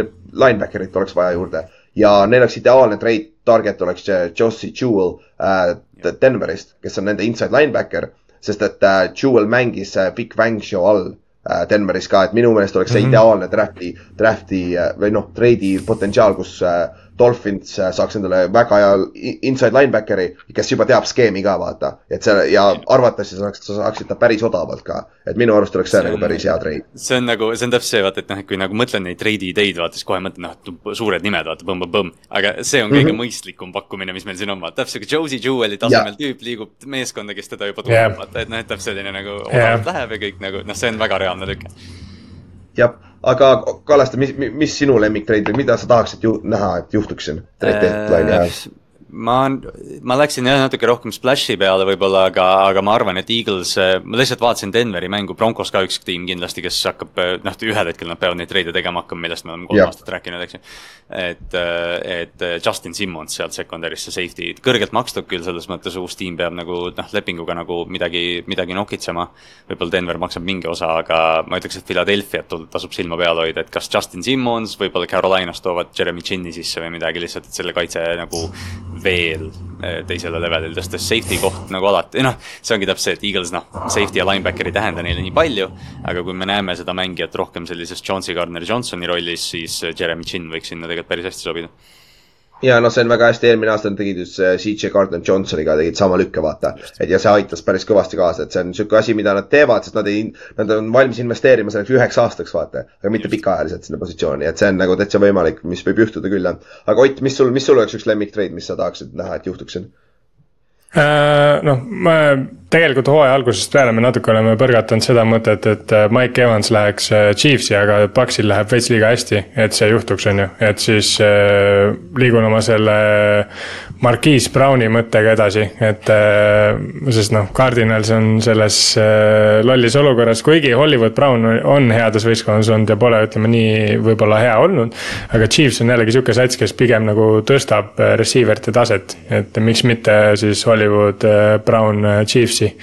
linebacker'it oleks vaja juurde ja neil oleks ideaalne trade target oleks Josie Jewel äh, Denverist, kes on nende inside linebacker, sest et äh, Jewel mängis äh, Big Bang Show all äh, Denveris ka, et minu meelest oleks see mm -hmm. ideaalne draft'i, draft'i äh, või noh, trade'i potentsiaal, kus äh, Dolphins äh, saaks endale väga hea inside linebackeri, kes juba teab skeemi ka vaata. et see ja arvatavasti saaks, sa saaksid ta päris odavalt ka. et minu arust oleks see, see on, nagu päris hea treid. see on nagu, see on täpselt see vaata, et noh, et kui nagu mõtlen neid treidi ideid, vaata siis kohe mõtlen, noh, suured nimed, vaata, põmm-põmm-põmm. aga see on kõige mm -hmm. mõistlikum pakkumine, mis meil siin on, vaata, täpselt sihuke Josie Jeweli tasemel tüüp liigub meeskonda, kes teda juba tunneb yeah., vaata, et noh, et täpselt selline nagu odavalt yeah. läheb ja kõik nagu, noh, see on väga reaalne tükk jah, aga Kallaste, mis, mis sinu lemmiktreid või mida sa tahaksid ju, näha, et juhtuks siin trade deadline'i ajal? Ma, ma läksin jah natuke rohkem splash'i peale võib-olla, aga, aga ma arvan, et Eagles, ma lihtsalt vaatasin Denveri mängu, Broncos ka üks tiim kindlasti, kes hakkab, noh, ühel hetkel nad peavad neid treide tegema hakkama, millest me oleme kolm aastat rääkinud, eks ju. et, et Justin Simmons sealt secondary'sse safety, kõrgelt makstud küll, selles mõttes uus tiim peab nagu noh, lepinguga nagu midagi, midagi nokitsema. võib-olla Denver maksab mingi osa, aga ma ütleks, et Philadelphia't tasub silma peal hoida, et kas Justin Simmons, võib-olla Carolinas toovad Jeremy Chinni sisse või midagi lihtsalt, et selle kaitse nagu veel eh, teisele levelile tõstes safety koht nagu alati, noh, see ongi täpselt see, et Eagles noh, safety ja linebacker ei tähenda neile nii palju, aga kui me näeme seda mängijat rohkem sellises Jones'i Gardner Johnsoni rollis, siis Jeremy Chin võiks sinna tegelikult päris hästi sobida ja noh, see on väga hästi, eelmine aasta tegid just CJ Gardner Johnsoniga tegid sama lükke, vaata. et ja see aitas päris kõvasti kaasa, et see on sihuke asi, mida nad teevad, sest nad ei, nad on valmis investeerima selleks üheks aastaks, vaata. aga mitte pikaajaliselt sinna positsiooni, et see on nagu täitsa võimalik, mis võib juhtuda küll, jah. aga Ott, mis sul, mis sul oleks üks lemmiktreid, mis sa tahaksid näha, et juhtuks siin? Äh, noh, ma tegelikult hooaja algusest peale me natuke oleme põrgatanud seda mõtet, et äh, Mike Evans läheks äh, Chiefsi, aga Paxil läheb veits liiga hästi, et see juhtuks, on ju. et siis liigun oma selle Marquise Browni mõttega edasi, et äh, sest noh, Cardinals on selles äh, lollis olukorras, kuigi Hollywood Brown on heades võistkonnas olnud ja pole, ütleme nii, võib-olla hea olnud. aga Chiefs on jällegi sihuke sats, kes pigem nagu tõstab äh, receiver'ite taset, et miks mitte siis Hollywood Brown Chiefsi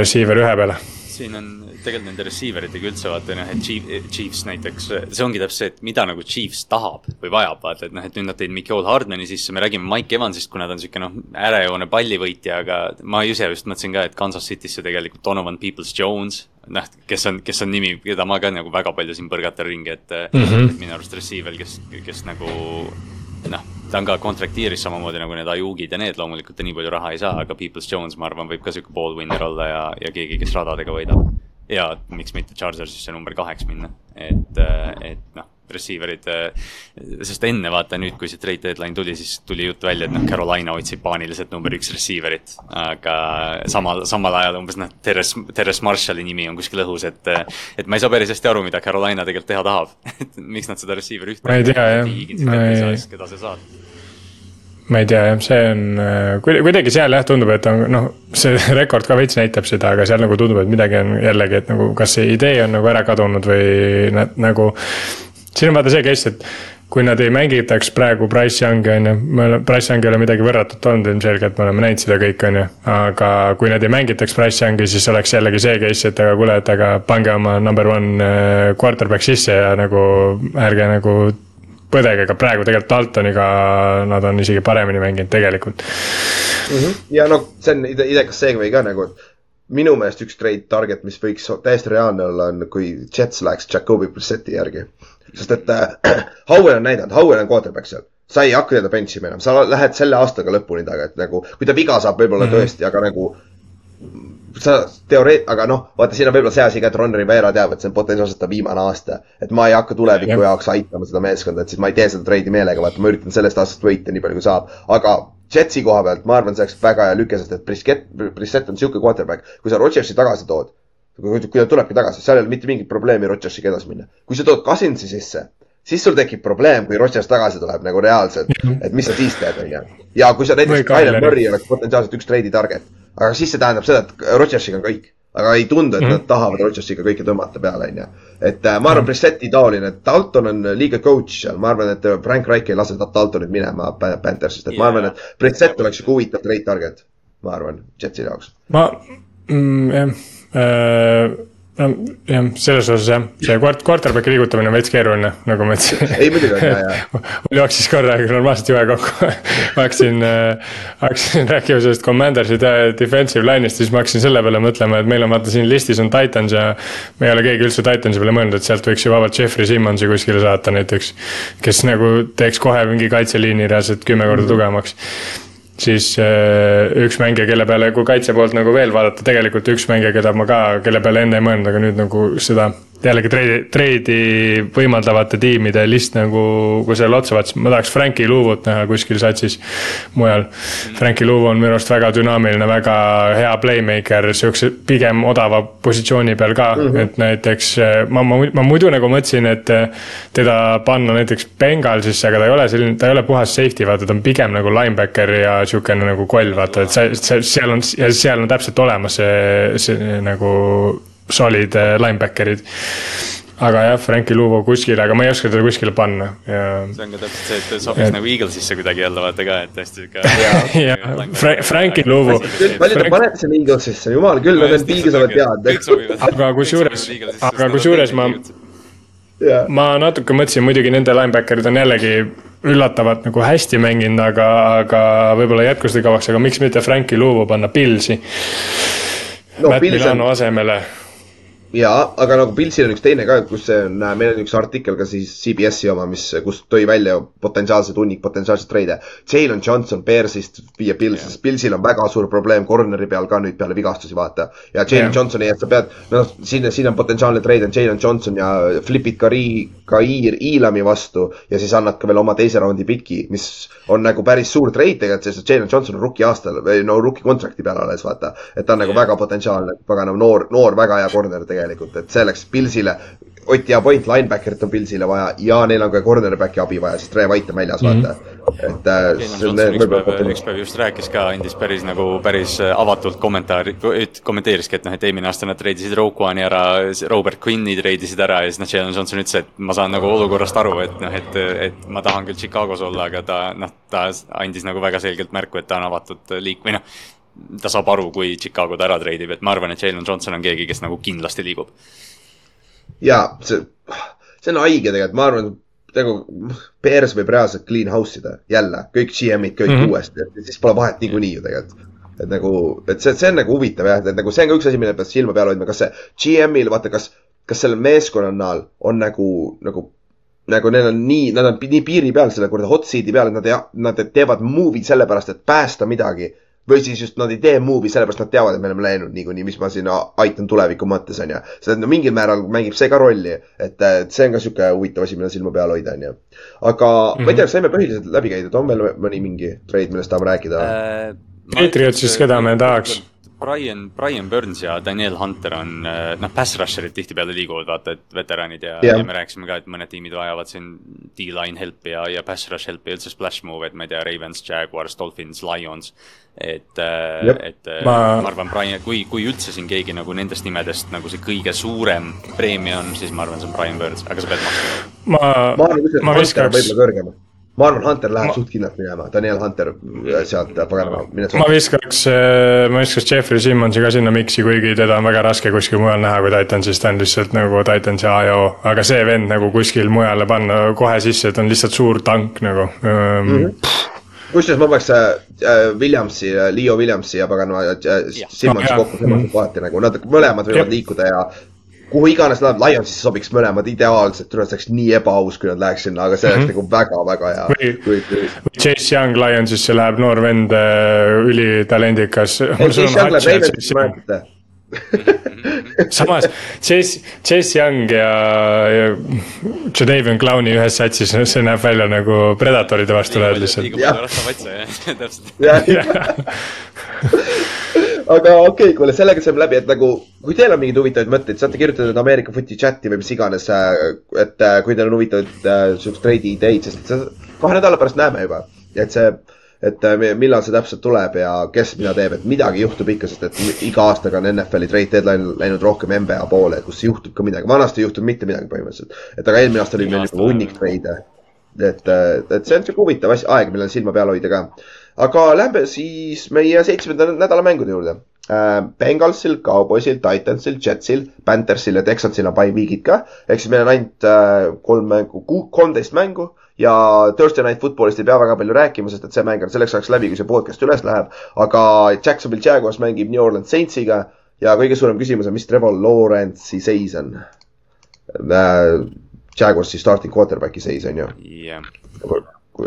receiver ühe peale. siin on tegelikult nende receiver itega üldse vaata noh, et Chief, Chiefs näiteks, see ongi täpselt see, et mida nagu Chiefs tahab või vajab, vaata, et noh, et nüüd nad tõid Mikhail Hardmani sisse, me räägime Mike Evansist, kuna ta on niisugune noh, äärejoone pallivõitja, aga ma ise just mõtlesin ka, et Kansas City'sse tegelikult Donovan Peoples-Jones, noh, kes on, kes on nimi, keda ma ka nagu väga palju siin põrgatan ringi, et mm, -hmm. et minu arust receiver, kes, kes nagu noh, ta on ka kontrakteeris samamoodi nagu need Ayugid ja need loomulikult ta nii palju raha ei saa, aga Peoples Jones, ma arvan, võib ka sihuke ballwinner olla ja, ja keegi, kes radadega võidab ja miks mitte Chargersisse number kaheks minna, et, äh, et noh, receiver'id. sest enne vaata nüüd, kui see trade deadline tuli, siis tuli jutt välja, et noh, Carolina otsib paaniliselt number üks receiver'it. aga samal, samal ajal umbes noh, Terres, Terres Marshalli nimi on kuskil õhus, et, et ma ei saa päris hästi aru, mida Carolina tegelikult teha tahab et miks nad seda receiver'i ühte. ma ei tea jah, ma ei. keda sa saad ma ei tea jah, see on kuidagi seal jah, tundub, et on noh, see rekord ka veits näitab seda, aga seal nagu tundub, et midagi on jällegi, et nagu kas see idee on nagu ära kadunud või nad nagu. siin on vaata see case, et kui nad ei mängitaks praegu Price Young'i on ju, me oleme, Price Young ei ole midagi võrratut olnud ilmselgelt, me oleme näinud seda kõike, on ju. aga kui nad ei mängitaks Price Young'i, siis oleks jällegi see case, et aga kuule, et aga pange oma number one äh, quarterback sisse ja nagu ärge nagu põdega, aga praegu tegelikult Daltoniga nad on isegi paremini mänginud tegelikult mm. -hmm. ja noh, see on ide idekas segway ka nagu, et minu meelest üks trade target, mis võiks täiesti reaalne olla, on kui Jets läheks Jacobi Brisseti järgi. sest et äh, Howell on näidanud, Howell on quarterback seal sa ei hakka teda bench ima enam, sa lähed selle aastaga lõpuni taga, et nagu, kui ta viga saab, võib-olla mm -hmm. tõesti, aga nagu sa teoreet-, aga noh, vaata, siin on võib-olla see asi ka, et Ron Rivera teab, et see on potentsiaalselt ta viimane aasta. et ma ei hakka tuleviku ja. jaoks aitama seda meeskonda, et siis ma ei tee seda treidi meelega, vaata, ma üritan sellest aastast võita nii palju, kui saab. aga Jetsi koha pealt, ma arvan, see oleks väga hea lüke, sest et Brisket, Brisset on sihuke quarterback, kui sa Rodgersi tagasi tood, kui ta tulebki tagasi, seal ei ole mitte mingit probleemi Rodgersiga edasi minna. kui sa tood Cousinsi sisse, siis sul tekib probleem, kui Rodgers tagasi tuleb nagu reaalselt, et mis sa siis teed, onju. ja kui sa näiteks, Kyler Murray oleks potentsiaalselt üks treidi target aga siis see tähendab seda, et Rodgersiga on kõik. aga ei tundu, et mm -hmm. nad tahavad Rodgersiga kõike tõmmata peale, onju. et äh, ma arvan, Brisseti taoline, et Dalton on liiga coach seal, ma arvan, et Frank Reich ei lase Daltonit minema Panthersist, et yeah. ma arvan, et Brissett oleks sihuke huvitav trade target, ma arvan, Jetsi jaoks. ma mm,, jah äh no jah, selles osas jah, see kvart-, quarterback'i liigutamine on veits keeruline, nagu ma ütlesin. ei muidugi on ja, ja. mul jooksis korra normaalselt jube kokku hakkasin äh,, hakkasin rääkima sellest Commandersi defensive line'ist, siis ma hakkasin selle peale mõtlema, et meil on vaata siin listis on Titans ja. me ei ole keegi üldse Titansi peale mõelnud, et sealt võiks ju vabalt Jeffrey Simmonsi kuskile saata näiteks. kes nagu teeks kohe mingi kaitseliini reaalselt kümme korda mm -hmm. Siis äh, üks mängija, kelle peale, kui kaitse poolt nagu veel vaadata, tegelikult üks mängija, keda ma ka, kelle peale enne ei mõelnud, aga nüüd nagu seda jällegi treidi, treidi võimaldavate tiimide list nagu, kui sellele otsa vaatasin, ma tahaks Frankie Louvut näha kuskil satsis mujal. Frankie Louv on minu arust väga dünaamiline, väga hea playmaker, siukse pigem odava positsiooni peal ka mm, -hmm. et näiteks ma, ma, ma muidu nagu mõtlesin, et teda panna näiteks Bengalsisse, aga ta ei ole selline, ta ei ole puhas safety, vaata, ta on pigem nagu linebacker ja siukene nagu koll, vaata, et see, see, seal on, ja seal on täpselt olemas see, see nagu solid äh, linebacker'id aga jah, Frankie Luvo kuskile, aga ma ei oska teda kuskile panna ja. see on ka täpselt see, et ta sobiks et... nagu Eaglesisse kuidagi jälle vaata ka, et hästi sihuke. jah, Frankie Luvo. palju te panete sinna Eaglesisse, jumal küll, nad on piisavalt head. aga kusjuures, aga kusjuures ma, ma natuke mõtlesin, muidugi nende linebacker'id on jällegi üllatavalt nagu hästi mänginud, aga, aga võib-olla jätkusid kauaks, aga miks mitte Frankie Luvo panna Pilsi no, Matt Milano on... asemele jaa, aga nagu Pilsil on üks teine ka, kus see on, meil on üks artikkel ka siis CBS-i oma, mis, kus tõi välja potentsiaalsed hunnik potentsiaalseid treide. Jalen Johnson Bearsist viia Pilsi, sest Pilsil on väga suur probleem corner'i peal ka nüüd peale vigastusi, vaata. ja Jalen Johnsoni, et sa pead, noh, siin, siin on potentsiaalne treid on Jalen Johnson ja flip'id Kairi, Kair Iilami vastu ja siis annad ka veel oma teise raundi piki, mis on nagu päris suur treid tegelikult, sest Jalen Johnson on rookie aastal või no rookie contract'i peal alles, vaata. et ta on nagu väga potentsiaalne, paganama noor, noor, väga hea corner tegelikult tegelikult, et see läks Pilsile. Ott ja point linebacker'it on Pilsile vaja ja neil on ka cornerback'i abi vaja, sest Ray White on väljas mm, -hmm. vaata. et äh,. üks päev, üks päev just rääkis ka, andis päris nagu päris avatult kommentaari, kommenteeriski, et noh, et eelmine aasta nad treidisid Roquani ära, Robert Quinn'i treidisid ära ja siis noh, Jalen Johnson ütles, et ma saan nagu olukorrast aru, et noh, et, et ma tahan küll Chicagos olla, aga ta noh, ta andis nagu väga selgelt märku, et ta on avatud liik- või noh ta saab aru, kui Chicago ta ära treidib, et ma arvan, et Jalen Johnson on keegi, kes nagu kindlasti liigub. ja see, see on haige tegelikult, ma arvan, nagu Bears võib reaalselt clean house ida jälle, kõik GM-id kõik mm -hmm. uuesti, et siis pole vahet niikuinii ju tegelikult et nagu, et see, see on nagu huvitav jah, et nagu see on ka üks asi, mille pealt silma peal hoidma, kas see GM-il, vaata, kas, kas sellel meeskonnal on nagu, nagu nagu neil on nii, nad on nii piiri peal selle kuradi hot seat'i peal, et nad ei, nad teevad movie'd sellepärast, et päästa midagi või siis just nad ei tee move'i sellepärast nad teavad, et me oleme läinud niikuinii, mis ma siin aitan tuleviku mõttes, on ju. see no mingil määral mängib see ka rolli, et, et see on ka sihuke huvitav asi, millel silma peal hoida, on ju. aga mm -hmm. ma ei tea, kas saime põhiliselt läbi käidud, on veel mõni mingi trade, millest tahame rääkida äh,? Patriotsis, keda me tahaks? Brian, Brian Burns ja Daniel Hunter on, äh, noh, pass rusher'id tihtipeale liiguvad, vaata, et veteranid ja yeah., ja me rääkisime ka, et mõned tiimid vajavad siin D-line help'i ja, ja pass rush help'i ja üldse splash move'e, et ma ei tea, Ravens, Jaguars, Dolphins, Lions. et yep., äh, et äh, ma... ma arvan, Brian, kui, kui üldse siin keegi nagu nendest nimedest nagu see kõige suurem preemia on, siis ma arvan, see on Brian Burns, aga sa pead maksma. ma, ma, ma viskaks. võib-olla kõrgem ma arvan, Hunter läheb ma... suht kindlalt minema, Daniel Hunter äh, sealt paganama. ma viskaks, äh, ma viskaks Jeffrey Simmonsi ka sinna miksi, kuigi teda on väga raske kuskil mujal näha kui Titansis, ta on lihtsalt nagu Titansi AO. aga see vend nagu kuskil mujale panna kohe sisse, ta on lihtsalt suur tank nagu. Mm. -hmm kusjuures ma paneks äh, Williamsi, Leo Williamsi ja paganama Simmonsi kokku, see on kohati nagu. Nad mõlemad võivad liikuda ja kuhu iganes läheb, Lionsisse sobiks mõlemad ideaalselt, see oleks nii ebaaus, kui nad läheks sinna, aga see oleks mm -hmm. nagu väga-väga hea. või, või Chase Young Lionsisse läheb noor vend, äh, ülitalendikas. samas Chase, Chase Young ja, ja Jadavion Clowni ühes satsis, see näeb välja nagu Predatoride vastu lähed lihtsalt. liiga palju rasvavatsa jah, täpselt aga okei okay,, kuule, sellega saame läbi, et nagu, kui teil on mingeid huvitavaid mõtteid, saate kirjutada Ameerika Footi chati või mis iganes. Äh, et äh, kui teil on huvitavaid äh, siukseid treidi ideid, sest kahe nädala pärast näeme juba, et see, et millal see täpselt tuleb ja kes mida teeb, et midagi juhtub ikka, sest et iga aastaga on NFL-i trade deadline läinud rohkem NBA poole, kus juhtub ka midagi, vanasti ei juhtunud mitte midagi põhimõtteliselt. et aga eelmine aasta oli meil juba hunnik treide. et, et see on siuke huvitav asi, aeg, millal silma peal hoida ka aga lähme siis meie seitsmenda nädala mängude juurde äh,. Bengalsil, Cowboysil, Titansil, Jetsil, Panthersil ja Texansil on by week'id ka. ehk siis meil on ainult äh, kolm mängu, kolmteist mängu ja Thursday Night Footballist ei pea väga palju rääkima, sest et see mäng on selleks ajaks läbi, kui see podcast üles läheb. aga Jacksonville Jaguars mängib New Orleans Saintsiga ja kõige suurem küsimus on, mis Trevor Lawrence'i seis on äh,. Jaguarsi starting quarterback'i seis on ju yeah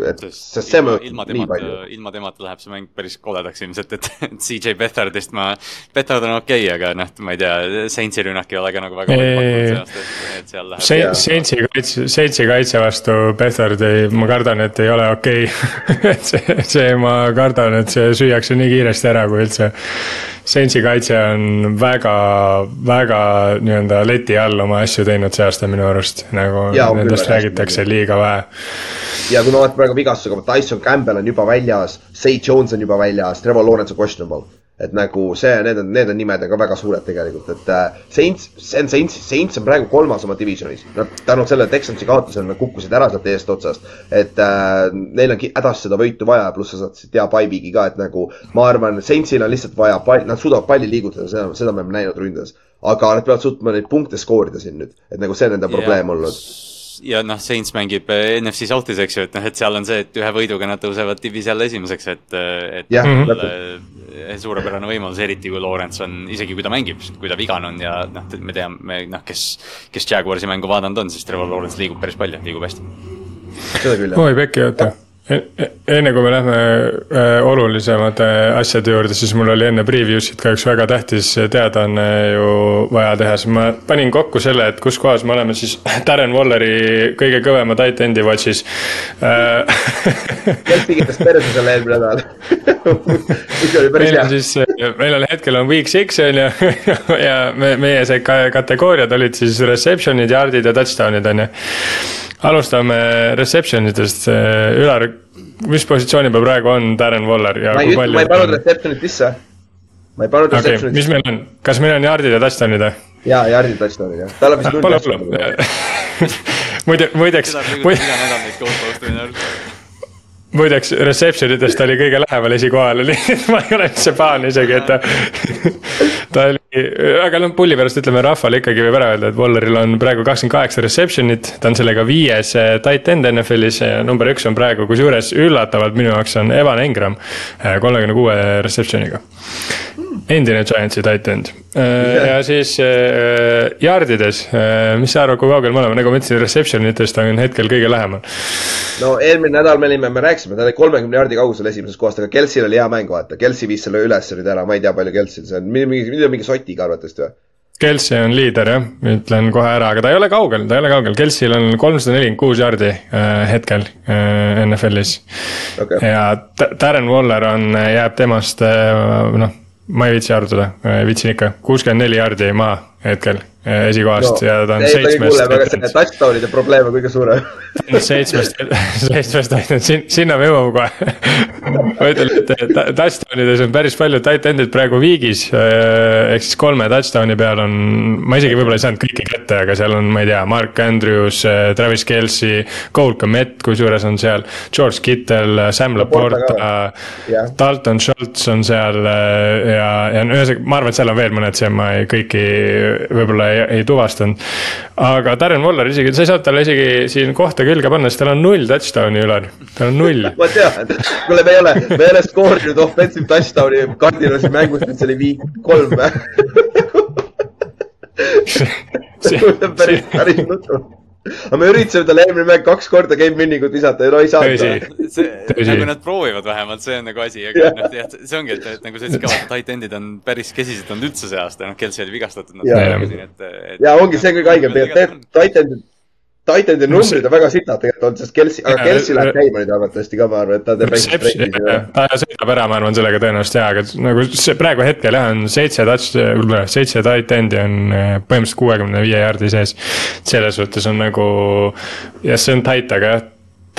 et sest see mõjutab ilma temata, ilma temata läheb see mäng päris koledaks ilmselt, et, et CJ Bethardist ma, Bethard on okei okay,, aga noh, ma ei tea, Saintsi rünnak ei ole ka nagu väga pakkunud see aasta, et seal läheb. Saintsi kaitse, Saintsi kaitse vastu Bethard ei, ma kardan, et ei ole okei okay. et see, see, ma kardan, et see süüakse nii kiiresti ära, kui üldse Saintsi kaitse on väga, väga nii-öelda leti all oma asju teinud see aasta minu arust, nagu ja, nendest räägitakse liiga vähe. ja kui ma vaatan praegu vigastusega, Tyson Campbell on juba väljas, Say Jones on juba väljas, Trevor Lawrence on questionable et nagu see, need on, need on nimed on ka väga suured tegelikult, et äh, Saints, on Saints, Saints on praegu kolmas oma divisionis. Nad tänu sellele Texansi kaotusele nad kukkusid ära sealt eestotsast. et äh, neil on hädasti seda võitu vaja, pluss sa saad teha bye-week'i ka, et nagu ma arvan, Saintsil on lihtsalt vaja pall, nad suudavad palli liigutada, seda, seda me oleme näinud ründes. aga nad peavad suutma neid punkte skoorida siin nüüd, et nagu see on nende yeah. probleem olnud ja noh, Saints mängib eh, NFC South'is, eks ju, et noh, et seal on see, et ühe võiduga nad tõusevad diviisi alla esimeseks, et, eh, et yeah, mm. suurepärane võimalus, eriti kui Lawrence on, isegi kui ta mängib, kui ta vigane on ja noh, me teame, noh, kes, kes Jaguarsi mängu vaadanud on, siis Trevor Lawrence liigub päris palju, liigub hästi. seda küll, jah. oi, pekki, oota enne kui me lähme äh, olulisemate asjade juurde, siis mul oli enne preview'sid ka üks väga tähtis teadaanne ju vaja teha, siis ma panin kokku selle, et kus kohas me oleme siis Darren Walleri kõige kõvema tight end'i watch'is. Kes pigitas perse selle eelmine nädal? Mis oli päris hea. siis, meil on hetkel on week six on ju ja me, meie see kategooriad olid siis reception'id, yard'id ja touchdown'id on ju alustame reception idest, Ülar, mis positsiooni peal praegu on Darren Waller ja ma ei, palju... ma ei pannud reception'it sisse. ma ei pannud okay, reception'it mis meil on, kas meil on yard'id ja touchdown'id või? jaa, yard'id ja touchdown'id jah, tal on vist null touchdown'id. muide, muideks. seda on iga nädal neid kohta minu arust muideks reception idest oli kõige lähemal esikohale, nii et ma ei ole üldse pahane isegi, et ta, ta oli, aga noh, pulli pärast ütleme rahvale ikkagi võib ära öelda, et Walleril on praegu kakskümmend kaheksa reception'it. ta on sellega viies eh, tight end NFL-is ja number üks on praegu, kusjuures üllatavalt minu jaoks on Evan Engram eh, kolmekümne kuue reception'iga endine Giantsi titan yeah. ja siis jardides mis sa arvad, kui kaugel me oleme, nagu ma ütlesin, reception itest on hetkel kõige lähemal. no eelmine nädal me olime, me rääkisime, ta oli kolmekümne jardi kaugusel esimesest kohast, aga Kelsil oli hea mäng, vaata, Kelsi viis selle üles nüüd ära, ma ei tea, palju Kelsil see on, mingi, mingi, mingi sotiga arvatavasti või? Kelsey on liider jah, ütlen kohe ära, aga ta ei ole kaugel, ta ei ole kaugel, Kelsey'l on kolmsada nelikümmend kuus jaardi äh, hetkel äh, NFL-is okay.. ja Darren Waller on, jääb temast äh, noh, ma ei viitsi arvutada, viitsin ikka, kuuskümmend neli jaardi maha hetkel esikohast no, ja ta on seitsmest. aga see touchdown'ide probleem on kõige suurem seitsmest, seitsmest ainult, sin-, sinna me jõuame kohe ma ütlen, et touchdown ides on päris palju tight end'id praegu viigis. ehk siis kolme touchdown'i peal on, ma isegi võib-olla ei saanud kõiki kätte, aga seal on, ma ei tea, Mark Andrews, Travis Kelci, Cole Komet, kusjuures on seal. George Kittel, Sam Laporta, Dalton Schultz on seal ja, ja ühesõnaga, ma arvan, et seal on veel mõned, see ma ei, kõiki võib-olla ei, ei tuvastanud. aga Darren Waller isegi, sa ei saanud talle isegi siin kohta külge panna, sest tal on null touchdown'i, Ülar, tal on null. Ma tean, kuule, me ei ole, me ei ole skoorinud offensive touchdown'i Cardinalsi mängust, nüüd see oli viik kolm. See on päris, päris nutru aga me üritasime talle eelmine mäng kaks korda game winning ut visata ja no ei saanud. see, nagu nad proovivad vähemalt, see on nagu asi, aga noh, jah, see ongi, et, et nagu sa ütlesid ka, tight end'id on päris kesised olnud üldse see aasta, noh, Kelsey oli vigastatud. ja, ja ongi see kõige haigem, tegelikult tight end'id Titanide numbrid on väga sitad tegelikult olnud, sest Kelsi, aga Kelsi läheb käima nüüd arvatavasti ka, ma arvan, et ta teeb väikse breiki. ta sõidab ära, ma arvan, sellega tõenäoliselt jaa, aga nagu see praegu hetkel jah, on seitse touch, seitse titan'i on eh, põhimõtteliselt kuuekümne viie jaardi sees. selles suhtes on nagu, jah, see on tight, aga jah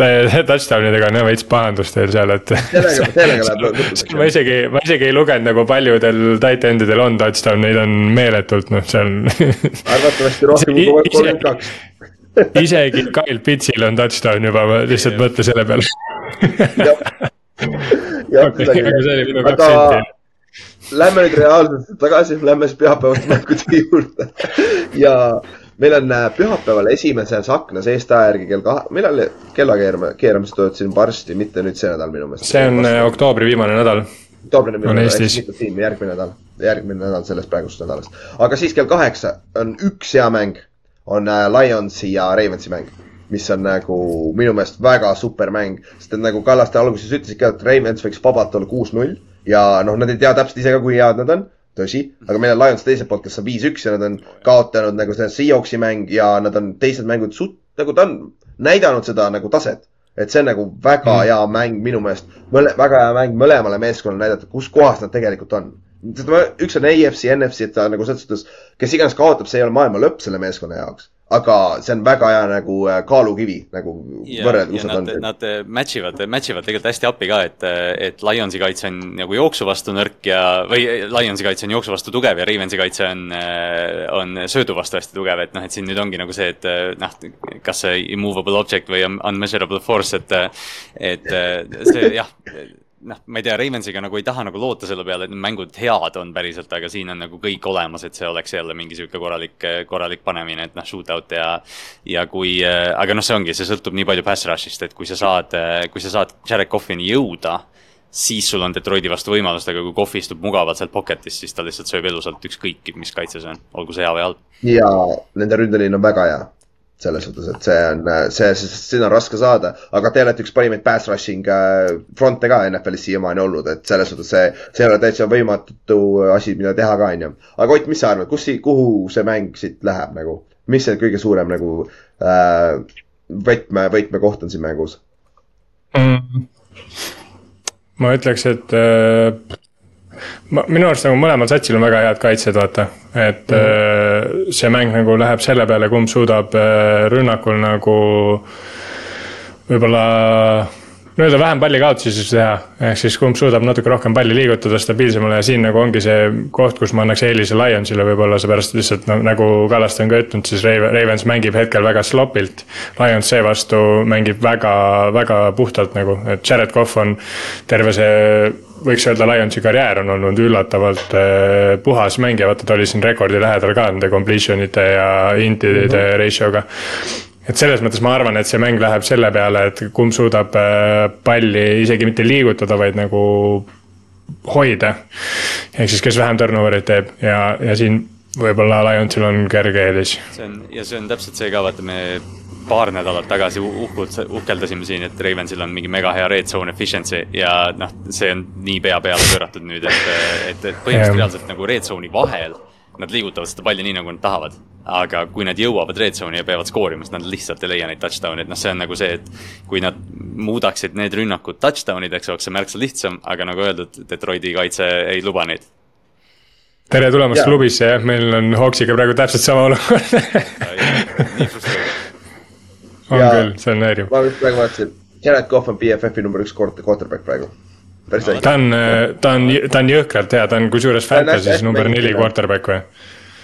touchdown idega on jah veits pahandust teil seal, et. ma isegi, ma isegi ei lugenud nagu paljudel tight end idel on touchdown, neid on meeletult, noh, seal arvatavasti rohkem kui kolmkümmend kaks isegi Kyle Pitsil on touchdown juba, ma lihtsalt mõtlen selle peale. Aga lähme nüüd reaalselt tagasi, lähme siis pühapäevaste mängude juurde. Ja meil on äh, pühapäeval esimeses aknas Eesti aja järgi kell kahe, millal kella keerame, keeramised tulevad siin varsti, mitte nüüd see nädal minu meelest. see on äh, oktoobri viimane nädal. oktoobri viimane nädal, järgmine nädal, järgmine nädal sellest praegusest nädalast. aga siis kell kaheksa on üks hea mäng on äh, Lionsi ja Ravensi mäng, mis on nagu minu meelest väga super mäng, sest et nagu Kallaste alguses ütlesid ka, et Ravens võiks vabalt olla kuus-null ja noh, nad ei tea täpselt ise ka, kui head nad on tõsi, aga meil on Lions teiselt poolt, kes on viis-üks ja nad on kaotanud nagu see Seahawksi mäng ja nad on teised mängud suht-, nagu ta on näidanud seda nagu taset. et see on nagu väga mm. hea mäng minu meelest, väga hea mäng mõlemale meeskonnale näidata, kus kohas nad tegelikult on üks on AFC, NFC, et ta nagu selles suhtes, kes iganes kaotab, see ei ole maailma lõpp selle meeskonna jaoks aga see on väga hea nagu äh, kaalukivi nagu võrrelda, kus nad, on. Nad match ivad, match ivad tegelikult hästi appi ka, et, et Lionsi kaitse on nagu jooksu vastu nõrk ja, või Lionsi kaitse on jooksu vastu tugev ja Ravensi kaitse on, äh, on söödu vastu hästi tugev, et noh, et siin nüüd ongi nagu see, et äh, noh, kas see immovable object või unmeasurable force, et, et see jah noh, ma ei tea, Ravensiga nagu ei taha nagu loota selle peale, et need mängud head on päriselt, aga siin on nagu kõik olemas, et see oleks jälle mingi sihuke korralik, korralik panemine, et noh, shootout ja. ja kui, aga noh, see ongi, see sõltub nii palju pass rush'ist, et kui sa saad, kui sa saad Jared Coffini jõuda siis sul on Detroiti vastu võimalust, aga kui Kohv istub mugavalt seal pocket'is, siis ta lihtsalt sööb elusalt ükskõik, mis kaitse see on, olgu see hea või halb. ja nende ründeliin on väga hea selles suhtes, et see on, see, seda on raske saada, aga te olete üks parimaid pass rushing äh, front'e ka NFL-is siiamaani olnud, et selles suhtes see, see ei ole täitsa võimatu asi, mida teha ka, onju. aga Ott, mis sa arvad, kus, kuhu see mäng siit läheb nagu, mis see kõige suurem nagu äh, võtme, võtmekoht on siin mängus mm.? ma ütleks, et äh minu arust nagu mõlemal satsil on väga head kaitsjad, vaata. et mm -hmm. see mäng nagu läheb selle peale, kumb suudab äh, rünnakul nagu võib-olla nii-öelda vähem pallikaotusi siis teha, ehk siis kumb suudab natuke rohkem palli liigutada stabiilsemale ja siin nagu ongi see koht, kus ma annaks eelise Lionsile võib-olla seepärast lihtsalt no, nagu Kallaste on ka ütelnud, siis Ravens mängib hetkel väga slopilt. Lions seevastu mängib väga, väga puhtalt nagu, et Jared Cough on terve see võiks öelda, Lionsi karjäär on olnud üllatavalt äh, puhas mängija, vaata ta oli siin rekordi lähedal ka nende completion ite ja intide mm -hmm. ratio'ga. Et selles mõttes ma arvan, et see mäng läheb selle peale, et kumb suudab äh, palli isegi mitte liigutada, vaid nagu hoida. ehk siis, kes vähem turnover'it teeb ja, ja siin võib-olla Lionsil on kerge eelis. see on ja see on täpselt see ka, vaata me paar nädalat tagasi uhkult uhkeldasime siin, et Ravensil on mingi mega hea red zone efficiency ja noh, see on nii pea peale pööratud nüüd, et, et, et põhimõtteliselt reaalselt nagu red zone'i vahel nad liigutavad seda palli nii, nagu nad tahavad. aga kui nad jõuavad red zone'i ja peavad skoorima, siis nad lihtsalt ei leia neid touchdown'e, et noh, see on nagu see, et kui nad muudaksid need rünnakud touchdown ideks, oleks see märksa lihtsam, aga nagu öeldud, Detroiti kaitse ei luba neid. Tere tulemast klubisse, jah, meil on Hawksiga praegu täpselt sama olukord. On ja, küll, see on häiriv. ma just praegu vaatasin, Jared Cough on BFF-i number üks quarterback praegu. Ta on, ta on, ta on jõhkralt hea, ta on kusjuures Fantasy's number neli quarterback või?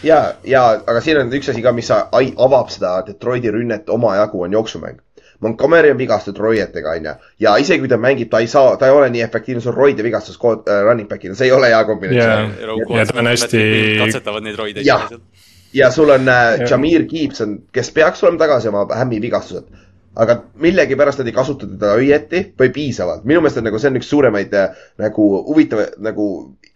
ja, ja aga siin on üks asi ka, mis avab seda Detroiti rünnet omajagu, on jooksumäng Montgomery on vigastatud roietega, onju. ja isegi kui ta mängib, ta ei saa, ta ei ole nii efektiivne, sul roide vigastus äh, running back'ina, see ei ole hea kombinatsioon yeah.. ja ta on hästi. katsetavad neid roideid. ja sul on äh, Jamir Gibson, kes peaks olema tagasi oma hämmi vigastused aga millegipärast nad ei kasuta teda õieti või piisavalt. minu meelest on nagu, see on üks suuremaid äh, nagu huvitavaid nagu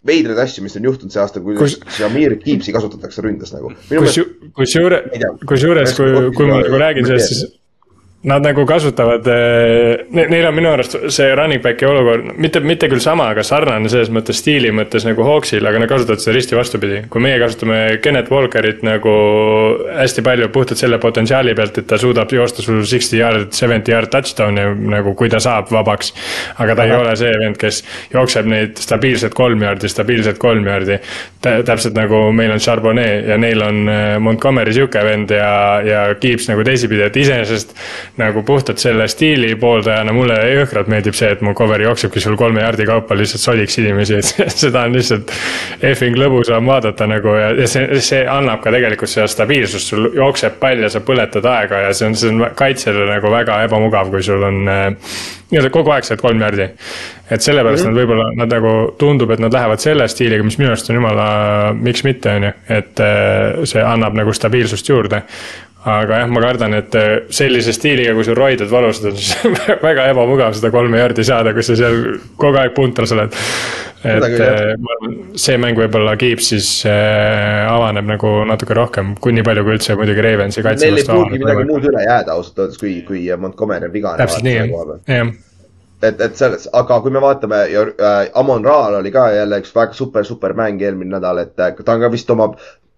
veidraid asju, mis on juhtunud see aasta, kui Kus... Jamir Gibbsi kasutatakse ründes nagu. kusjuures, kusjuures, kui, kui ma nagu räägin sellest, siis Nad nagu kasutavad eh, ne,, neil on minu arust see running back'i olukord, mitte, mitte küll sama, aga sarnane selles mõttes stiili mõttes nagu Hawksil, aga nad kasutavad seda risti vastupidi. kui meie kasutame Kennet Walkerit nagu hästi palju puhtalt selle potentsiaali pealt, et ta suudab joosta sul sixty yard, seventy yard touchdown'i nagu kui ta saab vabaks. aga ta Aha. ei ole see vend, kes jookseb neid stabiilselt kolm yard'i, stabiilselt kolm yard'i. täpselt nagu meil on Charbonnet ja neil on eh, Montgomery sihuke vend ja, ja Gibbs nagu teisipidi, et iseenesest nagu puhtalt selle stiili pooldajana mulle jõhkralt meeldib see, et mu cover jooksebki sul kolme jardi kaupa lihtsalt sodiks inimesi, et seda on lihtsalt effing lõbusam vaadata nagu ja, ja see, see annab ka tegelikult seda stabiilsust, sul jookseb pall ja sa põletad aega ja see on, see on kaitsjale nagu väga ebamugav, kui sul on äh, nii-öelda kogu aeg saad kolm jardi. et sellepärast mm -hmm. nad võib-olla, nad nagu tundub, et nad lähevad selle stiiliga, mis minu arust on jumala, miks mitte, on ju, et äh, see annab nagu stabiilsust juurde aga jah, ma kardan, et äh, sellise stiiliga, kui sul roided valusad on, siis väga ebamugav seda kolme jardi saada, kui sa seal kogu aeg puntras oled. et äh, ma arvan, see mäng võib-olla Keepsis äh, avaneb nagu natuke rohkem, kui nii palju kui üldse muidugi Ravensi kaitse. Neil ei pruugi midagi muud üle jääda ausalt öeldes, kui, kui Montgomery on vigane. täpselt nii, jah et, et selles, aga kui me vaatame ja äh, Amon Raal oli ka jälle üks väga super, super mäng eelmine nädal, et ta on ka vist oma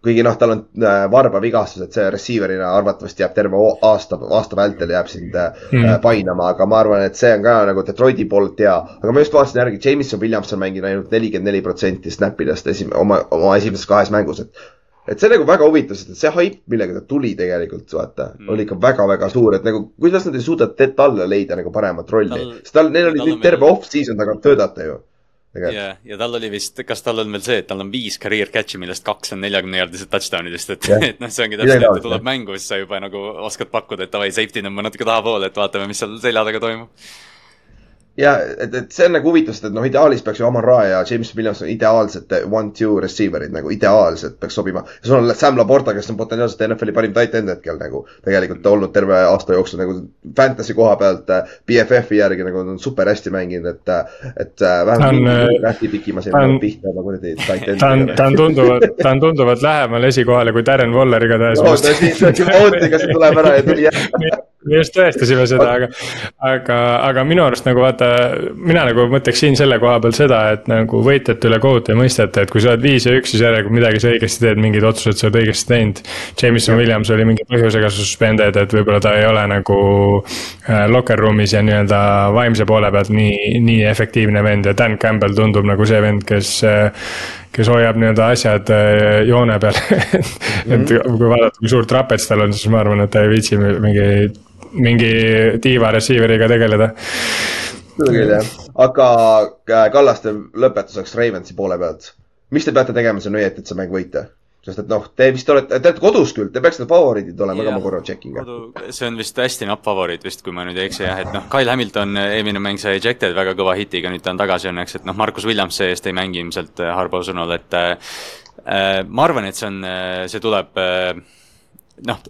kuigi noh, tal on äh, varbavigastus, et see receiver'ina arvatavasti jääb terve aasta, aasta vältel jääb sind mm. painama, aga ma arvan, et see on ka nagu Detroiti poolt hea. aga ma just vaatasin järgi, Jameson Williams on mänginud ainult nelikümmend neli protsenti snap idest esim-, oma, oma esimeses kahes mängus, et et see nagu väga huvitav, sest et see haip, millega ta tuli tegelikult, vaata mm., oli ikka väga-väga suur, et nagu kuidas nad ei suuda talle leida nagu paremat rolli. sest tal, neil oli nüüd terve off-season taga töötada ju ja, ja tal oli vist, kas tal on veel see, et tal on viis career catch'i, millest kaks on neljakümne jaardised touchdown'idest, et, et noh, see ongi täpselt, et tuleb mängu, siis sa juba nagu oskad pakkuda, et davai, safety tõmba natuke tahapoole, et vaatame, mis seal selja taga toimub ja et, et see on nagu huvitav, sest et noh, ideaalis peaks ju Amon Ra ja James Williams on ideaalsed one-two receiver'id nagu ideaalselt peaks sobima. sul on Sam Laporta, kes on potentsiaalselt NFL-i parim tight end hetkel nagu tegelikult olnud terve aasta jooksul nagu fantasy koha pealt BFF-i järgi nagu on super hästi mänginud, et, et vähemalt lähti pikimas ei olnud pihta nagu kuradi tight end. ta on, ta on tunduvalt, ta on tunduvalt lähemal esikohale kui Darren Waller igatahes. no ta siis, ootiga see tuleb ära ja tuli jälle me just tõestasime seda, aga, aga, aga minu arust nagu vaata, mina nagu mõtleks siin selle koha peal seda, et nagu võitjate üle kohut ei mõisteta, et kui sa oled viis ja üks, siis järelikult midagi sa õigesti teed, mingid otsused sa oled õigesti teinud. Jameson Williams oli mingi põhjusega suspended, et võib-olla ta ei ole nagu äh, locker room'is ja nii-öelda vaimse poole pealt nii, nii efektiivne vend ja Dan Campbell tundub nagu see vend, kes äh, kes hoiab nii-öelda asjad äh, joone peal et -hmm. kui vaadata, kui suur trapets tal on, siis ma arvan, et ta ei viitsi mingi mingi tiiva receiver'iga tegeleda. seda küll jah, aga äh, Kallaste lõpetuseks Ravensi poole pealt. mis te peate tegema siin õieti, et see mäng võita? sest et noh, te vist olete, te olete kodus küll, te peaksite favoriidid olema, aga ma korra check in ka. see on vist hästi napp favoriit vist, kui ma nüüd ei eksi jah, et noh, Kyle Hamilton eelmine mäng sai ejected väga kõva hitiga, nüüd ta on tagasi õnneks, et noh, Markus Williams see-eest ei mängi ilmselt äh, Harbo sõnul, et äh, äh, ma arvan, et see on, see tuleb äh, noh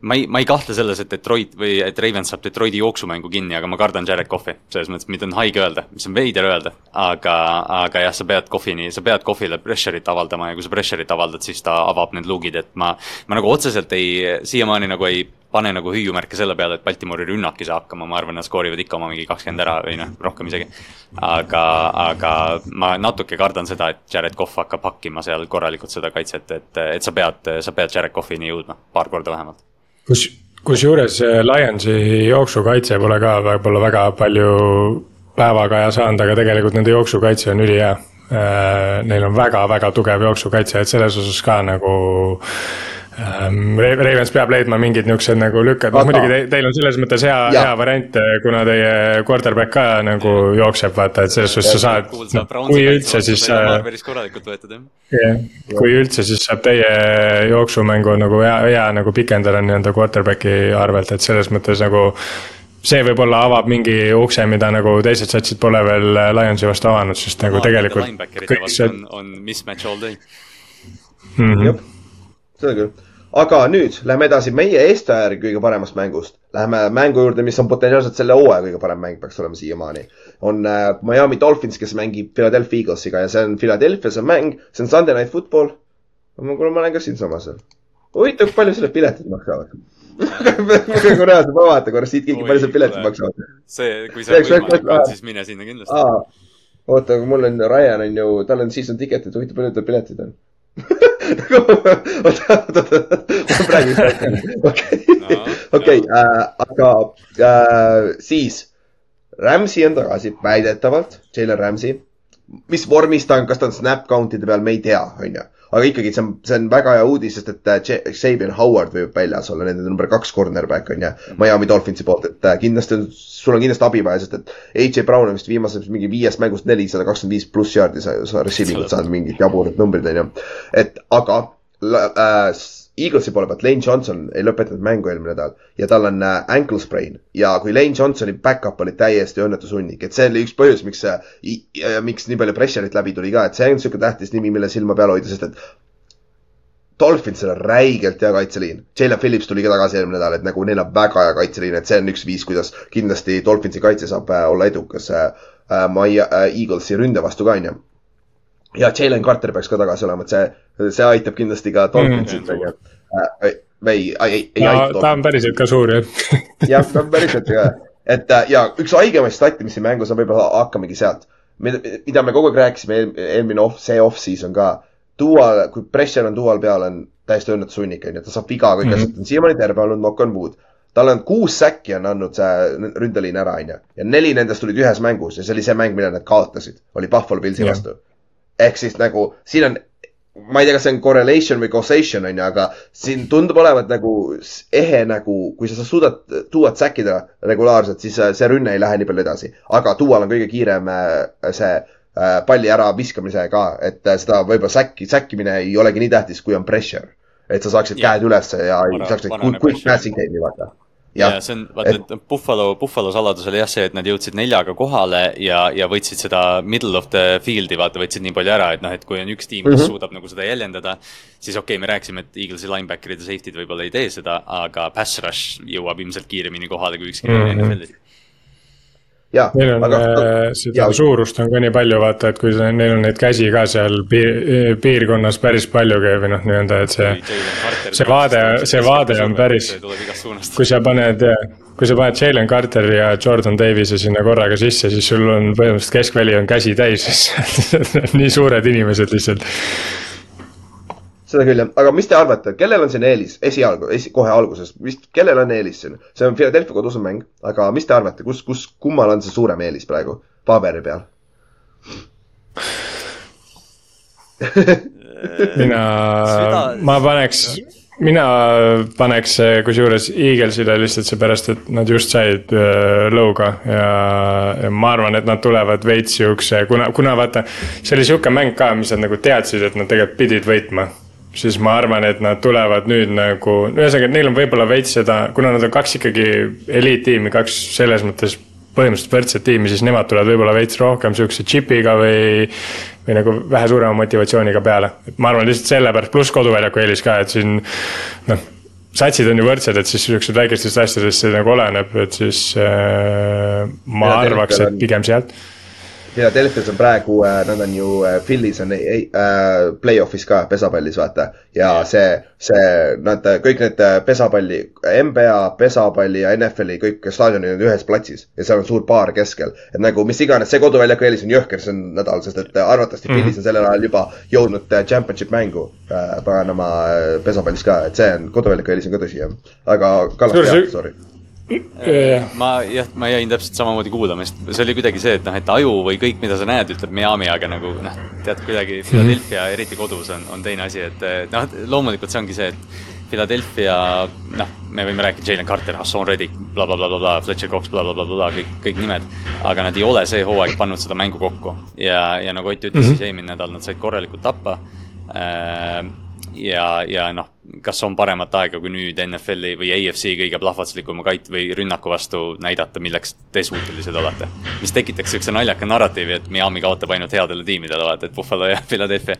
ma ei, ma ei kahtle selles, et Detroit või et Ravens saab Detroiti jooksumängu kinni, aga ma kardan Jared Cough'i. selles mõttes, mida on haige öelda, mis on veider öelda, aga, aga jah, sa pead Cough'ini, sa pead Cough'ile pressure'it avaldama ja kui sa pressure'it avaldad, siis ta avab need luugid, et ma, ma nagu otseselt ei, siiamaani nagu ei pane nagu hüüumärke selle peale, et Baltimori rünnak ei saa hakkama, ma arvan, nad skoorivad ikka oma mingi kakskümmend ära või noh, rohkem isegi. aga, aga ma natuke kardan seda, et Jared Cough hakkab hakkima seal korralikult seda kaitset, et, et sa pead, sa pead Jared Cough'ini jõudma, paar korda vähemalt kus, kusjuures Lionsi jooksukaitse pole ka võib-olla väga palju päevakaja saanud, aga tegelikult nende jooksukaitse on ülihea. Äh, neil on väga-väga tugev jooksukaitse, et selles osas ka nagu Ravens peab leidma mingid niuksed nagu lükked, noh muidugi te, teil on selles mõttes hea, hea variant, kuna teie quarterback ka nagu jookseb, vaata, et selles suhtes sa saad, kui üldse, siis. päris korralikult võetud jah. jah, kui üldse, siis saab teie jooksumängu nagu hea, hea nagu pikendada nii-öelda quarterback'i arvelt, et selles mõttes nagu see võib-olla avab mingi ukse, mida nagu teised satsid pole veel Lionsi vastu avanud, sest nagu tegelikult. on, on mismatch all day mm. -hmm. jah, seda küll aga nüüd lähme edasi meie Estajärgi kõige paremast mängust. Läheme mängu juurde, mis on potentsiaalselt selle hooaja kõige parem mäng peaks olema siiamaani. on äh, Miami Dolphins, kes mängib Philadelphia Eaglesiga ja see on Philadelphia's on mäng, see on Sunday Night Football. kuule, ma olen ka siinsamas seal. huvitav, palju selle piletid maksavad praegu reaalselt ma vaatan korra siit keegi, palju see piletid maksavad. see, kui sa võimalik on, siis mine sinna kindlasti. oota, aga mul on, Ryan on ju, tal on season ticket'id, huvitav, palju tal piletid on ma praegu ei räägi. okei, okei, äh, aga äh, siis. Ramsey on tagasi, väidetavalt, Jalen Ramsey. mis vormis ta on, kas ta on snap count'ide peal, me ei tea, on ju aga ikkagi see on, see on väga hea uudis, sest et Xavier Howard võib väljas olla, nende number kaks cornerback on ju, Miami Dolphinsi poolt, et äh, kindlasti on, sul on kindlasti abi vaja, sest et AJ Brown on vist viimasest mingi viiest mängust nelisada kakskümmend viis pluss jaardi sa, sa receiving ut saanud mingid jaburad numbrid on ju. et aga äh, Eaglesi poole pealt Lane Johnson ei lõpetanud mängu eelmine nädal ja tal on äh, ankle sprain ja kui Lane Johnsoni back-up oli täiesti õnnetushunnik, et see oli üks põhjus, miks äh,, miks nii palju pressure'it läbi tuli ka, et see on niisugune tähtis nimi, mille silma peal hoida, sest et Dolphinsel on räigelt hea kaitseliin. Jalen Phillips tuli ka tagasi eelmine nädal, et nagu neil on väga hea kaitseliin, et see on üks viis, kuidas kindlasti Dolphinsi kaitse saab äh, olla edukas äh, äh, My äh, Eaglesi ründe vastu ka, onju ja Jalen Carter peaks ka tagasi olema, et see, see aitab kindlasti ka Dolphinsit mm, äh,. või ei, ei, ei no, aita. ta on päriselt ka suur jah jah, ta on päriselt ka, et äh, ja üks haigemaid stati, mis siin mängus on, võib-olla hakkamegi sealt. mida me kogu aeg rääkisime eel, eelmine off, see off-season ka. Dual, kui pressure on dual peal, on täiesti õnnetushunnik onju, ta saab viga kõik mm -hmm. asjad, ta on siiamaani terve olnud, knock on wood tal on kuus säkki on andnud see ründeliin ära, onju. ja neli nendest tulid ühes mängus ja see oli see mäng, mille nad kaotasid, oli Buffalo Pillsi vastu ehk siis nagu siin on, ma ei tea, kas see on correlation või causation on ju, aga siin tundub olevat nagu ehe nagu, kui sa suudad tuuat säkkida regulaarselt, siis see rünne ei lähe nii palju edasi. aga tuual on kõige kiirem äh, see äh, palli ära viskamise ka, et äh, seda võib-olla säkki, säkkimine ei olegi nii tähtis, kui on pressure. et sa saaksid ja. käed ülesse ja saaksid quick passing game'i vaata ja, ja see on, vaata et Buffalo, Buffalo saladus oli jah see, et nad jõudsid neljaga kohale ja, ja võtsid seda middle of the field'i, vaata, võtsid nii palju ära, et noh, et kui on üks tiim, kes mm -hmm. suudab nagu seda jäljendada. siis okei okay,, me rääkisime, et Eaglesi linebacker'id ja safety'd võib-olla ei tee seda, aga pass rush jõuab ilmselt kiiremini kohale kui ükski mm -hmm. NFL-is Neil on aga, äh, seda ja. suurust on ka nii palju, vaata, et kui see, neil on neid käsi ka seal piir, piirkonnas päris palju või noh, nii-öelda, et see. see vaade, see vaade on päris, kui sa paned, kui sa paned Jalen Carteri ja Jordan Davis'e sinna korraga sisse, siis sul on põhimõtteliselt keskväli on käsi täis, sest nii suured inimesed lihtsalt seda küll jah, aga mis te arvate, kellel on siin eelis esialgu, esi, kohe alguses, mis, kellel on eelis siin? see on Philadelphia kodus on mäng, aga mis te arvate, kus, kus, kummal on see suurem eelis praegu paberi peal mina, ma paneks, mina paneks kusjuures Eaglesile lihtsalt seepärast, et nad just said äh, lõuga ja, ja ma arvan, et nad tulevad veits siukse, kuna, kuna vaata. see oli sihuke mäng ka, mis nad nagu teadsid, et nad tegelikult pidid võitma siis ma arvan, et nad tulevad nüüd nagu, ühesõnaga, et neil on võib-olla veits seda, kuna nad on kaks ikkagi eliittiimi, kaks selles mõttes põhimõtteliselt võrdset tiimi, siis nemad tulevad võib-olla veits rohkem sihukese džipiga või, või nagu vähe suurema motivatsiooniga peale. et ma arvan lihtsalt sellepärast, pluss koduväljaku eelis ka, et siin noh satsid on ju võrdsed, et siis siuksed väikestest asjadest see nagu oleneb, et siis äh, ma Ja arvaks, et pigem sealt. Philadelphia's on praegu, nad on ju, Philly's on äh, play-off'is ka pesapallis, vaata. ja see, see, nad kõik need äh, pesapalli, NBA, pesapalli ja NFL-i kõik staadionid on ühes platsis ja seal on suur baar keskel. et nagu mis iganes, see koduväljaku eelis on jõhker, see on nädal, sest et arvatavasti mm -hmm. Philly's on sellel ajal juba jõudnud äh, championship mängu äh, paganama äh, pesapallis ka, et see on koduväljaku eelis on ka tõsi jah. aga Kallas sorry. Ma jah, ma jäin täpselt samamoodi kuulama, sest see oli kuidagi see, et noh, et aju või kõik, mida sa näed, ütleb Miami, aga nagu noh, tead kuidagi Philadelphia, eriti kodus on, on teine asi, et noh, loomulikult see ongi see, et Philadelphia, noh, me võime rääkida Jalen Carter, Hassan Reddick bla,, blablabla, Fletcher Cox bla,, blablabla, kõik, kõik nimed. aga nad ei ole see hooaeg pannud seda mängu kokku ja, ja nagu Ott ütles mm, -hmm. siis eelmine nädal nad said korralikult tappa ja, ja noh, kas on paremat aega kui nüüd NFL-i või AFC kõige plahvatuslikuma kait- või rünnaku vastu näidata, milleks te suutelised olete. mis tekitaks siukse naljaka narratiivi, et Miami kaotab ainult headele tiimidele, vaata, et Buffalo ja Philadelphia.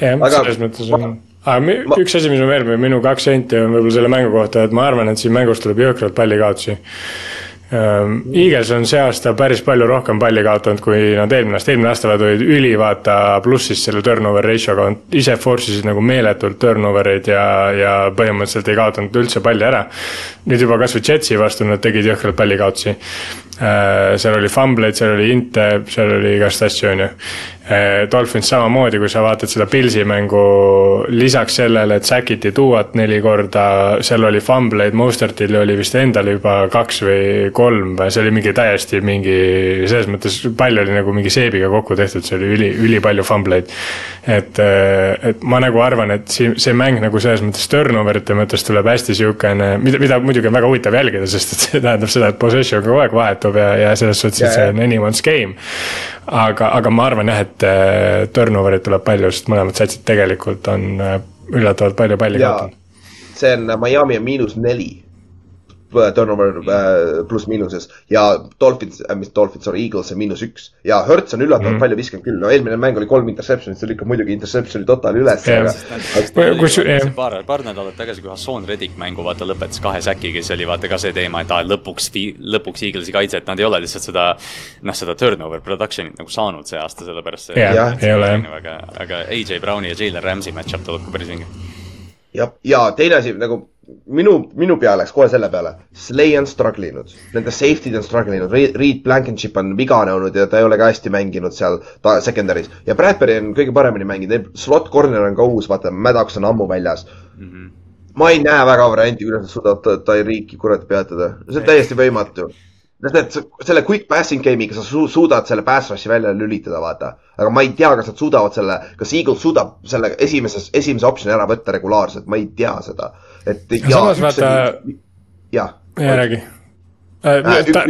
jah, selles mõttes on. aga mi- ma- üks asi, mis on veel, minu kaks senti on võib-olla selle mängu kohta, et ma arvan, et siin mängus tuleb jõhkralt pallikaotusi. Eagles on see aasta päris palju rohkem palli kaotanud, kui nad eelmine aasta, eelmine aasta nad olid üli vaata plussis selle turnover ratio'ga, ise force isid nagu meeletult turnover eid ja, ja põhimõtteliselt ei kaotanud üldse palli ära. nüüd juba kasvõi Jetsi vastu nad tegid jõhkralt pallikaotusi. Seal oli fumbleid, seal oli inte, seal oli igast asju, on ju. Dolphins samamoodi, kui sa vaatad seda Pilsi mängu, lisaks sellele, et säkiti tuuat neli korda, seal oli fumbleid, Mostertil oli vist endal juba kaks või kolm see oli mingi täiesti mingi, selles mõttes pall oli nagu mingi seebiga kokku tehtud, see oli üli, ülipalju fumbleid. et, et ma nagu arvan, et siin see mäng nagu selles mõttes turnover'ite mõttes tuleb hästi sihukene, mida, mida muidugi on väga huvitav jälgida, sest et see tähendab seda, et possession kogu aeg vahetub ja, ja selles suhtes, et see on anyone's game. aga, aga ma arvan jah, et äh, turnover'it tuleb palju, sest mõlemad satsid tegelikult on äh, üllatavalt palju palli kaotanud. see on Miami on miinus neli turnover äh, pluss miinuses ja Dolphins äh,, mis Dolphins, sorry, Eagles on miinus üks ja Hertz on üllatavalt mm. palju viskanud küll, no eelmine mäng oli kolm interception'it, see lükkab muidugi interception'i totaali üles, Jah. aga Kus- jah. paar, paar nädalat tagasi, kui Hassan Reddick mängu vaata lõpetas kahe säkiga, siis oli vaata ka see teema, et aa, lõpuks, lõpuks Eaglesi kaitse, et nad ei ole lihtsalt seda, noh, seda turnover production'it nagu saanud see aasta, sellepärast see Jah, et ei ole, jah. aga, aga AJ Browni ja Jalen Ramsey match-up tuleb ka päris vinge. ja, ja teine asi nagu minu, minu pea läks kohe selle peale. Slay on struggle inud, nende safety'd on struggle inud, Reed Blankenship on vigane olnud ja ta ei ole ka hästi mänginud seal ta secondary's ja Bradbury on kõige paremini mänginud, slot corner on ka uus, vaata, Maddox on ammu väljas. ma ei näe väga varianti, kuidas nad suudavad Tyreeki kurat peatada, see on täiesti võimatu. sest et selle quick passing game'iga sa su suudad selle pass rush'i välja lülitada, vaata. aga ma ei tea, kas nad suudavad selle, kas Eagles suudab selle esimeses, esimese optsiooni ära võtta regulaarselt, ma ei tea seda. et. samas vaata- jah. jaa, räägi. Äh,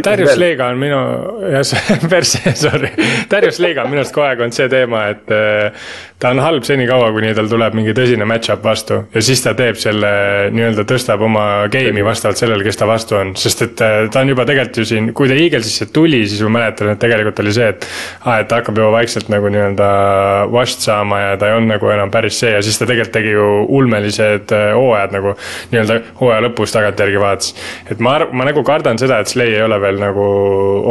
Darius veel. Leiga on minu, jah, perse, sorry. Darius Leiga on minu arust kogu aeg olnud see teema, et äh, ta on halb senikaua, kuni tal tuleb mingi tõsine match-up vastu. Ja siis ta teeb selle nii-öelda tõstab oma game'i vastavalt sellele, kes ta vastu on, sest et äh, ta on juba tegelikult ju siin, kui ta Eaglesisse tuli, siis ma mäletan, et tegelikult oli see, et aa, et ta hakkab juba vaikselt nagu nii-öelda washed saama ja ta ei olnud nagu enam päris see. Ja siis ta tegelikult tegi ju ulmelised äh, hooajad nagu nii-öelda hooaja lõpus tagantjärgi vaadates. et ma arv-, ma nagu kardan seda, et Slay ei ole veel nagu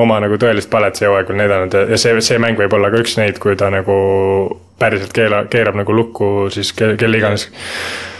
oma nagu tõelist palet see hooaeg veel näidanud. Ja, see, see mäng võib olla ka üks neid, kui ta nagu päriselt keela, keerab nagu lukku siis ke- kelle iganes.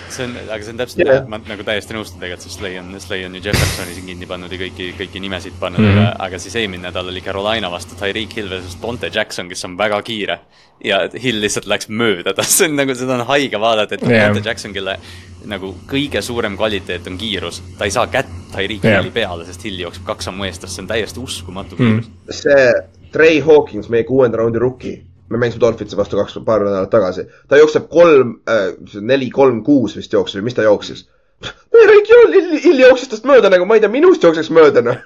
see on, aga see on täpselt yeah., ma nagu täiesti nõustun tegelikult, sest Slay on, Slay on ju Jeffersoni siin kinni pannud ja kõiki, kõiki nimesid pannud mm. -hmm. aga, aga siis eelmine nädal oli Carolina vastu Tyreek Hill versus Bonte Jackson, kes on väga kiire. ja Hill lihtsalt läks mööda tast, see on nagu, seda on haige vaadata, et yeah. Bonte Jackson, kelle nagu kõige suurem kvaliteet on kiirus, ta ei saa kätt Tyreek Jah. Hilli peale, sest Hill jookseb kaks sammu eest see on täiesti uskumatu Mm. kiirus mm.. see Trey Hawkins, meie kuuenda raundi rookie, me mängisime Dolphinsi vastu kaks, paar nädalat tagasi. ta jookseb kolm äh,, neli, kolm, kuus vist jooksis või mis ta jooksis? Rick Hill, Hill jooksis tast mööda nagu, ma ei tea, minust jookseks mööda noh.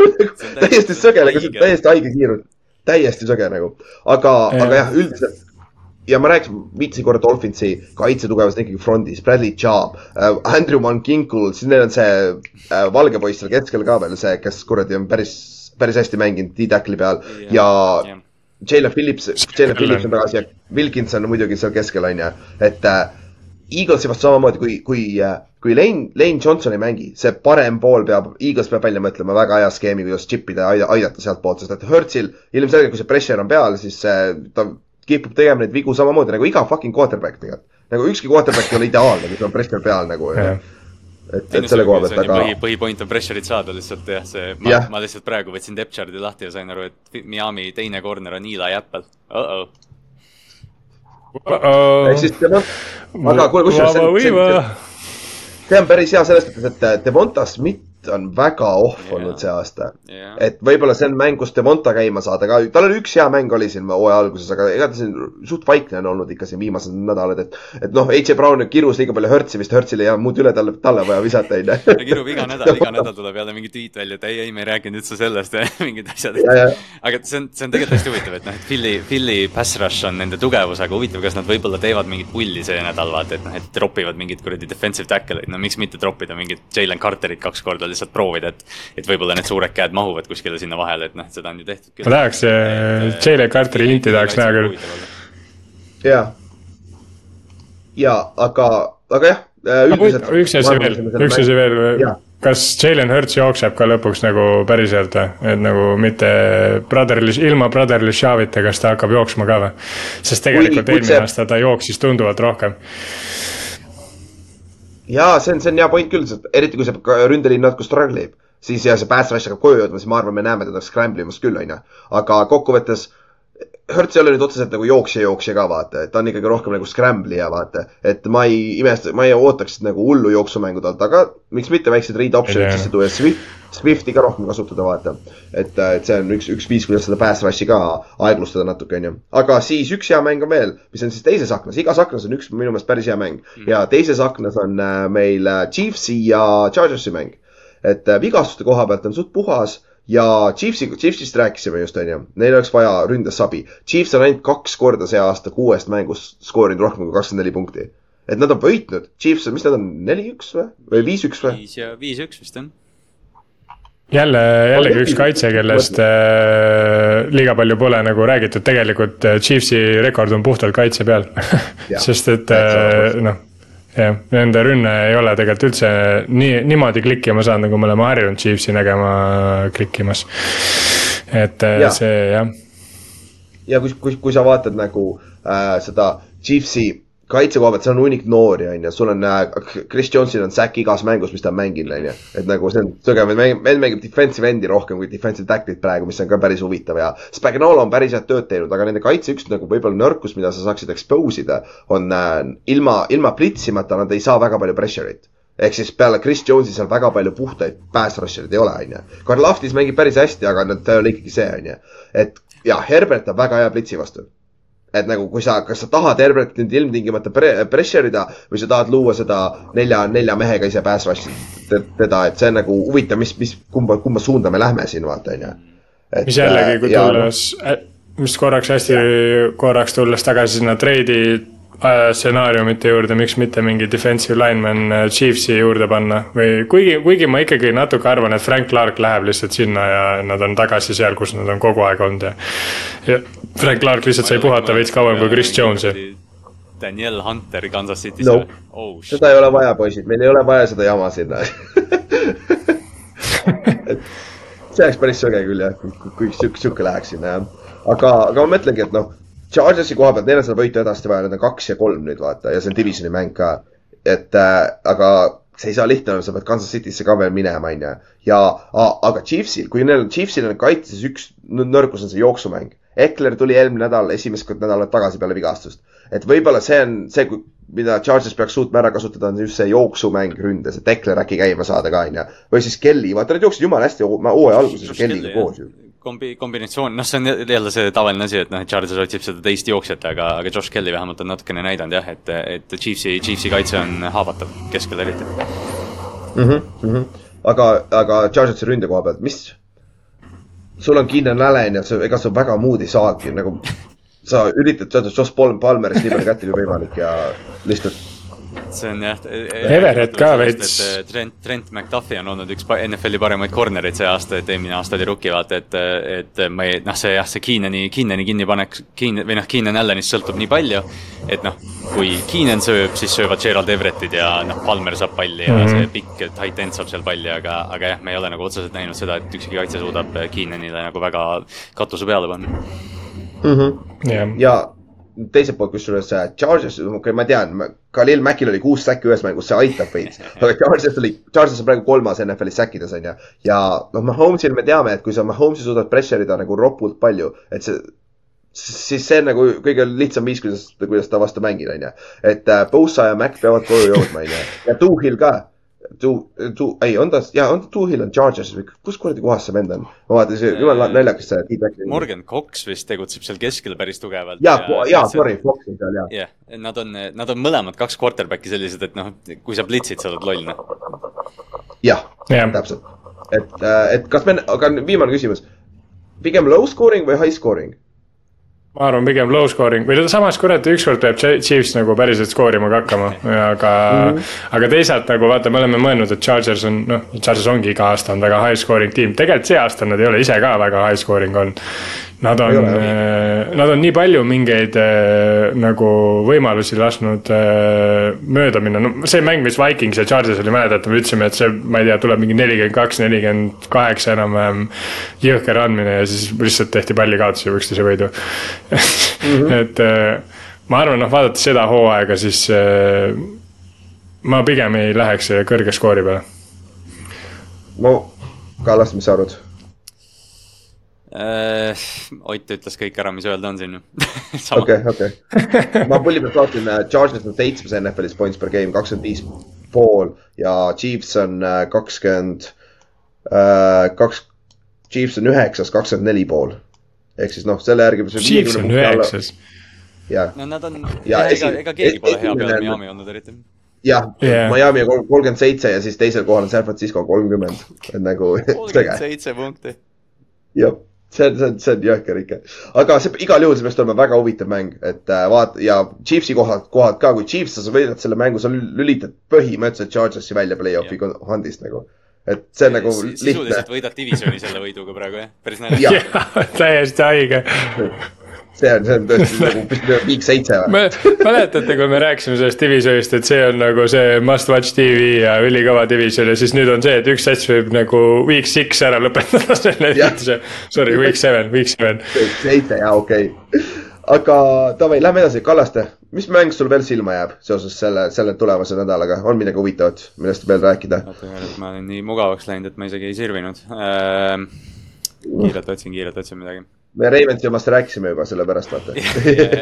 täiesti sõge, nagu see on täiesti haige kiirus. täiesti sõge nagu, aga, aga jah, üldiselt ja ma rääkisin, viitasin korra Dolphinsi kaitsetugevus on ikkagi front'is, Bradley Chubb äh,, Andrew Monkinkul, siis neil on see äh, valge poiss seal keskel ka veel, see, kes kuradi on päris, päris hästi mänginud D-tackli peal ja jah. Jalen Phillips, Jalen Phillips on. on tagasi ja Wilkinson on muidugi seal keskel, on ju, et äh, Eaglesi vastu samamoodi, kui, kui, kui Lane, Lane Johnson ei mängi, see parem pool peab, Eagles peab välja mõtlema väga hea skeemi, kuidas chip ida ja aidata sealtpoolt, sest et Hertzil ilmselgelt, kui see pressure on peal, siis ta kipub tegema neid vigu samamoodi nagu iga fucking quarterback tegelikult. nagu ükski quarterback ei ole ideaalne, kui sul on pressure peal nagu yeah et, et selle koha pealt, aga. põhi, põhipoint on pressure'it saada lihtsalt jah, see, ma yeah., ma lihtsalt praegu võtsin depth chart'i lahti ja sain aru, et Miami teine corner on Eli Apple uh. -oh ehk siis Devont-, aga kuule, kusjuures see, see, see on päris hea selles mõttes, et Devonta Smith on väga off yeah. olnud see aasta yeah.. et võib-olla see on mäng, kus Devonta käima saada ka, tal oli üks hea mäng oli siin hooaja alguses, aga ega ta siin suht vaikne on olnud ikka siin viimased nädalad, et. et noh, H. Brown kirus liiga palju Hertzi vist, Hertzil ei jää muud üle talle, talle vaja visata, onju. ta kirub iga nädal, iga nädal tuleb jälle mingi tweet välja, et ei, ei, me ei rääkinud üldse sellest ja mingid asjad. aga see on, see on tegelikult hästi huvitav, et noh, et Philly, Philly pass rush on nende tugevus, aga huvitav, kas nad võib-olla teevad mingit pulli see nädal, vaata, et noh, et tropivad mingit kuradi defensive tackle'id, no miks mitte troppida mingit Jalen Carterit kaks korda lihtsalt proovida, et et võib-olla need suured käed mahuvad kuskile sinna vahele, et noh, seda on ju tehtud küll. ma tahaks, Jalen Carteri linti tahaks näha küll. ja, ja aga, aga jah äh, üldiselt. üks asi veel, üks asi veel, kas Jalen Hurts jookseb ka lõpuks nagu päriselt või, et nagu mitte brotherly, ilma brotherly Shavita, kas ta hakkab jooksma ka või? sest tegelikult eelmine see... aasta ta jooksis tunduvalt rohkem jaa, see on, see on hea point küll, eriti kui see ründeliin natuke struggle ib siis ja see pass rush hakkab koju jõudma, siis ma arvan, me näeme teda scramble imas küll, onju. aga kokkuvõttes Hertz ei ole nüüd otseselt nagu jooksja-jooksja ka vaata, et ta on ikkagi rohkem nagu scramble'ija vaata. et ma ei imesta, ma ei ootaks nagu hullu jooksumängu talt, aga miks mitte väiksed read option'id sisse tuua ja Swift, Swifti ka rohkem kasutada vaata. et, et see on üks, üks viis, kuidas seda pass rush'i ka aeglustada natuke, onju. aga siis üks hea mäng on veel, mis on siis teises aknas, igas aknas on üks minu meelest päris hea mäng mm. ja teises aknas on äh, meil äh, Chiefsi ja Chargersi mäng et äh, vigastuste koha pealt on suht puhas ja Chiefsi, Chiefsist rääkisime just, onju, neil oleks vaja ründes abi. Chiefs on ainult kaks korda see aasta kuuest mängust skoorinud rohkem kui kakskümmend neli punkti. et nad on võitnud, Chiefs mis nad on, neli-üks või, või viis-üks või? viis ja viis-üks vist on jälle, jällegi üks kaitse, kellest äh, liiga palju pole nagu räägitud, tegelikult äh, Chiefsi rekord on puhtalt kaitse peal sest et äh, noh jah, nende rünne ei ole tegelikult üldse nii, niimoodi klikkima saanud, nagu me oleme harjunud Chiefsi nägema klikkimas. et äh, ja. see jah. ja kui, kui, kui sa vaatad nagu äh, seda Chiefsi kaitse koha pealt, seal on hunnik noori, on ju, sul on äh,, Chris Jones'il on säkk igas mängus, mis ta on mänginud, on ju. et nagu see on tugev, et mängib, defensive endi rohkem kui defensive tackle'it praegu, mis on ka päris huvitav ja. Spagnolo on päris head tööd teinud, aga nende kaitse üks nagu võib-olla nõrkus, mida sa saaksid expose ida, on äh, ilma, ilma plitsimata nad ei saa väga palju pressure'it ehk siis peale Chris Jones'i seal väga palju puhtaid pass rusher'id ei ole, on ju. Karl Ahtis mängib päris hästi, aga ta ei ole ikkagi see, on ju. et jah, Herbert on väga hea plitsi vastu et nagu, kui sa, kas sa tahad Herbertit nüüd ilmtingimata pre pressure ida või sa tahad luua seda nelja, nelja mehega ise rush'i teda, et see on nagu huvitav, mis, mis, kumba, kumba suunda me lähme siin, vaata, on ju. mis jällegi, kui tulles, mis korraks hästi, korraks tulles tagasi sinna treidi stsenaariumite juurde, miks mitte mingi defensive lineman äh, Chiefsi juurde panna või kuigi, kuigi ma ikkagi natuke arvan, et Frank Clark läheb lihtsalt sinna ja nad on tagasi seal, kus nad on kogu aeg olnud ja. ja Frank Clark lihtsalt sai puhata veits kauem kui Chris Jones ja. Daniel Hunter Kansas City's no, oh,. seda ei ole vaja, poisid, meil ei ole vaja seda jama sinna see oleks päris sõge küll jah, kui, kui sihuke, sihuke läheks sinna jah. aga, aga ma mõtlengi, et noh Chargersi koha pealt, neil on seda võitu edasi vaja, need on kaks ja kolm nüüd vaata ja see on divisioni mäng ka. et äh, aga see ei saa lihtne olla, sa pead Kansas City'sse ka veel minema, on ju. ja, aga Chiefsil, kui neil, Chiefsil on kaitses üks nõrkus on see jooksumäng. Ekler tuli eelmine nädal, esimest nädalat tagasi peale vigastust. et võib-olla see on see, mida Charges peaks suutma ära kasutada, on just see jooksumäng ründes, et Ekler äkki käima saada ka, on ju. või siis Kelly, vaata nad jooksid jumala hästi hooaja alguses Kellyga koos ju kombi-, kombinatsioon, noh, see on jälle see tavaline asi, et noh, et Charles otsib seda teist jooksjat, aga, aga Josh Kelly vähemalt on natukene näidanud jah, et, et Chiefsi, Chiefsi kaitse on haavatav, keskel eriti mm. -hmm, mm -hmm. aga, aga Chargersi ründe koha pealt, mis, sul on Keenan Allan ja sa, ega sa väga muud ei saagi, nagu sa üritad saada Josh Palmerist nii palju kätte kui võimalik ja lihtsalt see on jah. Everett ka veits. Trent, Trent McDuffie on olnud üks NFL-i paremaid corner'id see aasta, et eelmine aasta oli rookie, vaata, et, et ma ei, noh, see jah, see Keenani, Keenani kinnipanek, Keen- või noh, Keenan Allanist sõltub nii palju, et noh, kui Keenan sööb, siis söövad Gerald Everettid ja noh, Palmer saab palli ja mm. -hmm. see pikk tight end saab seal palli, aga, aga jah, me ei ole nagu otseselt näinud seda, et ükski kaitse suudab Keenanile nagu väga katuse peale panna. jah, ja teiselt poolt, kusjuures Chargers, okei okay,, ma tean, Khalil Mackil oli kuus säkki ühes mängus, see aitab veits. aga Chargers oli, Chargers on praegu kolmas NFL-is säkkides on ju. ja noh, Mahomes'il me teame, et kui sa Mahomes'i suudad pressure ida nagu ropult palju, et see siis see on nagu kõige lihtsam viis, kuidas, kuidas ta vastu mängida, onju. et äh, Bosa ja Mac peavad koju jõudma, onju. ja Tuuhil ka. Tu-, Tu-, ei, on ta, jaa, on ta Tuuhil on Chargersis või kus kuradi kohas see vend on? ma vaatasin, jumala naljakas see feedback. Morgan Cox vist tegutseb seal keskel päris tugevalt. jaa, jaa, sorry, Fox on seal jaa. jah yeah., nad on, nad on mõlemad kaks quarterback'i sellised, et noh, kui sa blitsid, sa oled loll, noh. jah Jah., täpselt. et, et kas me, aga viimane küsimus. pigem low scoring või high scoring? Ma arvan pigem low scoring või samas kurat, ükskord peab Chiefs nagu päriselt skoorima ka hakkama, aga mm, -hmm. aga teisalt nagu vaata, me oleme mõelnud, et Chargers on noh, Chargers ongi iga aasta on väga high scoring tiim, tegelikult see aasta nad ei ole ise ka väga high scoring olnud. Nad on ole,, nad on nii palju mingeid äh, nagu võimalusi lasknud äh, mööda minna, no see mäng, mis Vikings ja Chargers oli, mäletate, me ütlesime, et see, ma ei tea, tuleb mingi nelikümmend kaks, nelikümmend kaheksa enam-vähem jõhker andmine ja siis lihtsalt tehti pallikaotusi üksteise võidu mm. -hmm. et äh, ma arvan, noh, vaadates seda hooaega, siis äh, ma pigem ei läheks kõrge skoori peale. no, Kallas, mis sa arvad? Äh, Ott ütles kõik ära, mis öelda on siin. okei, okei. ma pulli pealt vaatasin, Chargers on seitsmes NFL-is points per game, kakskümmend viis pool ja Chiefs on äh, kakskümmend, kaks, Chiefs on üheksas, kakskümmend neli pool. ehk siis noh, selle järgi. Chiefs on üheksas. jah, no nad on, Ja ega ega keegi pole hea on- Miami olnud eriti. jah Jah. Miami on kolmkümmend seitse ja siis teisel kohal on San Francisco kolmkümmend, et nagu kolmkümmend seitse punkti. jah, see on, see on, see on jõhker ikka. aga see igal juhul, see peaks olema väga huvitav mäng, et äh, vaata ja Chiefsi kohad, kohad ka, kui Chiefs, sa võidad selle mängu, sa lül- lülitad põhimõtteliselt Chargersi välja play-off'i handist nagu. et see on nagu lihtne sisuliselt, võidad divisjoni selle võiduga praegu jah, päris naljakas. täiesti haige. see on, see on tõesti nagu viik seitse või? me, mäletate, kui me rääkisime sellest divisionist, et see on nagu see must watch tv ja ülikõva division ja siis nüüd on see, et üks sats võib nagu week six ära lõpetada selle ürituse. Sorry, week seven, week seven. seitse, jaa, okei okay.. aga davai, lähme edasi, Kallaste, mis mäng sul veel silma jääb seoses selle, selle tulevase nädalaga, on midagi huvitavat, millest veel rääkida? ma olen nii mugavaks läinud, et ma isegi ei sirvinud äh,. kiirelt otsin, kiirelt otsin midagi. Me Reimendi omast rääkisime juba, sellepärast vaata.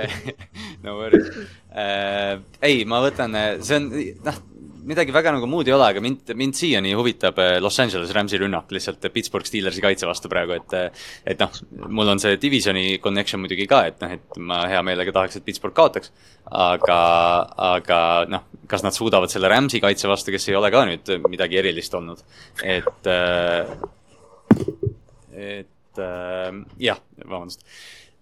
no worries äh,. ei, ma võtan, see on, noh, midagi väga nagu muud ei ole, aga mind, mind siiani huvitab äh, Los Angeles Rams'i rünnak lihtsalt Pittsburgh Steelersi kaitse vastu praegu, et. et noh, mul on see divisioni connection muidugi ka, et noh, et ma hea meelega tahaks, et Pittsburgh kaotaks. aga, aga noh, kas nad suudavad selle Rams'i kaitse vastu, kes ei ole ka nüüd midagi erilist olnud, et äh, et äh, jah, vabandust.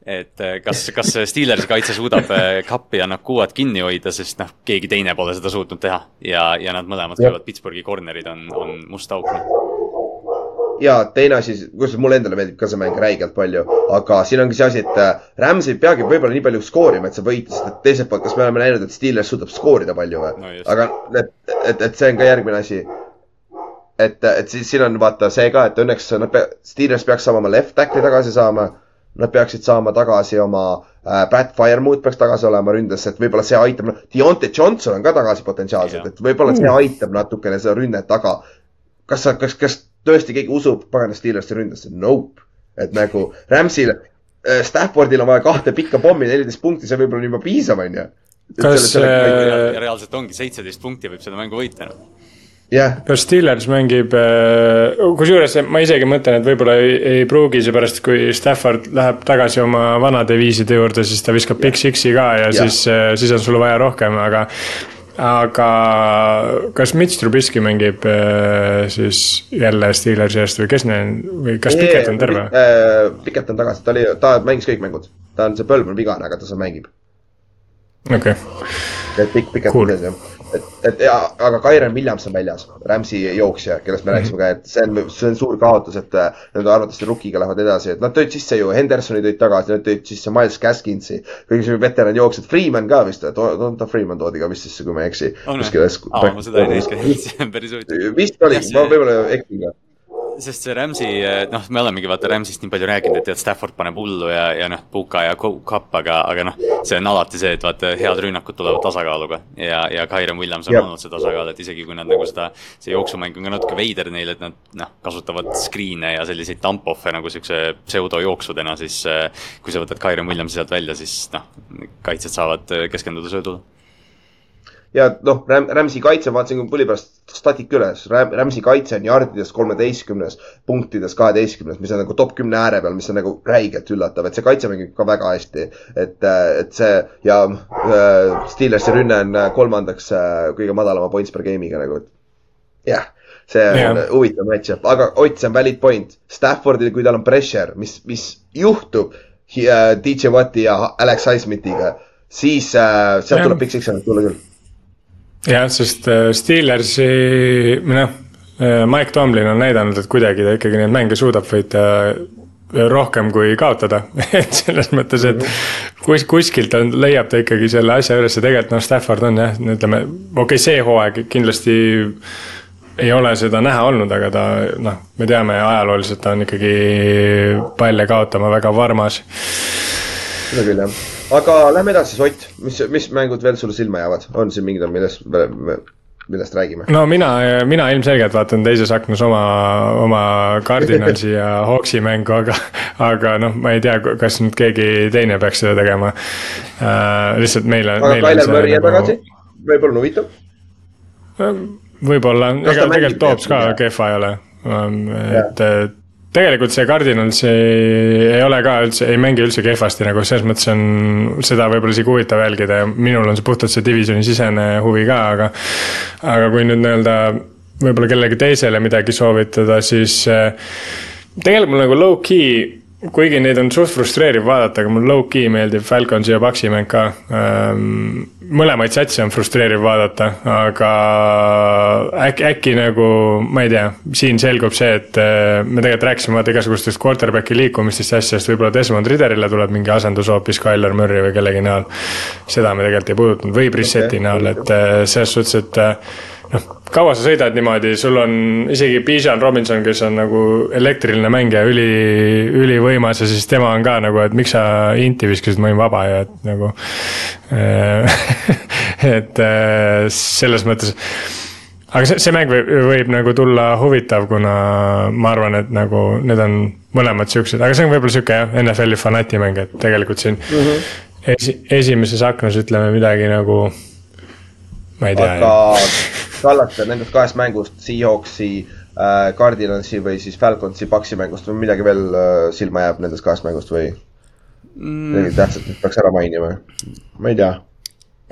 et äh, kas, kas Steelersi kaitse suudab äh, kappi ja Nakuat kinni hoida, sest noh, keegi teine pole seda suutnud teha ja, ja nad mõlemad käivad Pittsburghi corner'id on, on must auk. ja teine asi, kusjuures mulle endale meeldib ka see mäng räigelt palju, aga siin ongi see asi, et äh, Rams ei peagi võib-olla nii palju skoorima, et sa võita, sest et teiselt poolt, kas me oleme näinud, et Steelers suudab skoorida palju või No aga et, et, et see on ka järgmine asi. et, et siis siin on vaata see ka, et õnneks nad pea-, Steelers peaks saama oma left tackle'i tagasi saama. Nad peaksid saama tagasi oma äh, Pat Firemood peaks tagasi olema ründes, et võib-olla see aitab, Deontay Johnson on ka tagasi potentsiaalselt, et võib-olla see aitab natukene seda rünnet, aga kas sa, kas, kas tõesti keegi usub pagana Steelersi ründesse? Nope. et nagu Ramsil äh,, Staffordil on vaja kahte pikka pommi, neliteist punkti, see võib-olla on juba piisav, onju. Kas, äh, reaalselt ongi seitseteist punkti võib seda mängu võita noh.. jah, kas Steelers mängib, kusjuures ma isegi mõtlen, et võib-olla ei, ei pruugi, seepärast kui Stafford läheb tagasi oma vanade viiside juurde, siis ta viskab Big Six'i ka ja. Jah. siis, siis on sul vaja rohkem, aga. aga kas Mitch Trubisky mängib äh, siis jälle Steelersi eest või kes need või kas Piket on terve? Piket on tagasi, ta oli, ta mängis kõik mängud. ta on, see põlv on vigane, aga ta seal mängib. okei okay. et pikalt Cool. cool. jah et, et ja, aga Kyron Williams on väljas, Rams'i jooksja, kellest me rääkisime ka, et see on, see on suur kaotus, et äh, nad arvatavasti rookiga lähevad edasi, et nad tõid sisse ju Hendersoni tõid tagasi, nad tõid sisse Miles Gaskinsi. kõik see veteran jooksjad, Freeman ka vist, Donta Freeman toodi ka vist sisse, kui ma ei eksi. aa, ma seda ei näinud, see on päris huvitav. vist oli, ma võib-olla eksin ka sest see Rams'i, noh, me olemegi vaata Rams'ist nii palju rääkinud, et tead, Stafford paneb hullu ja, ja noh, Puka ja Kapp, aga, aga noh, see on alati see, et vaata, head rünnakud tulevad tasakaaluga ja, ja Kyron Williams on olnud see tasakaal, et isegi kui nad nagu seda, see jooksumäng on ka natuke veider neil, et nad noh, kasutavad screen'e ja selliseid dump-off'e nagu siukse pseudojooksudena, siis äh, kui sa võtad Kyron Williamsi sealt välja, siis noh, kaitsjad saavad äh, keskenduda söödule ja noh, Ram-, Rams'i kaitse, vaatasin pulli pärast statik üles Ram,, Rams'i kaitse on jardides kolmeteistkümnes, punktides kaheteistkümnes, mis on nagu top kümne ääre peal, mis on nagu räigelt üllatav, et see kaitse mängib ka väga hästi. et, et see ja äh, Steelersi rünne on äh, kolmandaks äh, kõige madalama points per game'iga nagu, et jah see on yeah. huvitav match-up, aga Ott, see on valid point. Staffordil, kui tal on pressure, mis, mis juhtub äh, DJ Watti ja Alex Highsmithiga, siis äh, sealt Jah. tuleb Big Six tulla küll jah, sest äh, Steelersi, noh, Mike Tomlin on näidanud, et kuidagi ta ikkagi neid mänge suudab võita äh, rohkem kui kaotada, et selles mõttes, et kus, kuskilt on, leiab ta ikkagi selle asja üles ja tegelikult noh, Stafford on jah, ütleme, okei okay,, see hooaeg kindlasti ei ole seda näha olnud, aga ta noh, me teame ajalooliselt ta on ikkagi palle kaotama väga varmas. Seda küll jah, aga lähme edasi, Ott, mis, mis mängud veel sulle silma jäävad, on siin mingid, millest, millest räägime? no mina, mina ilmselgelt vaatan teises aknas oma, oma Cardinalsi ja Hawksi mängu, aga, aga noh, ma ei tea, kas nüüd keegi teine peaks seda tegema äh,. lihtsalt meil on. aga Tyler Murray jääb tagasi, võib-olla on huvitav. võib-olla, ega tegelikult Toops ka kehva ei ole, et äh, tegelikult see Cardinals ei, ei ole ka üldse, ei mängi üldse kehvasti nagu selles mõttes on seda võib-olla isegi huvitav jälgida ja minul on see puhtalt see divisioni sisene huvi ka, aga. aga kui nüüd nii-öelda võib-olla kellelegi teisele midagi soovitada, siis äh, tegelikult mul nagu low-key kuigi neid on suht frustreeriv vaadata, aga mul low-key meeldib Falconsi ja Paxi mäng ka ähm,. mõlemaid satse on frustreeriv vaadata, aga äkki, äkki nagu, ma ei tea, siin selgub see, et äh, me tegelikult rääkisime vaata igasugustest quarterback'i liikumistest ja asjadest, võib-olla Desmond Ridderile tuleb mingi asendus hoopis Tyler Murray või kellegi näol. seda me tegelikult ei puudutanud või Brisseti Okei, näol, et äh, selles suhtes, et äh, noh, kaua sa sõidad niimoodi, sul on isegi Bijan Robinson, kes on nagu elektriline mängija, üli, ülivõimas ja siis tema on ka nagu, et miks sa inti viskasid, ma olin vaba ja et nagu äh. et äh, selles mõttes, aga see, see mäng võib, võib nagu tulla huvitav, kuna ma arvan, et nagu need on mõlemad siuksed, aga see on võib-olla sihuke jah, NFL-i fanatimäng, et tegelikult siin mm -hmm. esi, esimeses aknas ütleme midagi nagu, ma ei tea aga kallata nendest kahest mängust, Seahawksi äh,, Cardinalsi või siis Falconsi, Paxi mängust või midagi veel äh, silma jääb nendest kahest mängust või midagi tähtsat, mis peaks ära mainima? ma ei tea.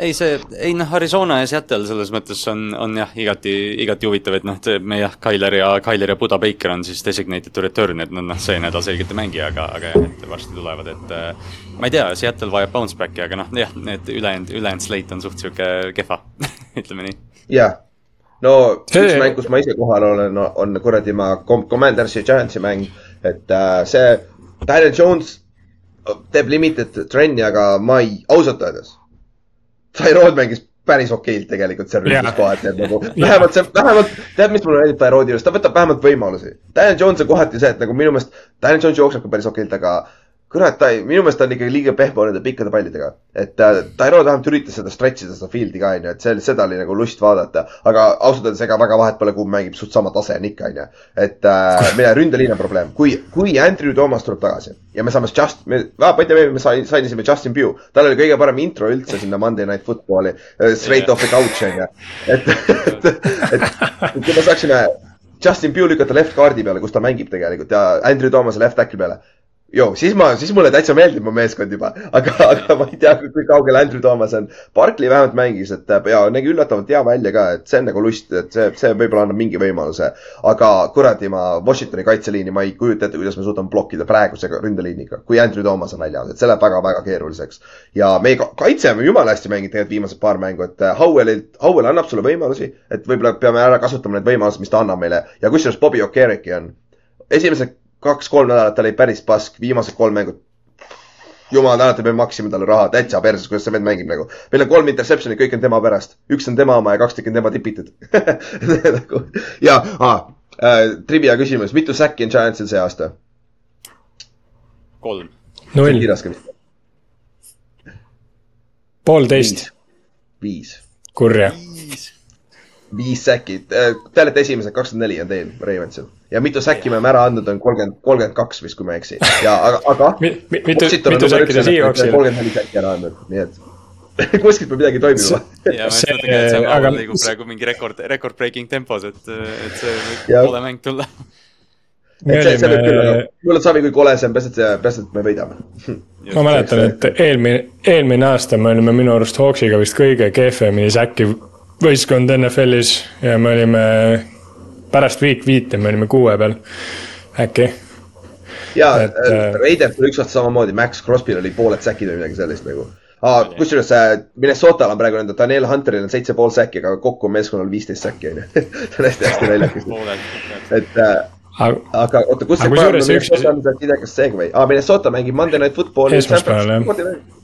ei, see, ei noh, Arizona ja Seattle selles mõttes on, on jah, igati, igati huvitav, et noh, meie jah, Tyler ja, Tyler ja Buda Baker on siis designated to return, et nad noh, see nädal selgelt ei mängi, aga, aga jah, et varsti tulevad, et äh, ma ei tea, Seattle vajab bounce back'i, aga noh, jah, need ülejäänud, ülejäänud slate on suht sihuke kehva, ütleme nii. jah, no See- üks mäng, kus ma ise kohal olen, on kuradi ma Com- Commandersi ja Giantsi mäng, et äh, see Daniel Jones teeb limited trenni, aga ma ei, ausalt öeldes. Tyrod mängis päris okeilt tegelikult seal ründes kohati, et nagu vähemalt see, vähemalt tead, mis mulle meeldib Tyrodi juures, ta võtab vähemalt võimalusi. Daniel Jones on kohati see, et nagu minu meelest Daniel Jones jookseb ka päris okeilt, aga kurat, ta ei, minu meelest ta on ikkagi liiga pehme nende pikkade pallidega. et äh, Tyrod vähemalt üritas seda stretch ida seda field'i ka onju, et see, seda oli nagu lust vaadata. aga ausalt öeldes ega väga vahet pole, kumb mängib, suht sama tase on ikka onju. et äh, meie ründeliin on probleem, kui, kui Andrew Thomas tuleb tagasi ja me saame just, me, ma ei tea, me sai- sainisime Justin Pugh, tal oli kõige parem intro üldse sinna Monday Night Footballi, straight Jah. off the couch onju. et, et, et, et kui me saaksime Justin Pugh lükata left guard'i peale, kus ta mängib tegelikult ja Andrew Thomas'e left tackle'i peale joo, siis ma, siis mulle täitsa meeldib mu meeskond juba, aga, aga ma ei tea, kui kaugel Andrew Thomas on. Barkley vähemalt mängis, et ja nägi üllatavalt hea välja ka, et see on nagu lust, et see, see võib-olla annab mingi võimaluse. aga kuradi, ma Washingtoni kaitseliini, ma ei kujuta ette, kuidas me suudame blokkida praeguse ründeliiniga, kui Andrew Thomas on väljas, et see läheb väga-väga keeruliseks. ja meie kaitse on jumala hästi mänginud tegelikult viimased paar mängu, et äh, Howellilt, Howell annab sulle võimalusi, et võib-olla peame ära kasutama need võimalused, mis ta annab meile ja kusjuures Bobby Okereki on esimesed kaks-kolm nädalat ta oli päris pask, viimased kolm mängu. jumal tänatud, me maksime talle raha, täitsa perses, kuidas see vend mängib nagu. meil on kolm interception'i, kõik on tema pärast. üks on tema oma ja kaks tükki on tema tipitud nagu ja ah, äh, trivia küsimus, mitu säkki on Giantsil see aasta? kolm. null. poolteist. viis. kurja. Viis säkki, te olete esimesed, kakskümmend neli on teil, Ravensil ja mitu säkki me oleme ära andnud, on kolmkümmend, kolmkümmend kaks vist, kui ma ei eksi. ja aga, aga Mi,. mitu, mitu säkki te Seahawksil? kolmkümmend neli säkki ära andnud, nii et kuskilt peab midagi toimima. ja ma ütlen tegelikult, et see aga... liigub praegu mingi rekord, record breaking tempos, et, et see võib kole mäng tulla. et see, see võib küll, aga mulle saab kui kole see on, peaasi, et, peaasi, et me võidame. ma mäletan, et eelmine, eelmine aasta me olime minu arust Hawksiga vist kõige kehvemini säkki võistkond NFL-is ja me olime pärast week viite me olime kuue peal, äkki. ja et, äh, Raiders oli üks aasta samamoodi, Max Crosby'l oli pooled säkid või midagi sellist nagu ah,. kusjuures äh, Minnesotal on praegu nende Daniel Hunteril on seitse pool säkki, aga kokku on meeskonnal viisteist säkki on ju see on hästi-hästi naljakas. et äh, aga oota, kus see Minnesota on, ei tea, kas see või ah,, Minnesota mängib Monday Night Footballi. esmaspäeval jah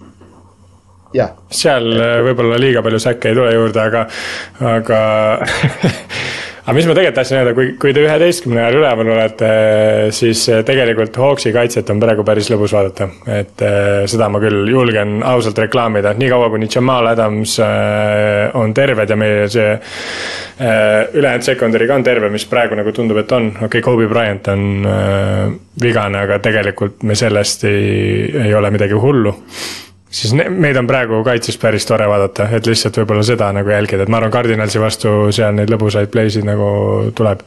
ja.. seal äh, võib-olla liiga palju säkke ei tule juurde, aga, aga aga mis ma tegelikult tahtsin öelda, kui, kui te üheteistkümne ajal üleval olete, siis eh, tegelikult Hawksi kaitset on praegu päris lõbus vaadata. et eh, seda ma küll julgen ausalt reklaamida, niikaua kuni Jamal Adams on terved ja meie see ülejäänud secondary ka on terve, mis praegu nagu tundub, et on, okei okay,, Kobe Bryant on vigane, aga tegelikult me sellest ei, ei ole midagi hullu siis meid on praegu kaitses päris tore vaadata, et lihtsalt võib-olla seda nagu jälgida, et ma arvan, Cardinalsi vastu seal neid lõbusaid play'sid nagu tuleb.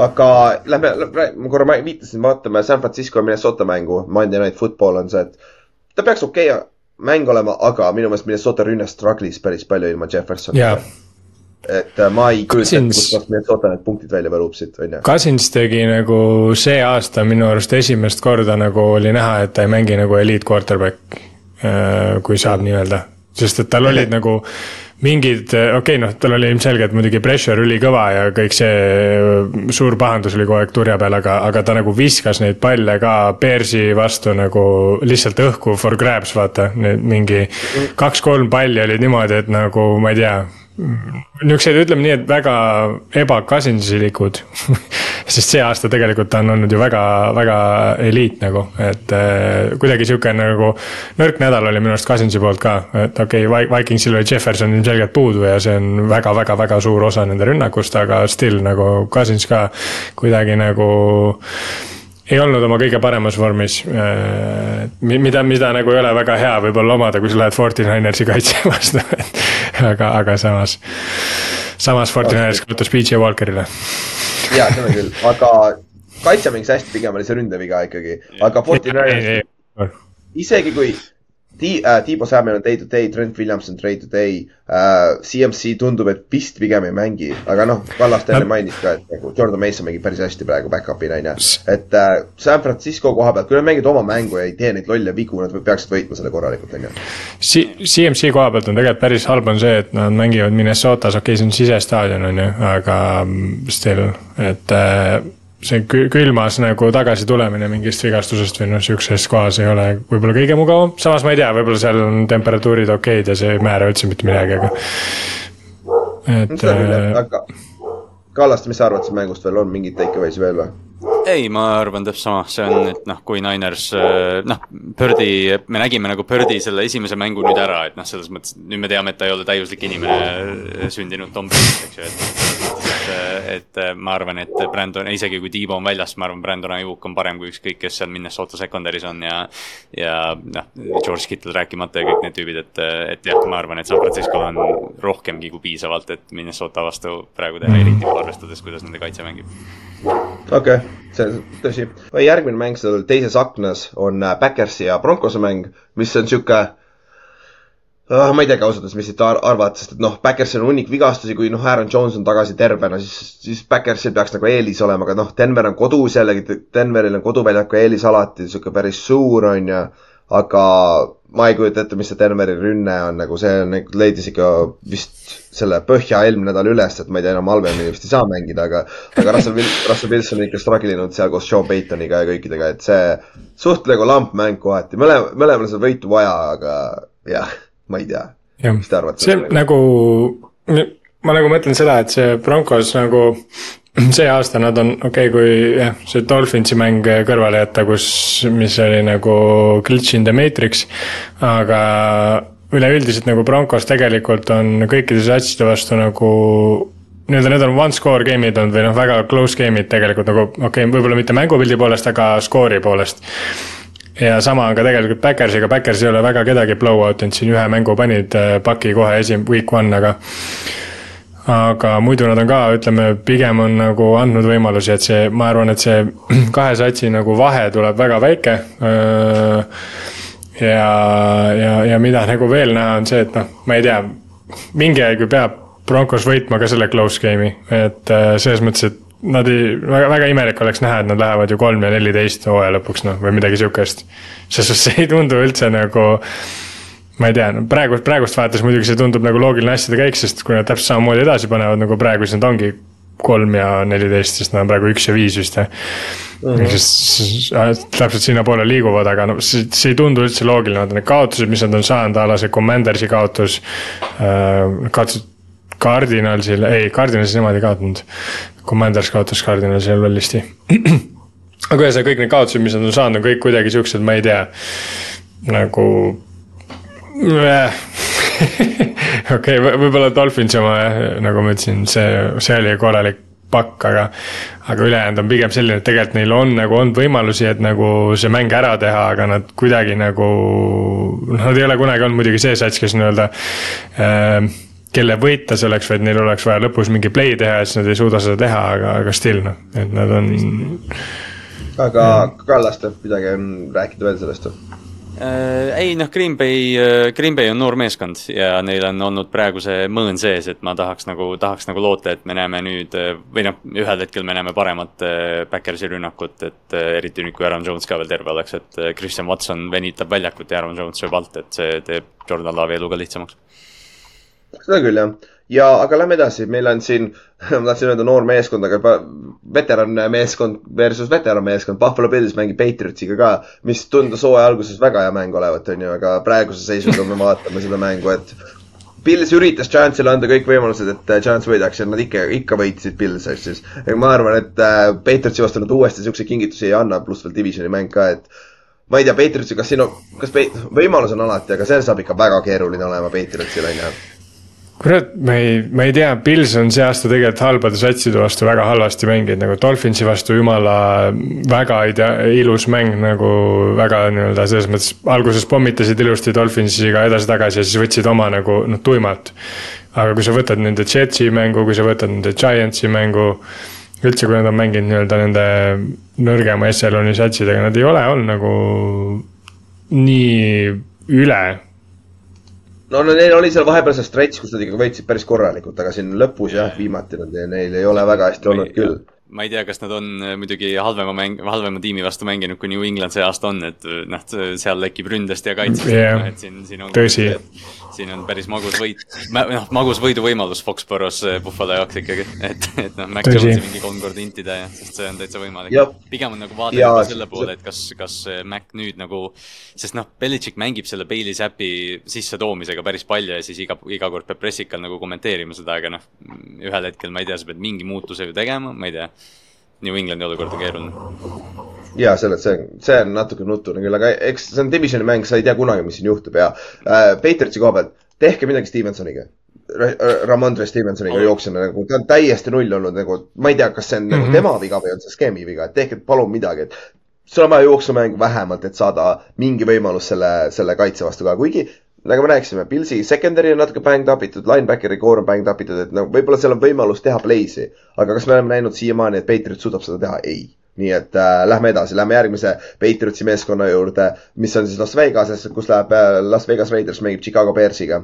aga lähme, ma korra viitasin, vaatame San Francisco ja Minnesota mängu, Monday Night Football on see, et ta peaks okei okay mäng olema, aga minu meelest Minnesota rünne struggle'is päris palju ilma Jeffersonita et äh, ma ei kujuta ette, kustkohast Minnesota need punktid välja võlub siit, on ju. Cousins tegi nagu see aasta minu arust esimest korda nagu oli näha, et ta ei mängi nagu eliit quarterback. Äh, kui saab nii öelda, sest et tal olid nagu mingid, okei okay,, noh, tal oli ilmselgelt muidugi pressure ülikõva ja kõik see suur pahandus oli kogu aeg turja peal, aga, aga ta nagu viskas neid palle ka Bearsi vastu nagu lihtsalt õhku for grabs, vaata. mingi kaks-kolm palli olid niimoodi, et nagu ma ei tea niisugused, ütleme nii, et väga ebakasindsilikud sest see aasta tegelikult ta on olnud ju väga, väga eliit nagu, et äh, kuidagi sihuke nagu. nõrk nädal oli minu arust Cousinsi poolt ka, et okei okay,, Vikingsil oli Jefferson ilmselgelt puudu ja see on väga-väga-väga suur osa nende rünnakust, aga still nagu Cousins ka kuidagi nagu ei olnud oma kõige paremas vormis. Äh, mida, mida nagu ei ole väga hea võib-olla omada, kui sa lähed Fortinanersi kaitse vastu aga, aga samas, samas Fortiners kaotas PJ Walkerile. ja, seda küll, aga kaitse mängis hästi, pigem oli see ründeviga ikkagi, aga Fortiners, isegi kui Ti- äh,, Tiibo Samuel on day to day, Trent Williamson day to day äh,. CMC tundub, et vist pigem ei mängi, aga noh, Kallaste enne mainis ka, et nagu Jordan Mason mängib päris hästi praegu back-up'ina on ju. et äh, San Francisco koha pealt, kui nad mängivad oma mängu ja ei tee neid lolle vigu, nad peaksid võitma selle korralikult, on ju. CMC koha pealt on tegelikult päris halb on see, et nad mängivad Minnesotas, okei okay,, see on sisestaadion on ju, aga mm, still, et äh, see külmas nagu tagasi tulemine mingist vigastusest või noh, sihukeses kohas ei ole võib-olla kõige mugavam. samas ma ei tea, võib-olla seal on temperatuurid okeid ja see ei määra üldse mitte midagi, aga. et. Äh, aga Kallaste, mis sa arvad sellest mängust veel, on mingeid takeaway'si veel või? ei, ma arvan täpselt sama, see on, et noh, kui Niners, äh, noh, Birdi, me nägime nagu Birdi selle esimese mängu nüüd ära, et noh, selles mõttes nüüd me teame, et ta ei ole täiuslik inimene sündinud Tom Brady, eks ju, et et ma arvan, et Brandon, isegi kui Tiibo on väljas, ma arvan, Brandon Ayuk on parem kui ükskõik, kes seal Minnesota secondary's on ja. ja noh, George Kittle rääkimata ja kõik need tüübid, et, et jah, ma arvan, et San Francisco on rohkemgi kui piisavalt, et Minnesota vastu praegu teha, eriti arvestades, kuidas nende kaitse mängib. okei okay., see on tõsi. järgmine mäng seal teises aknas on Backersi ja Broncose mäng, mis on sihuke Uh, ma ei teagi ausalt öeldes, mis siit ar arvata, sest et noh, Backersil on hunnik vigastusi, kui noh, Aaron Jones on tagasi tervena, siis, siis Backersil peaks nagu eelis olema, aga noh, Denver on kodus jällegi, Denveril on koduväljaku eelis alati sihuke päris suur, on ju. aga ma ei kujuta ette, mis see Denveri rünne on, nagu see on, leidis ikka vist selle põhja eelmine nädal üles, et ma ei tea, enam halvemini vist ei saa mängida, aga aga Russell, Russell Wilson on ikka struggle inud seal koos Sean Paytoniga ja kõikidega, et see suht nagu lampmäng kohati, mõlema, mõlemal on seda võitu vaja, aga jah ma ei tea, mis te arvate? see nagu, ma nagu mõtlen seda, et see Broncos nagu see aasta nad on, okei okay,, kui jah, see Dolphinsi mäng kõrvale jätta, kus, mis oli nagu glitch in the matrix, aga üleüldiselt nagu Broncos tegelikult on kõikide satside vastu nagu nii-öelda need on one score game'id olnud või noh, väga close game'id tegelikult nagu okei okay,, võib-olla mitte mängupildi poolest, aga score'i poolest ja sama on ka tegelikult Backersiga, Backers ei ole väga kedagi blow out inud, siin ühe mängu panid paki äh, kohe esim-, week one, aga aga muidu nad on ka, ütleme, pigem on nagu andnud võimalusi, et see, ma arvan, et see kahe satsi nagu vahe tuleb väga väike. Äh, ja, ja, ja mida nagu veel näha, on see, et noh, ma ei tea, mingi aeg ju peab Broncos võitma ka selle close game'i, et äh, selles mõttes, et nad ei, väga, väga imelik oleks näha, et nad lähevad ju kolm ja neliteist hooaja lõpuks noh, või midagi sihukest. sest see ei tundu üldse nagu, ma ei tea, no praegu, praegust vaadates muidugi see tundub nagu loogiline asjade käik, sest kui nad täpselt samamoodi edasi panevad nagu praegu, siis nad ongi kolm ja neliteist, sest nad on praegu üks ja viis vist jah mm -hmm.. siis täpselt sinnapoole liiguvad, aga no see, see ei tundu üldse loogiline, vaata need kaotused, mis nad on saanud, a la see Commandersi kaotus äh,. kaotasid Cardinalsil, ei, Cardinalsil nemad ei kaotanud. Commanders kaotas Cardinalsil lollisti. aga ühesõnaga kõik need kaotused, mis nad on saanud, on kõik kuidagi siuksed, ma ei tea, nagu okei okay,, võib-olla Dolphinsi oma jah, nagu ma ütlesin, see, see oli korralik pakk, aga. aga ülejäänud on pigem selline, et tegelikult neil on nagu olnud võimalusi, et nagu see mäng ära teha, aga nad kuidagi nagu. noh, nad ei ole kunagi olnud muidugi see sats, kes nii-öelda äh, kelle võita see oleks, vaid neil oleks vaja lõpus mingi play teha ja siis nad ei suuda seda teha, aga, aga still noh, et nad on. aga Kallaste, midagi on rääkida veel sellest või? Äh, ei noh, Green Bay, äh, Green Bay on noor meeskond ja neil on olnud praegu see mõõn sees, et ma tahaks nagu, tahaks nagu loota, et me näeme nüüd äh, või noh, ühel hetkel me näeme paremat Backersi rünnakut, et eriti nüüd, kui Aaron Jones ka veel terve oleks, et Christian Watson venitab väljakut ja Aaron Jones sööb alt, et see teeb Jordan Laavi elu ka lihtsamaks seda küll jah, ja aga lähme edasi, meil on siin, ma tahtsin öelda noor meeskond, aga veteran meeskond versus veteran meeskond, Buffalo Bills mängib Patriotsiga ka, mis tundus hooaja alguses väga hea mäng olevat, on ju, aga praeguse seisuga me vaatame seda mängu, et Pils üritas Chance'ile anda kõik võimalused, et äh, Chance võidaks ja nad ikka, ikka võitsid Pilsi, siis ma arvan, et äh, Patriotsi vastu nad uuesti siukseid kingitusi ei anna, pluss veel divisioni mäng ka, et ma ei tea, Patriotsi, kas siin on, kas võimalus on alati, aga see saab ikka väga keeruline olema Patriotsil, on ju kurat, ma ei, ma ei tea, Pils on see aasta tegelikult halbade satside vastu väga halvasti mänginud, nagu Dolphinsi vastu jumala väga ei tea, ilus mäng nagu väga nii-öelda selles mõttes. alguses pommitasid ilusti Dolphinsiga edasi-tagasi ja siis võtsid oma nagu noh, tuimalt. aga kui sa võtad nende Jetsi mängu, kui sa võtad nende Giantsi mängu. üldse, kui nad on mänginud nii-öelda nende nõrgema echelon'i satsidega, nad ei ole olnud nagu nii üle no, no neil oli seal vahepeal see stretch, kus nad ikka võitsid päris korralikult, aga siin lõpus jah, viimati nad, neil ei ole väga hästi olnud küll ma ei tea, kas nad on äh, muidugi halvema mäng, halvema tiimi vastu mänginud, kui New England see aasta on, et äh, noh, seal lekib ründest ja kaitsest yeah., et siin, siin on. tõsi. Siin on päris magus võit, noh, magus võiduvõimalus Foxborough's äh, Buffalo jaoks ikkagi, et, et noh, Mac Jonesi mingi kolm korda intida ja, sest see on täitsa võimalik. pigem on nagu vaade juba selle poole, et kas, kas Mac nüüd nagu, sest noh, Belichik mängib selle Bailey Zappi sissetoomisega päris palju ja siis iga, iga kord peab pressikal nagu kommenteerima seda, aga noh, ühel hetkel ma ei tea, sa pead mingi muutuse ju tegema, ma ei tea New Englandi olukord on keeruline. Ja selles, see see on natuke nutune küll, aga eks see on divisioni mäng, sa ei tea kunagi, mis siin juhtub ja äh, Patriotsi koha pealt, tehke midagi Stevensoniga. Ramondre Stevensoniga oh. jooksjana nagu, ta on täiesti null olnud nagu, ma ei tea, kas see on mm -hmm. nagu mhm. tema viga või on see skeemi viga, et tehke palun midagi, et sul on vaja jooksumängu vähemalt, et saada mingi võimalus selle, selle kaitse vastu ka, kuigi nagu me rääkisime, Pilsi secondary on natuke banged up itud, linebackeri core on banged up itud, et no võib-olla seal on võimalus teha play'si. aga kas me oleme näinud siiamaani, et Patriot suudab seda teha? ei. Nii et äh, lähme edasi, lähme järgmise Patriotsi meeskonna juurde, mis on siis Las Vegases, kus läheb äh, Las Vegas Raiders mängib Chicago Bearsiga.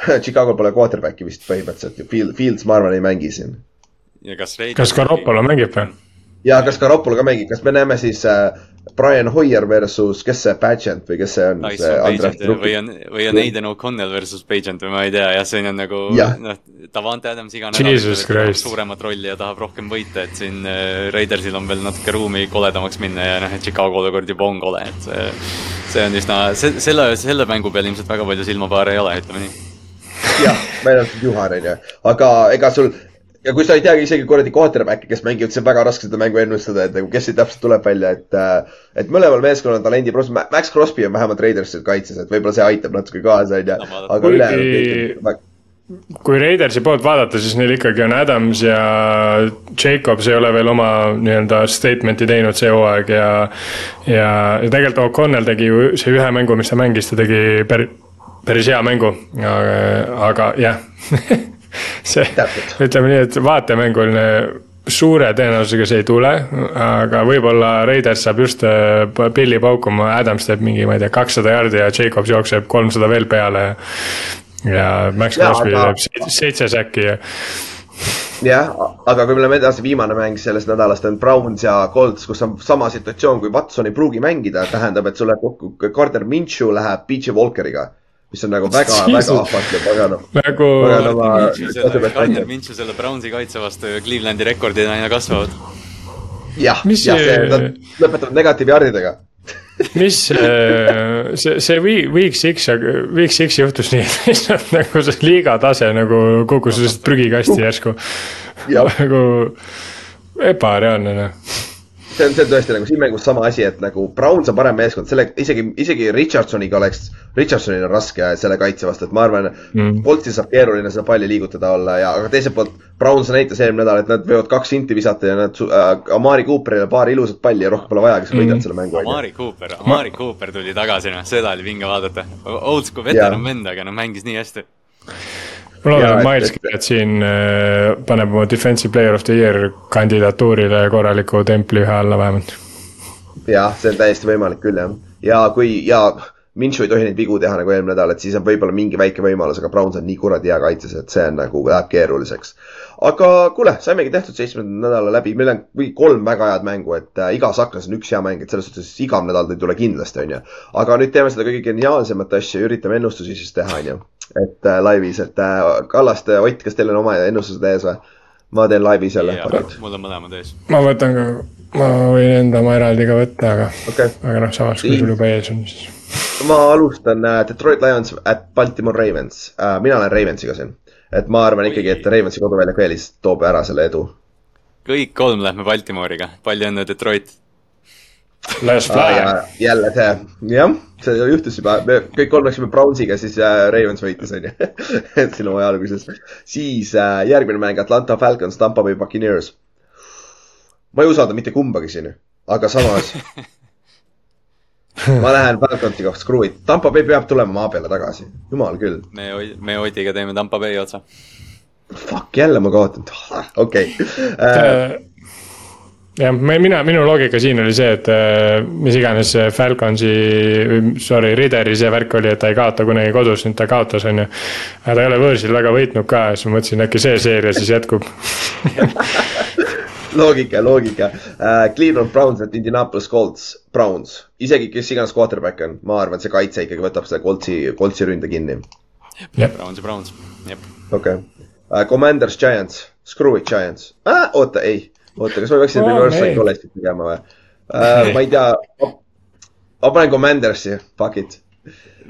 Chicago'l pole quarterback'i vist põhimõtteliselt ju, Field, Fields ma arvan ei mängi siin. ja kas Raiders kas Garoppolo mängib või? ja kas Garoppolo ka mängib, kas me näeme siis äh, Brian Hoier versus, kes see Pageant või kes see on? Pagent või on, või on Aiden O'Connell versus Pagent või ma ei tea, jah, see on nagu noh, Davante Adams iga nädal suuremat rolli ja tahab rohkem võita, et siin äh, Raidersil on veel natuke ruumi koledamaks minna ja noh, et Chicago olukord juba on kole, et see see on üsna, selle, selle mängu peal ilmselt väga palju silmapaare ei ole, ütleme nii. jah, välja arvatud Juhan onju, aga ega sul ja kui sa ei teagi isegi kuradi quarterback'i, kes mängivad, siis on väga raske seda mängu ennustada, et nagu kes siit täpselt tuleb välja, et. et mõlemal meeskonnal on talendi, Max Crosby on vähemalt Raidersil kaitses, et võib-olla see aitab natuke kaasa onju aga Kuigi- ülejäänud. kui Raidersi poolt vaadata, siis neil ikkagi on Adams ja Jacobs ei ole veel oma nii-öelda statement'i teinud see hooaeg ja ja, ja tegelikult O'Connell tegi ju see ühe mängu, mis ta mängis, ta tegi per, päris hea mängu, aga, aga jah see ütleme nii, et vaatemänguline suure tõenäosusega see ei tule, aga võib-olla Raiders saab just äh, pilli paukuma, Adams teeb mingi, ma ei tea, kakssada jardi ja Jacobs jookseb kolmsada veel peale. Ja Max Crosby aga- teeb seitse- säkki ja jah, aga kui me läheme edasi, viimane mäng sellest nädalast on Browns ja Colts, kus on sama situatsioon, kui Watson ei pruugi mängida, tähendab, et sul läheb kokku, Carter Minshew läheb PJ Walkeriga, mis on nagu väga, väga Jesus. ahvatlev, aga noh. nagu ma- Gardner Minshew selle Brownsi kaitse vastu ja Clevelandi rekordid aina kasvavad. jah, Mis jah, nad lõpetavad negatiivjardidega. mis äh, see, see week, six, week six juhtus nii, et lihtsalt nagu see liiga tase nagu kukkus lihtsalt prügikasti järsku. Nagu ebareaalne noh. See on, see on tõesti nagu siin mängus sama asi, et nagu Browns on parem meeskond, selle isegi, isegi Richardsoniga oleks, Richardsonil on raske selle kaitse vastu, et ma arvan Mm. Boltsil saab keeruline seda palli liigutada olla ja, aga teiselt poolt Browns näitas eelmine nädal, et nad võivad kaks inti visata ja nad äh,, Amari Cooperile paar ilusat palli ja rohkem pole vaja, kes võidavad Mm. selle mängu. Amari Cooper, Amari Cooper tuli tagasi, noh, seda oli vinge vaadata. Old school veteran vend, aga noh, mängis nii hästi. Ma loodan, et Miles et- Garrett siin äh, paneb oma defensive player of the year kandidatuurile korraliku templi ühe alla vähemalt. jah, see on täiesti võimalik küll jah. ja kui ja Minshu ei tohi neid vigu teha nagu eelmine nädal, et siis on võib-olla mingi väike võimalus, aga Browns on nii kuradi hea kaitses, et see on nagu läheb keeruliseks. aga kuule, saimegi tehtud seitsmenda nädala läbi, meil on kolm väga head mängu, et äh, igas aknas on üks hea mäng, et selles suhtes iga nädal ei tule kindlasti, onju. aga nüüd teeme seda kõige geniaalsemat asja, üritame ennustusi siis teha, onju. Et äh, laivis, et äh, Kallaste, Ott, kas teil on oma ennustused ees või? ma teen laivis jälle. mul on mõlemad ees. ma võtan ka, ma võin enda oma eraldi ka võtta, aga, okei, aga noh, samas kui sul juba ees on, siis. ma alustan äh, Detroit Lions at Baltimore Ravens äh,. mina olen Ravensiga siin, et ma arvan ikkagi, et Ravensi koduväljaku eelis toob ära selle edu. kõik kolm lähme Baltimooriga, palju õnne Detroit. Let's ja fly. jälle see, jah, see juhtus juba, me kõik kolm läksime Brownsiga, siis äh, Ravens võitis, onju. et siin hooaja alguses. siis äh, järgmine mäng Atlanta Falcons, Tampa Bay Buccaneers. ma ei usalda mitte kumbagi siin, aga samas ma lähen Falconsiga, screw it, Tampa Bay peab tulema maa peale tagasi, jumal küll. me, me Otiga teeme Tampa Bay otsa. Fuck, jälle ma kaotan, okei. Äh, jah, mina, minu loogika siin oli see, et äh, mis iganes see Falconsi, sorry, Rideri see värk oli, et ta ei kaota kunagi kodus, nüüd ta kaotas, on ju. aga ta ei ole võõrsil väga võitnud ka ja siis ma mõtlesin, äkki see seeria siis jätkub. loogika, loogika uh,. Cleveland Browns et Indianapolis Colts, Browns, isegi kes iganes quarterback on, ma arvan, see kaitse ikkagi võtab selle Coltsi, Coltsi ründe kinni. jah, Browns ja Browns, jep. okei okay. uh,. Commanders, Giants, screw it, Giants ah,. oota, ei, oota, kas ma peaksin Oh, reverse psychology't tegema või uh,? ma ei tea, ma panen Commandersi, fuck it.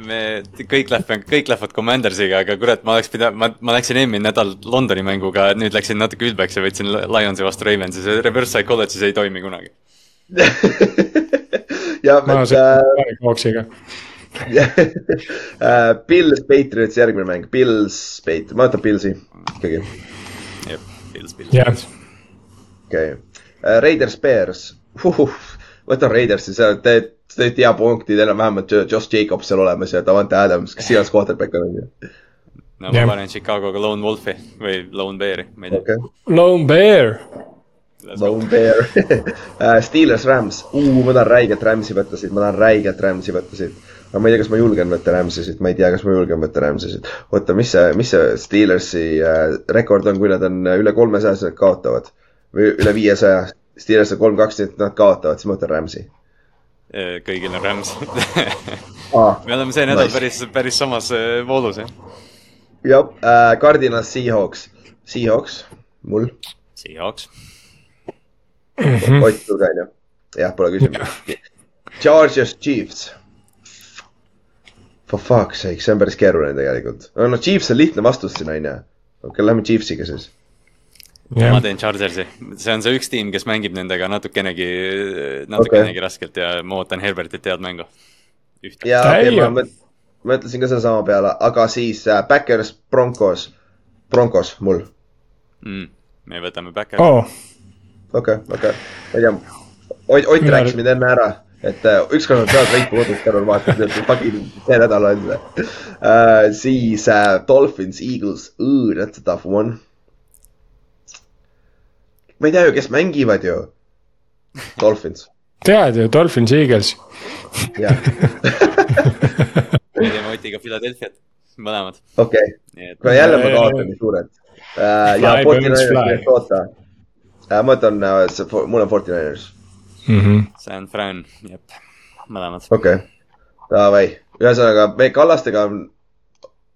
me kõik läheme, kõik lähevad Commandersiga, aga kurat, ma oleks pidanud, ma, ma läksin eelmine nädal Londoni mänguga, nüüd läksin natuke ülbeks ja võtsin Lionsi vastu Ravensi, see reverse psychology ei toimi kunagi. ja, ma et olen Hawksiga. uh, Bills, Patriots, järgmine mäng, Bills, Pat-, ma võtan Billsi ikkagi, jep, Pils, Pils. Okei okay. uh,. Raiders, Bears uh,, võtan Raidersi, see, te tõesti hea punktid enam-vähemalt Josh Jacobs seal olemas ja Davante Adams, kes iganes quarterback on, on ju. no ma panen Chicagoga Lone Wolfi või Lone Bear'i, ma ei tea okei, Lone Bear. Lone Bear Äh, Steelers, Rams, ma tahan räigelt Rams'i võtta siit, ma tahan räigelt Rams'i võtta siit. aga ma ei tea, kas ma julgen võtta Rams'i siit, ma ei tea, kas ma julgen võtta Rams'i siit. oota, mis see, mis see Steelersi äh, rekord on, kui nad on äh, üle kolmesaja, siis nad kaotavad. Või üle viiesaja, Steelers on kolm-kaks, nii et nad kaotavad, siis ma võtan Rams'i. Eh, kõigil on Rams aa, me oleme see nädal Nice. päris, päris samas eh, voolus jah. jah äh,, Cardinal Seahawks, Seahawks, mul, Seahawks. Ott sul ka on ju? jah, pole küsimust. Chargers, Chiefs. For fuck's sake, see on päris keeruline tegelikult. no Chiefs on lihtne vastus siin on ju. okei okay,, lähme Chiefsiga siis. Jah ma, teen Chargersi, see on see üks tiim, kes mängib nendega natukenegi, natukenegi okay. raskelt ja ma ootan Herbertilt head mängu. ühte. ja okay,, Damn. ma mõt-, mõtlesin ka sedasama peale, aga siis äh, Backers, Broncos, Broncos mul. Mm, me võtame back'i. oo, okei, okei, ma ei tea. Ott, Ott rääkis mind enne ära, et äh, ükskord nad peavad võitu kodus ka vaatama, et fucking see nädal on see uh,. siis uh, Dolphins, Eagles, that's a tough one. Ma ei tea ju, kes mängivad ju. Dolphins, tead ju, Dolphins, Eagles. jah, me teeme Otiga Philadelphia't, mõlemad. okei, aga jälle ma kaotan nii suurelt uh,. ja Fly, Forty Birds, fly. Niners, oota uh,. ma võtan uh,, see, mul on Forty Niners, San Fran, jep, mõlemad. okei okay., davai, ühesõnaga me Kallastega on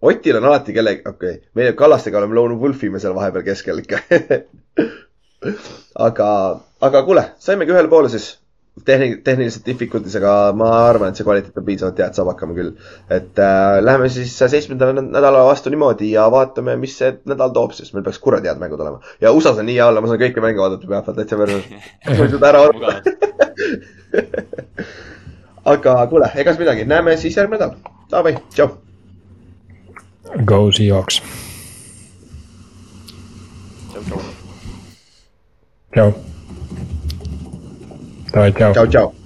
Otil on alati kellegi, okei okay., meie Kallastega oleme Lone Wolfi me seal vahepeal keskel ikka. aga, aga kuule, saimegi ühele poole siis tehni-, tehniliselt difficulties, aga ma arvan, et see kvaliteet on piisavalt hea, et saab hakkama küll. et äh, läheme siis seitsmendale nädala vastu niimoodi ja vaatame, mis see nädal toob, sest meil peaks kuradi head mängud olema. ja USA-s on nii hea olla, ma saan kõiki mänge vaadata pühapäeval täitsa versus. ei suuda ära mugavad. aga kuule, ega siis midagi, näeme siis järgmine nädal. Davai, tšau. Go Seahawks. tšau. Davai, tšau. tšau, tšau.